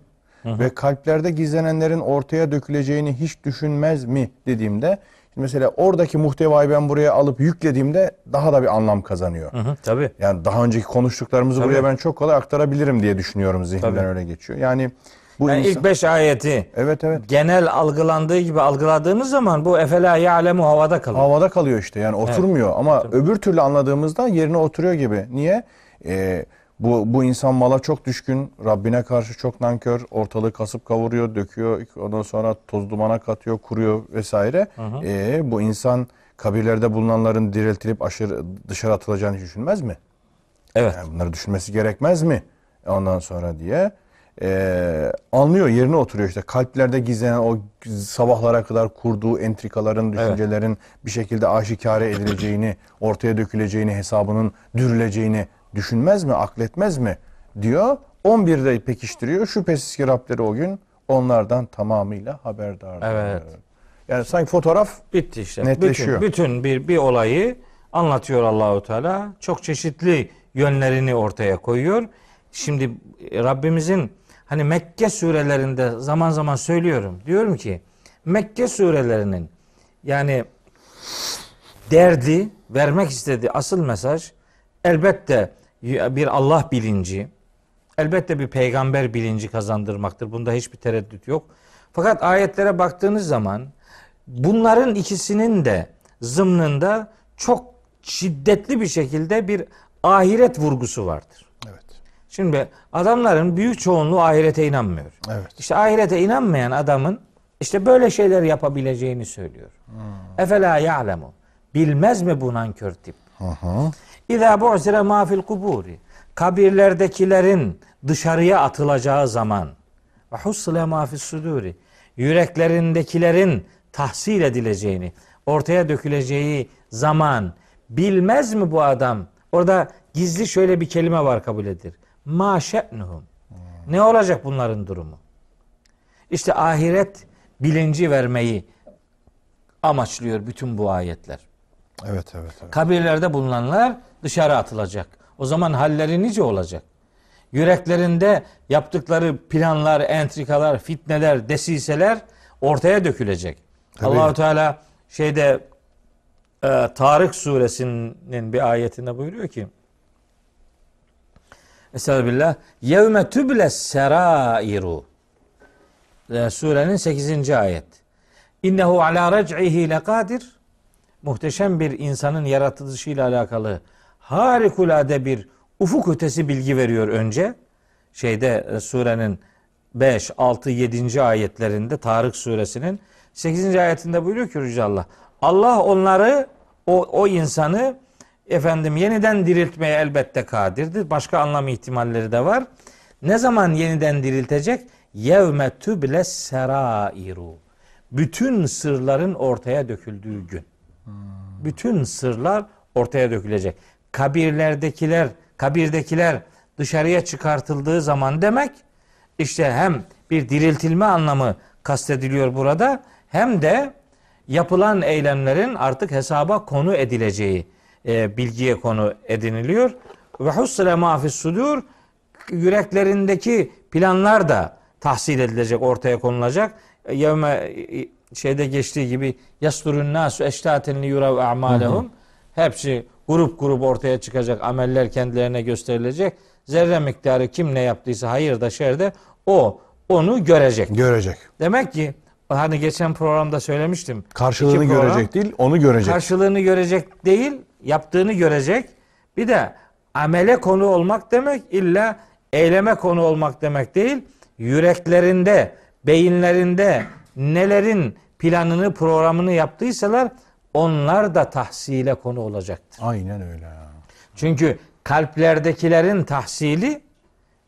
ve kalplerde gizlenenlerin ortaya döküleceğini hiç düşünmez mi dediğimde mesela oradaki muhtevayı ben buraya alıp yüklediğimde daha da bir anlam kazanıyor. Hı hı, tabii. Yani daha önceki konuştuklarımızı Tabii. buraya ben çok kolay aktarabilirim diye düşünüyorum zihnimden Tabii. öyle geçiyor. Yani Bu Yani insan- ilk beş ayeti Evet evet. genel algılandığı gibi algıladığımız zaman bu efela ya'lemu havada kalıyor. Havada kalıyor işte yani oturmuyor ama öbür türlü anladığımızda yerine oturuyor gibi. Niye? Ee, bu, bu insan mala çok düşkün, Rabbine karşı çok nankör, ortalığı kasıp kavuruyor, döküyor, ondan sonra toz dumana katıyor, kuruyor vesaire. Ee, bu insan kabirlerde bulunanların diriltilip aşırı dışarı atılacağını düşünmez mi? Evet. Yani bunları düşünmesi gerekmez mi? Ondan sonra diye Ee, anlıyor yerine oturuyor işte kalplerde gizlenen o sabahlara kadar kurduğu entrikaların, düşüncelerin bir şekilde aşikare edileceğini, ortaya döküleceğini, hesabının dürüleceğini düşünmez mi, akletmez mi diyor. 11'de pekiştiriyor. Şüphesiz ki Rableri o gün onlardan tamamıyla haberdar. Evet. Yani sanki fotoğraf Bitti işte. Netleşiyor. Bütün, bütün bir bir olayı anlatıyor Allahu Teala. Çok çeşitli yönlerini ortaya koyuyor. Şimdi e, Rabbimizin hani Mekke surelerinde zaman zaman söylüyorum. Diyorum ki Mekke surelerinin yani derdi, vermek istediği asıl mesaj elbette bir Allah bilinci, elbette bir peygamber bilinci kazandırmaktır. Bunda hiçbir tereddüt yok. Fakat ayetlere baktığınız zaman bunların ikisinin de zımnında çok şiddetli bir şekilde bir ahiret vurgusu vardır. evet. Şimdi adamların büyük çoğunluğu ahirete inanmıyor. Evet. İşte ahirete inanmayan adamın işte böyle şeyler yapabileceğini söylüyor. Efela ya'lemu. Bilmez mi bu nankör tip? İzâ bu'sire mâ fil kuburi. Kabirlerdekilerin dışarıya atılacağı zaman ve hussile mâ fis suduri. Yüreklerindekilerin tahsil edileceğini, ortaya döküleceği zaman bilmez mi bu adam? Orada gizli şöyle bir kelime var kabul edilir. Ma şe'nuhum. Ne olacak bunların durumu? İşte ahiret bilinci vermeyi amaçlıyor bütün bu ayetler. Evet, evet, evet. Kabirlerde bulunanlar dışarı atılacak. O zaman halleri nice olacak? Yüreklerinde yaptıkları planlar, entrikalar, fitneler, desiseler ortaya dökülecek. Tabii. Allahu Teala şeyde e, Tarık suresinin bir ayetinde buyuruyor ki Estağfirullah. Yevme tübles serairu. E, Surenin 8. ayet. İnnehu ala rec'ihi lekadir. Muhteşem bir insanın yaratılışıyla alakalı harikulade bir ufuk ötesi bilgi veriyor önce. Şeyde e, surenin 5, 6, 7. ayetlerinde Tarık suresinin 8. ayetinde buyuruyor ki Yüce Allah. Allah onları o, o insanı efendim yeniden diriltmeye elbette kadirdir. Başka anlam ihtimalleri de var. Ne zaman yeniden diriltecek? Yevme tüble serairu. Bütün sırların ortaya döküldüğü gün. Bütün sırlar ortaya dökülecek. Kabirlerdekiler, kabirdekiler dışarıya çıkartıldığı zaman demek işte hem bir diriltilme anlamı kastediliyor burada hem de yapılan eylemlerin artık hesaba konu edileceği e, bilgiye konu ediniliyor. Ve hussile mafis sudur yüreklerindeki planlar da tahsil edilecek, ortaya konulacak. Yevme şeyde geçtiği gibi yasturun nasu eştaten li yurav a'malehum. Hepsi grup grup ortaya çıkacak. Ameller kendilerine gösterilecek. Zerre miktarı kim ne yaptıysa hayır da şerde o onu görecek. Görecek. Demek ki hani geçen programda söylemiştim. Karşılığını program, görecek değil, onu görecek. Karşılığını görecek değil, yaptığını görecek. Bir de amele konu olmak demek illa eyleme konu olmak demek değil. Yüreklerinde, beyinlerinde nelerin planını, programını yaptıysalar onlar da tahsile konu olacaktır. Aynen öyle. Çünkü kalplerdekilerin tahsili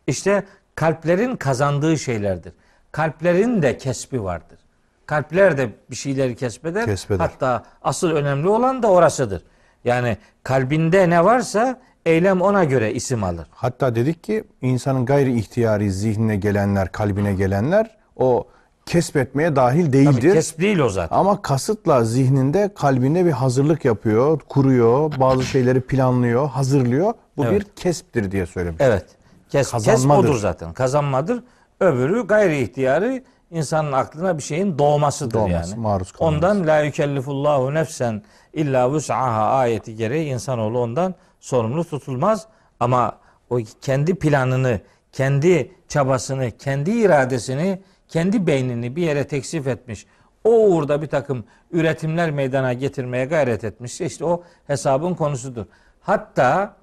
işte kalplerin kazandığı şeylerdir. Kalplerin de kesbi vardır. Kalpler de bir şeyleri kesbeder. Kesbeder. Hatta asıl önemli olan da orasıdır. Yani kalbinde ne varsa eylem ona göre isim alır. Hatta dedik ki insanın gayri ihtiyari zihnine gelenler, kalbine gelenler o kesbetmeye dahil Tabii değildir. kesb değil o zaten. Ama kasıtla zihninde, kalbinde bir hazırlık yapıyor, kuruyor, bazı şeyleri planlıyor, hazırlıyor. Bu Evet. bir kesptir diye söylemiş. Evet. Kes, kesb odur zaten. Kazanmadır. Öbürü gayri ihtiyarı insanın aklına bir şeyin doğmasıdır Doğması, yani. maruz kalması. Ondan la yükellifullahu nefsen illa vus'aha ayeti gereği insanoğlu ondan sorumlu tutulmaz. Ama o kendi planını kendi çabasını, kendi iradesini, kendi beynini bir yere teksif etmiş. O uğurda bir takım üretimler meydana getirmeye gayret etmiş. İşte o hesabın konusudur. Hatta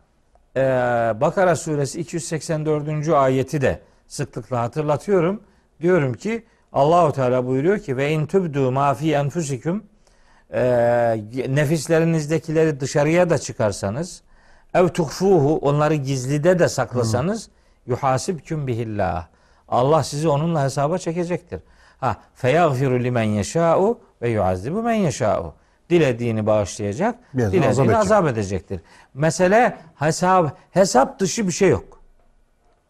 e, Bakara suresi 284. ayeti de sıklıkla hatırlatıyorum. Diyorum ki Allahu Teala buyuruyor ki ve in tübdü ma fi enfusikum e, nefislerinizdekileri dışarıya da çıkarsanız ev tuhfuhu onları gizlide de saklasanız yuhasibküm bihillah. Allah sizi onunla hesaba çekecektir. Ha feyagfiru limen yeşâ'u ve yuazzibu men yeşâ'u. Dilediğini bağışlayacak, Biraz dilediğini azap edecek. azap edecektir. Mesele hesap hesap dışı bir şey yok.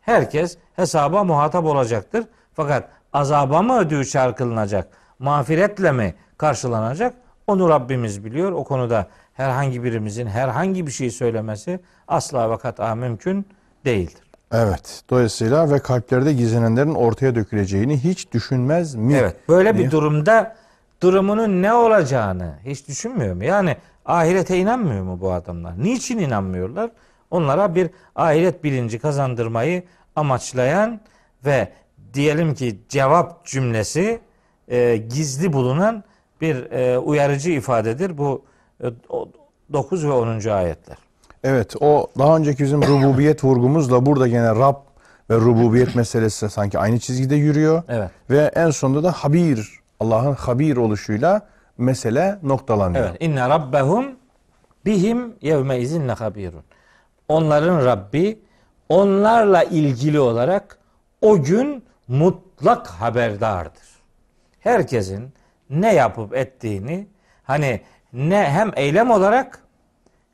Herkes hesaba muhatap olacaktır. Fakat azaba mı ödüğü çarkılınacak, mağfiretle mi karşılanacak? Onu Rabbimiz biliyor. O konuda herhangi birimizin herhangi bir şey söylemesi asla ve kat'a mümkün değildir. Evet. Dolayısıyla ve kalplerde gizlenenlerin ortaya döküleceğini hiç düşünmez mi? Evet. Böyle diye. bir durumda durumunun ne olacağını hiç düşünmüyor mu? Yani ahirete inanmıyor mu bu adamlar? Niçin inanmıyorlar? Onlara bir ahiret bilinci kazandırmayı amaçlayan ve diyelim ki cevap cümlesi e, gizli bulunan bir e, uyarıcı ifadedir. Bu e, 9 ve 10. ayetler. Evet o daha önceki bizim rububiyet vurgumuzla burada gene Rab ve rububiyet meselesi sanki aynı çizgide yürüyor. Evet. Ve en sonunda da habir, Allah'ın habir oluşuyla mesele noktalanıyor. Evet. İnne rabbehum bihim yevme izinle habirun. Onların Rabbi onlarla ilgili olarak o gün mutlak haberdardır. Herkesin ne yapıp ettiğini hani ne hem eylem olarak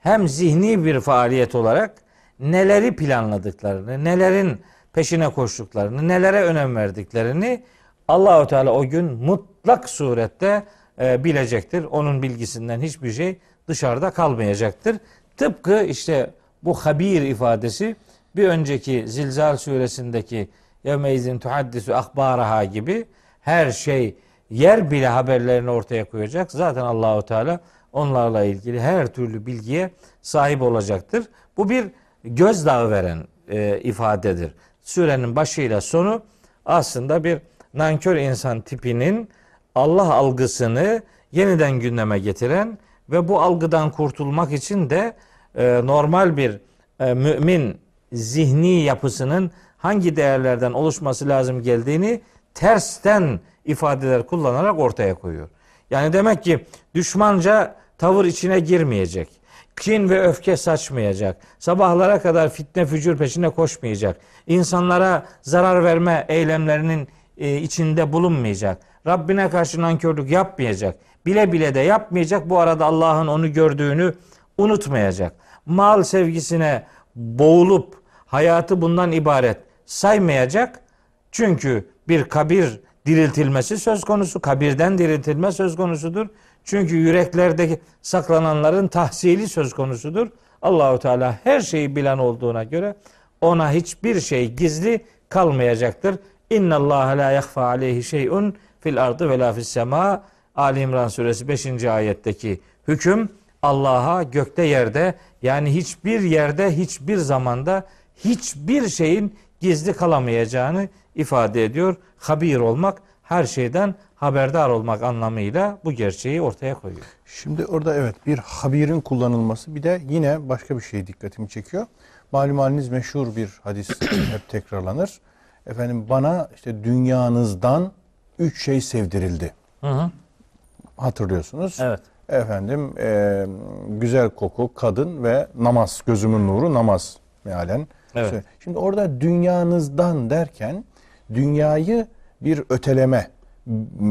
hem zihni bir faaliyet olarak neleri planladıklarını, nelerin peşine koştuklarını, nelere önem verdiklerini Allahu Teala o gün mutlak surette e, bilecektir. Onun bilgisinden hiçbir şey dışarıda kalmayacaktır. Tıpkı işte bu habir ifadesi bir önceki Zilzal suresindeki yevmeizin tuhaddisu ahbaraha gibi her şey yer bile haberlerini ortaya koyacak. Zaten Allahu Teala onlarla ilgili her türlü bilgiye sahip olacaktır. Bu bir gözdağı veren e, ifadedir. Sürenin başıyla sonu aslında bir nankör insan tipinin Allah algısını yeniden gündeme getiren ve bu algıdan kurtulmak için de e, normal bir e, mümin zihni yapısının hangi değerlerden oluşması lazım geldiğini tersten ifadeler kullanarak ortaya koyuyor. Yani demek ki düşmanca tavır içine girmeyecek. Kin ve öfke saçmayacak. Sabahlara kadar fitne fücur peşine koşmayacak. İnsanlara zarar verme eylemlerinin e, içinde bulunmayacak. Rabbine karşı nankörlük yapmayacak. Bile bile de yapmayacak. Bu arada Allah'ın onu gördüğünü unutmayacak. Mal sevgisine boğulup hayatı bundan ibaret saymayacak. Çünkü bir kabir diriltilmesi söz konusu, kabirden diriltilme söz konusudur. Çünkü yüreklerdeki saklananların tahsili söz konusudur. Allahu Teala her şeyi bilen olduğuna göre ona hiçbir şey gizli kalmayacaktır. İnna Allah la yahfa aleyhi şey'un fil ardı ve la fis sema. Ali İmran suresi 5. ayetteki hüküm Allah'a gökte yerde yani hiçbir yerde hiçbir zamanda hiçbir şeyin gizli kalamayacağını ifade ediyor. Habir olmak her şeyden haberdar olmak anlamıyla bu gerçeği ortaya koyuyor. Şimdi orada evet bir habirin kullanılması bir de yine başka bir şey dikkatimi çekiyor. Malum haliniz meşhur bir hadis hep tekrarlanır. Efendim bana işte dünyanızdan üç şey sevdirildi. Hı hı. Hatırlıyorsunuz. Evet. Efendim e, güzel koku, kadın ve namaz. Gözümün nuru namaz mealen. Evet. Şimdi orada dünyanızdan derken dünyayı bir öteleme,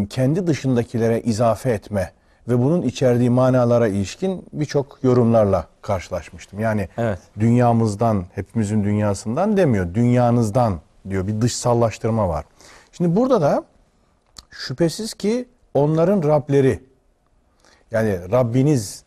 kendi dışındakilere izafe etme ve bunun içerdiği manalara ilişkin birçok yorumlarla karşılaşmıştım. Yani Evet. dünyamızdan, hepimizin dünyasından demiyor. Dünyanızdan diyor. Bir dışsallaştırma var. Şimdi burada da şüphesiz ki onların Rableri yani Rabbiniz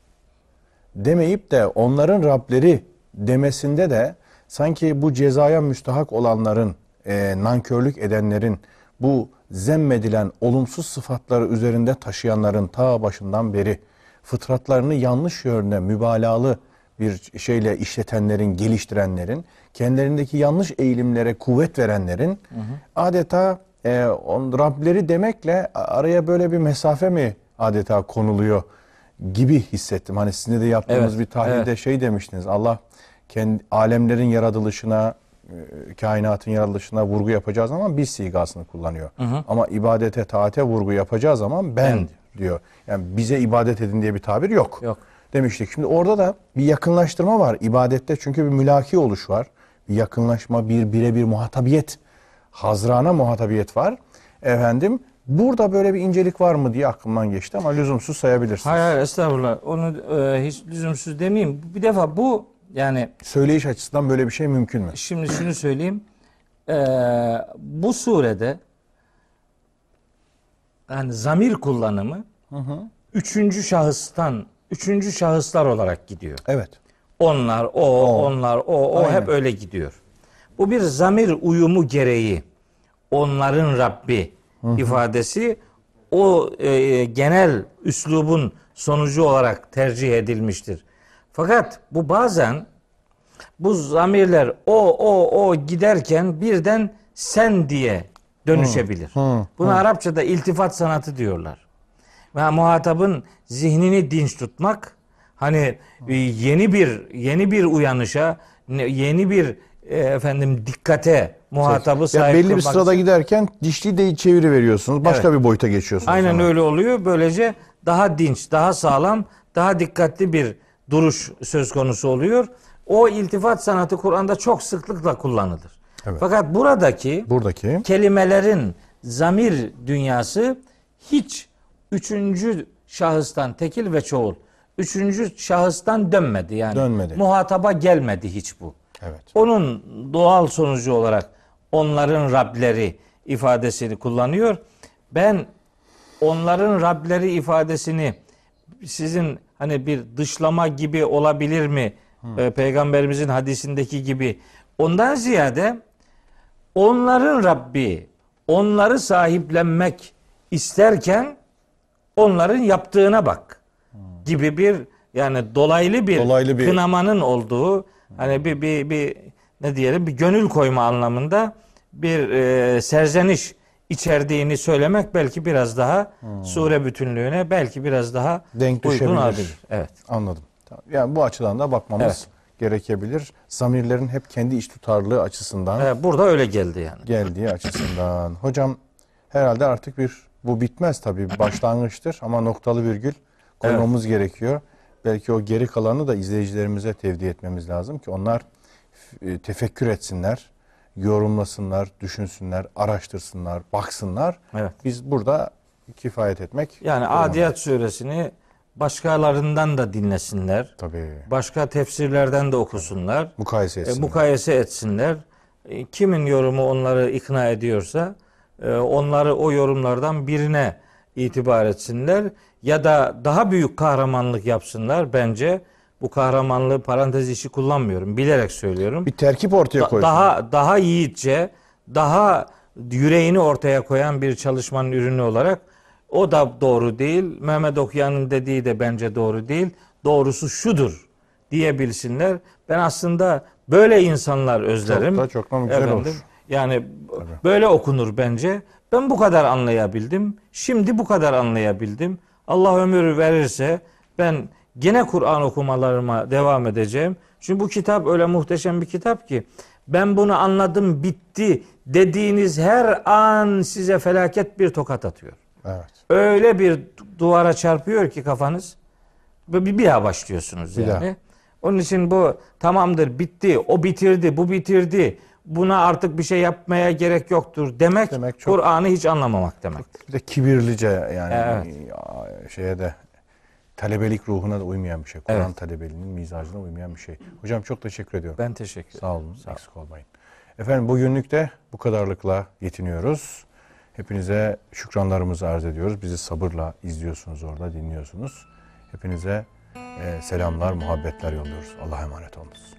demeyip de onların Rableri demesinde de sanki bu cezaya müstahak olanların, e, nankörlük edenlerin, bu zemmedilen olumsuz sıfatları üzerinde taşıyanların ta başından beri fıtratlarını yanlış yönde mübalağalı bir şeyle işletenlerin, geliştirenlerin, kendilerindeki yanlış eğilimlere kuvvet verenlerin adeta e, on, Rableri demekle araya böyle bir mesafe mi adeta konuluyor gibi hissettim. Hani sizin de yaptığınız Evet, bir tahlilde evet. şey demiştiniz. Allah kendi alemlerin yaratılışına, kainatın yaratılışına vurgu yapacağı zaman biz sigasını kullanıyor. Ama ibadete, taate vurgu yapacağı zaman ben, Ben diyor. Yani bize ibadet edin diye bir tabir yok. Yok. Demiştik. Şimdi orada da bir yakınlaştırma var ibadette çünkü bir mülaki oluş var. Bir yakınlaşma, bir birebir muhatabiyet, hazrana muhatabiyet var. Efendim burada böyle bir incelik var mı diye aklımdan geçti ama lüzumsuz sayabilirsiniz. Hayır hayır estağfurullah. Onu e, hiç lüzumsuz demeyeyim. Bir defa bu yani Söyleyiş açısından böyle bir şey mümkün mü? şimdi şunu söyleyeyim. E, bu surede yani zamir kullanımı üçüncü şahıstan üçüncü şahıslar olarak gidiyor. Evet. Onlar, o, onlar, o, o Aynen. hep öyle gidiyor. Bu bir zamir uyumu gereği onların Rabbi ifadesi o e, genel üslubun sonucu olarak tercih edilmiştir. Fakat bu bazen bu zamirler o o o giderken birden sen diye dönüşebilir. Buna Arapçada iltifat sanatı diyorlar. Ve muhatabın zihnini dinç tutmak hani e, yeni bir yeni bir uyanışa yeni bir e, efendim dikkate muhatabı sahip belli bir sırada giderken dişli de çeviri veriyorsunuz. Başka Evet. bir boyuta geçiyorsunuz. Aynen sonra. öyle oluyor. Böylece daha dinç, daha sağlam, daha dikkatli bir duruş söz konusu oluyor. O iltifat sanatı Kur'an'da çok sıklıkla kullanılır. Evet. Fakat buradaki Buradaki kelimelerin zamir dünyası hiç üçüncü şahıstan tekil ve çoğul. Üçüncü şahıstan dönmedi yani. Dönmedi. Muhataba gelmedi hiç bu. evet. Onun doğal sonucu olarak onların Rableri ifadesini kullanıyor. Ben onların Rableri ifadesini sizin hani bir dışlama gibi olabilir mi? Ee, Peygamberimizin hadisindeki gibi. Ondan ziyade onların Rabbi onları sahiplenmek isterken onların yaptığına bak gibi bir yani dolaylı bir, Dolaylı bir- kınamanın olduğu hani bir, bir, bir ne diyelim bir gönül koyma anlamında bir e, serzeniş içerdiğini söylemek belki biraz daha sure bütünlüğüne belki biraz daha Denk uygun düşebilir. olabilir. Evet. Anladım. Yani bu açıdan da bakmamız Evet. gerekebilir. Zamirlerin hep kendi iç tutarlığı açısından Evet, burada öyle geldi yani. geldiği açısından. Hocam herhalde artık bir bu bitmez tabii bir başlangıçtır ama noktalı virgül koymamız gerekiyor. Belki o geri kalanı da izleyicilerimize tevdi etmemiz lazım ki onlar e, tefekkür etsinler, yorumlasınlar, düşünsünler, araştırsınlar, baksınlar. Evet. Biz burada kifayet etmek. Yani. Adiyat suresini başkalarından da dinlesinler. Tabii. Başka tefsirlerden de okusunlar. Mukayese E, etsinler. mukayese etsinler. E, kimin yorumu onları ikna ediyorsa e, onları o yorumlardan birine itibar etsinler ya da daha büyük kahramanlık yapsınlar bence. Bu kahramanlığı parantez işi kullanmıyorum. Bilerek söylüyorum. bir terkip ortaya Da- daha daha yiğitçe, daha yüreğini ortaya koyan bir çalışmanın ürünü olarak o da doğru değil. Mehmet Okuyan'ın dediği de bence doğru değil. Doğrusu şudur diyebilsinler. Ben aslında böyle insanlar özlerim. Çok da çok da güzel olur. Yani böyle okunur bence. Ben bu kadar anlayabildim. Şimdi bu kadar anlayabildim. Allah ömür verirse ben gene Kur'an okumalarıma devam edeceğim. Çünkü bu kitap öyle muhteşem bir kitap ki ben bunu anladım bitti dediğiniz her an size felaket bir tokat atıyor. Evet. Öyle bir duvara çarpıyor ki kafanız bir, bir daha başlıyorsunuz Bir yani. daha. Onun için bu tamamdır bitti o bitirdi bu bitirdi buna artık bir şey yapmaya gerek yoktur demek, Demek Kur'an'ı hiç anlamamak demek. Bir de kibirlice yani Evet. şeye de talebelik ruhuna da uymayan bir şey. Kur'an Evet. talebeliğinin mizacına uymayan bir şey. Hocam çok teşekkür ediyorum. Ben teşekkür ederim. Sağ olun. Eksik olmayın. Efendim bugünlük de bu kadarlıkla yetiniyoruz. Hepinize şükranlarımızı arz ediyoruz. Bizi sabırla izliyorsunuz orada, dinliyorsunuz. Hepinize e, selamlar, muhabbetler yolluyoruz. Allah'a emanet olunuz.